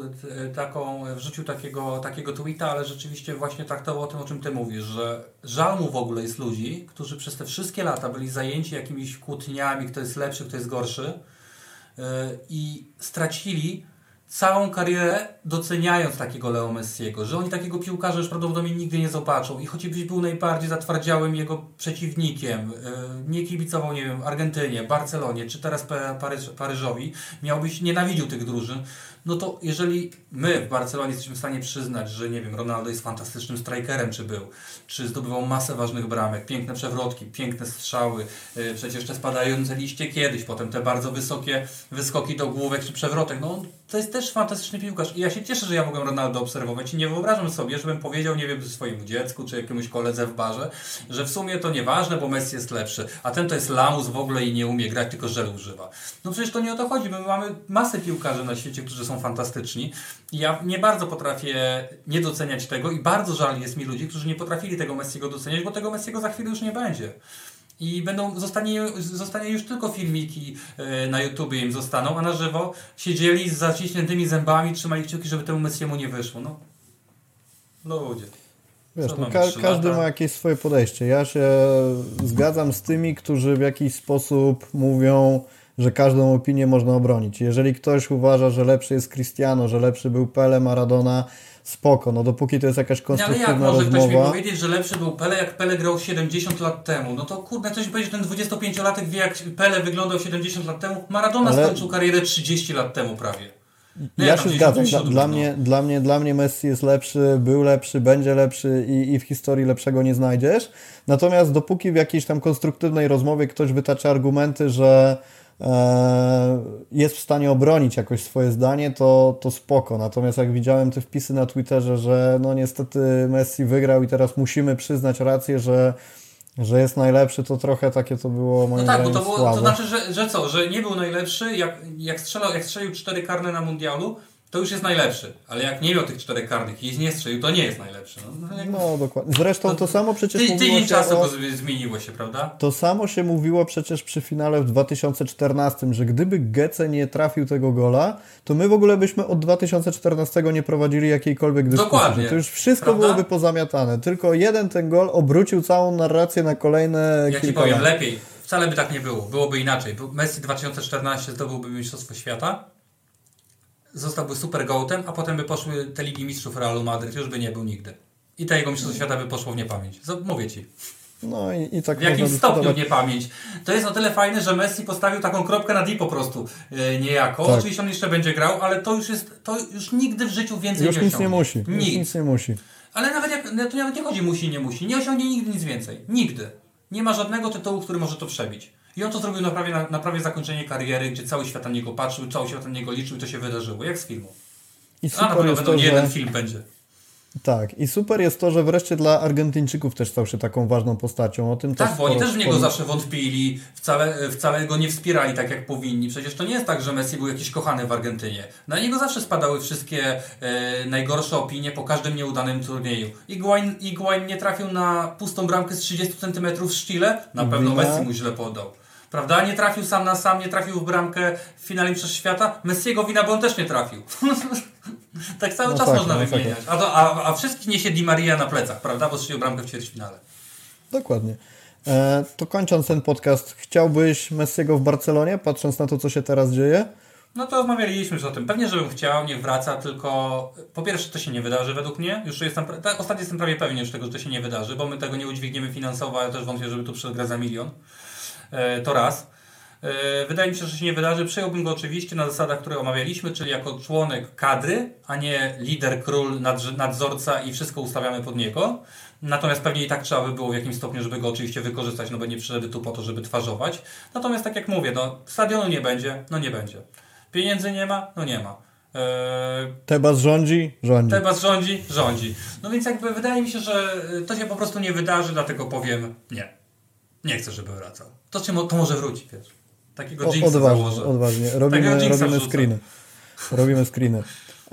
Speaker 2: taką wrzucił takiego, takiego tweeta, ale rzeczywiście właśnie traktował o tym, o czym Ty mówisz, że żal mu w ogóle jest ludzi, którzy przez te wszystkie lata byli zajęci jakimiś kłótniami, kto jest lepszy, kto jest gorszy yy, i stracili całą karierę doceniając takiego Leo Messiego, że oni takiego piłkarza już prawdopodobnie nigdy nie zobaczą i choćbyś był najbardziej zatwardziałym jego przeciwnikiem, yy, nie kibicował, nie wiem, Argentynie, Barcelonie, czy teraz Paryż, Paryżowi, miałbyś nienawidził tych drużyn, no to jeżeli my w Barcelonie jesteśmy w stanie przyznać, że nie wiem, Ronaldo jest fantastycznym strikerem, czy był, czy zdobywał masę ważnych bramek, piękne przewrotki, piękne strzały, yy, przecież te spadające liście kiedyś, potem te bardzo wysokie wyskoki do główek czy przewrotek, no to jest też fantastyczny piłkarz i ja się cieszę, że ja mogłem Ronaldo obserwować i nie wyobrażam sobie, żebym powiedział, nie wiem, swojemu dziecku czy jakiemuś koledze w barze, że w sumie to nieważne, bo Messi jest lepszy, a ten to jest lamus w ogóle i nie umie grać, tylko żel używa. No przecież to nie o to chodzi, my mamy masę piłkarzy na świecie, którzy są fantastyczni i ja nie bardzo potrafię nie doceniać tego i bardzo żal jest mi ludzi, którzy nie potrafili tego Messiego doceniać, bo tego Messiego za chwilę już nie będzie i będą, zostanie, zostanie już tylko filmiki e, na YouTube im zostaną, a na żywo siedzieli z zaciśniętymi zębami, trzymali kciuki, żeby temu Messiemu nie wyszło. No, ludzie.
Speaker 1: Wiesz, no, ka każdy lata? ma jakieś swoje podejście. Ja się zgadzam z tymi, którzy w jakiś sposób mówią, że każdą opinię można obronić. Jeżeli ktoś uważa, że lepszy jest Cristiano, że lepszy był Pele, Maradona, spoko, no dopóki to jest jakaś konstruktywna rozmowa. ale jak
Speaker 2: może
Speaker 1: rozmowa...
Speaker 2: ktoś mi powiedzieć, że lepszy był Pele, jak Pele grał 70 lat temu? No to kurde, coś powiedzieć, że ten 25-latek wie, jak Pele wyglądał 70 lat temu. Maradona ale... skończył karierę 30 lat temu prawie.
Speaker 1: No ja się zgadzam. Dla, dla, mnie, dla, mnie, dla mnie Messi jest lepszy, był lepszy, będzie lepszy i, i w historii lepszego nie znajdziesz. Natomiast dopóki w jakiejś tam konstruktywnej rozmowie ktoś wytacza argumenty, że jest w stanie obronić jakoś swoje zdanie, to, to spoko. Natomiast jak widziałem te wpisy na Twitterze, że no niestety Messi wygrał i teraz musimy przyznać rację, że Że jest najlepszy, to trochę takie to było moim
Speaker 2: No tak, bo to, było, to znaczy, że, że co, że nie był najlepszy, jak, jak, strzelał, jak strzelił cztery karne na mundialu, to już jest najlepszy. Ale jak nie miał tych czterech karnych i nie strzelił, to nie jest najlepszy. No, no,
Speaker 1: No dokładnie. Zresztą to samo przecież
Speaker 2: ty,
Speaker 1: mówiło
Speaker 2: tydzień
Speaker 1: się
Speaker 2: czasu
Speaker 1: o...
Speaker 2: zmieniło się, prawda?
Speaker 1: To samo się mówiło przecież przy finale w 2014, że gdyby Gece nie trafił tego gola, to my w ogóle byśmy od 2014 nie prowadzili jakiejkolwiek dyskusji.
Speaker 2: Dokładnie.
Speaker 1: To już wszystko
Speaker 2: Prawda?
Speaker 1: byłoby pozamiatane. Tylko jeden ten gol obrócił całą narrację na kolejne
Speaker 2: Ja ci powiem,
Speaker 1: lat.
Speaker 2: lepiej. Wcale by tak nie było. Byłoby inaczej. Messi 2014 zdobyłby Mistrzostwo Świata, zostałby super gołtem, a potem by poszły te Ligi Mistrzów Realu Madryt, już by nie był nigdy. I to jego Mistrzostwo Świata by poszło w niepamięć. Mówię ci.
Speaker 1: No i, i tak
Speaker 2: W jakim
Speaker 1: można
Speaker 2: stopniu
Speaker 1: dyskutować.
Speaker 2: niepamięć. To jest o tyle fajne, że Messi postawił taką kropkę na D po prostu e, niejako.
Speaker 1: Tak.
Speaker 2: Oczywiście on jeszcze będzie grał, ale to już jest, to już nigdy w życiu więcej
Speaker 1: Już
Speaker 2: nie
Speaker 1: nic nie musi. Już
Speaker 2: Nic.
Speaker 1: nic nie musi.
Speaker 2: Ale nawet jak, no to nawet nie chodzi musi, nie musi. Nie osiągnie nigdy nic więcej. Nigdy. Nie ma żadnego tytułu, który może to przebić. I on to zrobił na prawie, na, na prawie zakończenie kariery, gdzie cały świat na niego patrzył, cały świat na niego liczył i to się wydarzyło. Jak z filmu.
Speaker 1: I
Speaker 2: A na
Speaker 1: super
Speaker 2: pewno
Speaker 1: jest to,
Speaker 2: nie
Speaker 1: że...
Speaker 2: jeden film będzie.
Speaker 1: Tak, i super jest to, że wreszcie dla Argentyńczyków też stał się taką ważną postacią. O tym
Speaker 2: Tak, bo oni też w niego zawsze wątpili, wcale, wcale go nie wspierali tak jak powinni. Przecież to nie jest tak, że Messi był jakiś kochany w Argentynie. Na niego zawsze spadały wszystkie e, najgorsze opinie po każdym nieudanym turnieju. Iguain, Iguain nie trafił na pustą bramkę z 30 cm w sztile? Na pewno. Messi mu źle podał. Prawda? Nie trafił sam na sam, nie trafił w bramkę w finale przez świata. Messiego wina, bo on też nie trafił. tak cały
Speaker 1: No
Speaker 2: czas
Speaker 1: tak,
Speaker 2: można
Speaker 1: no tak.
Speaker 2: wymieniać. A, to, a, a wszystkich niesie Di Maria na plecach, prawda? Bo strzelił bramkę w ćwierćfinale.
Speaker 1: Dokładnie. E, to kończąc ten podcast, chciałbyś Messiego w Barcelonie, patrząc na to, co się teraz dzieje?
Speaker 2: No to rozmawialiśmy już o tym. Pewnie, żebym chciał, niech wraca, tylko po pierwsze to się nie wydarzy według mnie. Już jestem, tak, ostatnio jestem prawie pewien już tego, że to się nie wydarzy, bo my tego nie udźwigniemy finansowo, ale też wątpię, żeby tu przyszedł gra za milion. E, to raz. E, wydaje mi się, że się nie wydarzy. Przyjąłbym go oczywiście na zasadach, które omawialiśmy, czyli jako członek kadry, a nie lider, król, nadzorca i wszystko ustawiamy pod niego. Natomiast pewnie i tak trzeba by było w jakimś stopniu, żeby go oczywiście wykorzystać, no bo nie przyszedł tu po to, żeby twarzować. Natomiast tak jak mówię, no stadionu nie będzie, no nie będzie. Pieniędzy nie ma? No nie ma. Eee,
Speaker 1: Tebas rządzi? Rządzi.
Speaker 2: Tebas rządzi? Rządzi. No więc jakby wydaje mi się, że y, to się po prostu nie wydarzy, dlatego powiem nie. Nie chcę, żeby wracał. To, mo- to może wróci, wiesz. Takiego
Speaker 1: O,
Speaker 2: jinxa
Speaker 1: odważnie, odważnie. Robimy, robimy screeny. Robimy screeny.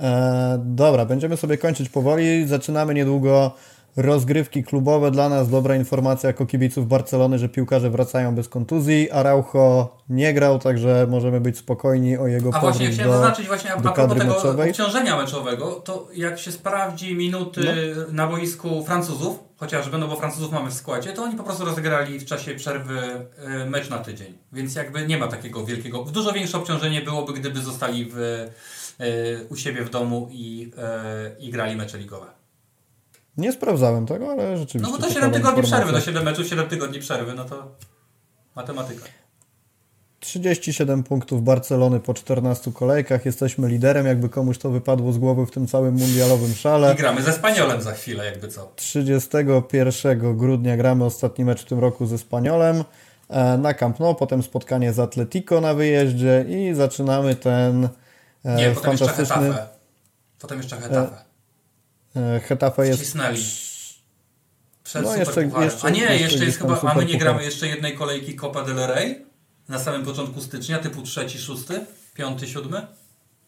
Speaker 1: E, dobra, będziemy sobie kończyć powoli. Zaczynamy niedługo rozgrywki klubowe. Dla nas dobra informacja jako kibiców Barcelony, że piłkarze wracają bez kontuzji. Araujo nie grał, także możemy być spokojni o jego
Speaker 2: A właśnie chciałem
Speaker 1: do,
Speaker 2: zaznaczyć właśnie
Speaker 1: do
Speaker 2: a propos tego
Speaker 1: meczowej.
Speaker 2: obciążenia meczowego, to jak się sprawdzi minuty
Speaker 1: No.
Speaker 2: na boisku Francuzów, chociażby, no bo Francuzów mamy w składzie, to oni po prostu rozegrali w czasie przerwy e, mecz na tydzień. Więc jakby nie ma takiego wielkiego, dużo większe obciążenie byłoby, gdyby zostali w, e, u siebie w domu i, e, i grali mecze ligowe.
Speaker 1: Nie sprawdzałem tego, ale rzeczywiście.
Speaker 2: No bo to
Speaker 1: ciekawa
Speaker 2: 7 tygodni
Speaker 1: informacja.
Speaker 2: przerwy, no 7 meczów, 7 tygodni przerwy, no to matematyka.
Speaker 1: 37 punktów Barcelony po 14 kolejkach. Jesteśmy liderem, jakby komuś to wypadło z głowy w tym całym mundialowym szale.
Speaker 2: I gramy ze Spaniolem za chwilę, jakby co.
Speaker 1: 31 grudnia gramy ostatni mecz w tym roku ze Spaniolem e, na Camp Nou, potem spotkanie z Atletico na wyjeździe i zaczynamy ten e,
Speaker 2: Nie, potem jeszcze
Speaker 1: fantastyczny...
Speaker 2: Hetafe. Potem jeszcze Hetafe.
Speaker 1: E, Hetafe jest...
Speaker 2: Wcisnęli. Przed
Speaker 1: No,
Speaker 2: no,
Speaker 1: jeszcze-
Speaker 2: jeszcze, A nie,
Speaker 1: jeszcze
Speaker 2: jeszcze, jest chyba, a my nie gramy jeszcze jednej kolejki Copa del Rey na samym początku stycznia, typu trzeci, szósty, piąty, siódmy.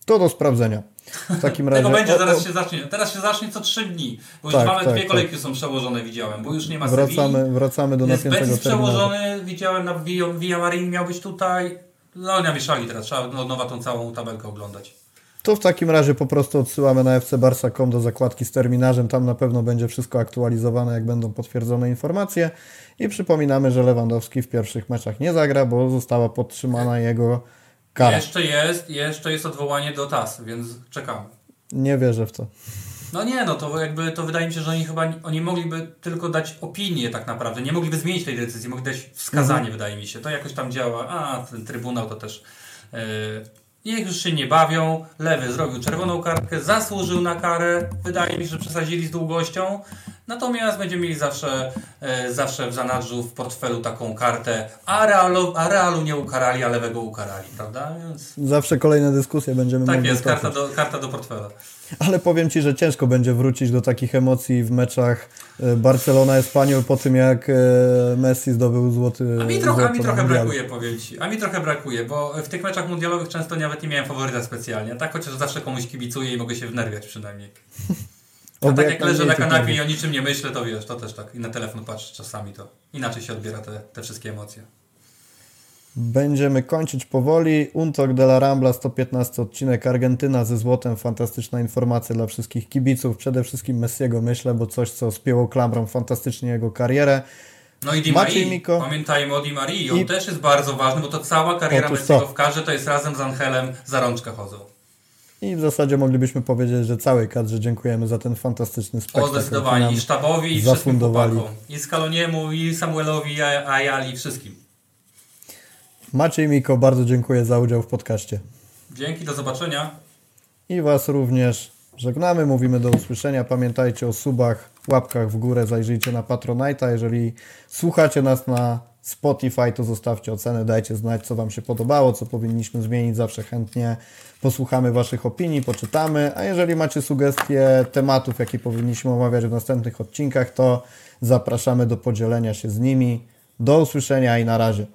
Speaker 1: To do sprawdzenia. W takim razie...
Speaker 2: Tego będzie, zaraz
Speaker 1: o-
Speaker 2: się zacznie. Teraz się zacznie co trzy dni, bo już
Speaker 1: Tak,
Speaker 2: mamy
Speaker 1: tak,
Speaker 2: dwie
Speaker 1: tak.
Speaker 2: kolejki są przełożone, widziałem, bo już nie ma.
Speaker 1: Wracamy, wracamy do
Speaker 2: Jest
Speaker 1: napiętego
Speaker 2: Betis
Speaker 1: terminarza.
Speaker 2: przełożony, widziałem na Villa, Villa Marin miał być tutaj. No namieszali teraz, trzeba od nowa tą całą tabelkę oglądać.
Speaker 1: To w takim razie po prostu odsyłamy na fcbarsa.com do zakładki z terminarzem. Tam na pewno będzie wszystko aktualizowane, jak będą potwierdzone informacje. I przypominamy, że Lewandowski w pierwszych meczach nie zagra, bo została podtrzymana jego kara.
Speaker 2: Jeszcze jest, jeszcze jest odwołanie do TAS, więc czekamy.
Speaker 1: Nie wierzę w to.
Speaker 2: No nie, no to jakby to wydaje mi się, że oni chyba oni mogliby tylko dać opinię tak naprawdę. Nie mogliby zmienić tej decyzji, mogli dać wskazanie,
Speaker 1: Mhm.
Speaker 2: wydaje mi się. To jakoś tam działa. A, ten trybunał to też. Yy, niech już się nie bawią. Lewy zrobił czerwoną kartkę, zasłużył na karę. Wydaje mi się, że przesadzili z długością. Natomiast będziemy mieli zawsze, e, zawsze w zanadrzu, w portfelu taką kartę, a Realu, a Realu nie ukarali, a lewego ukarali, prawda? Więc
Speaker 1: Zawsze kolejne dyskusje będziemy
Speaker 2: tak
Speaker 1: mogli
Speaker 2: jest, karta do, karta do portfela.
Speaker 1: Ale powiem Ci, że ciężko będzie wrócić do takich emocji w meczach e, Barcelona-Espaniol po tym, jak e, Messi zdobył złoty
Speaker 2: A mi trochę, a mi trochę brakuje, powiem Ci. A mi trochę brakuje, bo w tych meczach mundialowych często nawet nie miałem faworyta specjalnie. Tak chociaż zawsze komuś kibicuję i mogę się wnerwiać przynajmniej. A
Speaker 1: Oby
Speaker 2: tak
Speaker 1: jak
Speaker 2: leżę na kanapie i o niczym nie myślę, to wiesz, to też tak. I na telefon patrzę czasami, to inaczej się odbiera te, te wszystkie emocje.
Speaker 1: Będziemy kończyć powoli. Untok de la Rambla, 115 odcinek. Argentyna ze złotem. Fantastyczna informacja dla wszystkich kibiców. Przede wszystkim Messiego, myślę, bo coś, co spięło klamrą fantastycznie jego karierę.
Speaker 2: No i Di Marii,
Speaker 1: Miko.
Speaker 2: pamiętajmy o Di Marii, on
Speaker 1: I-
Speaker 2: też jest bardzo ważny, bo to cała kariera Messiego w karze to jest razem z Angelem za rączkę chodzą.
Speaker 1: I w zasadzie moglibyśmy powiedzieć, że całej kadrze dziękujemy za ten fantastyczny
Speaker 2: O,
Speaker 1: spektakl.
Speaker 2: zdecydowanie.
Speaker 1: jaki
Speaker 2: I sztabowi, i wszystkim
Speaker 1: zafundowali.
Speaker 2: I Skaloniemu, i Samuelowi, i Ayali, wszystkim.
Speaker 1: Maciej Miko, bardzo dziękuję za udział w podcaście.
Speaker 2: Dzięki, do zobaczenia.
Speaker 1: I Was również żegnamy, mówimy do usłyszenia. Pamiętajcie o subach, łapkach w górę, zajrzyjcie na Patronite'a. Jeżeli słuchacie nas na Spotify, to zostawcie ocenę, dajcie znać, co Wam się podobało, co powinniśmy zmienić. Zawsze chętnie posłuchamy Waszych opinii, poczytamy. A jeżeli macie sugestie tematów, jakie powinniśmy omawiać w następnych odcinkach, to zapraszamy do podzielenia się z nimi. Do usłyszenia i na razie.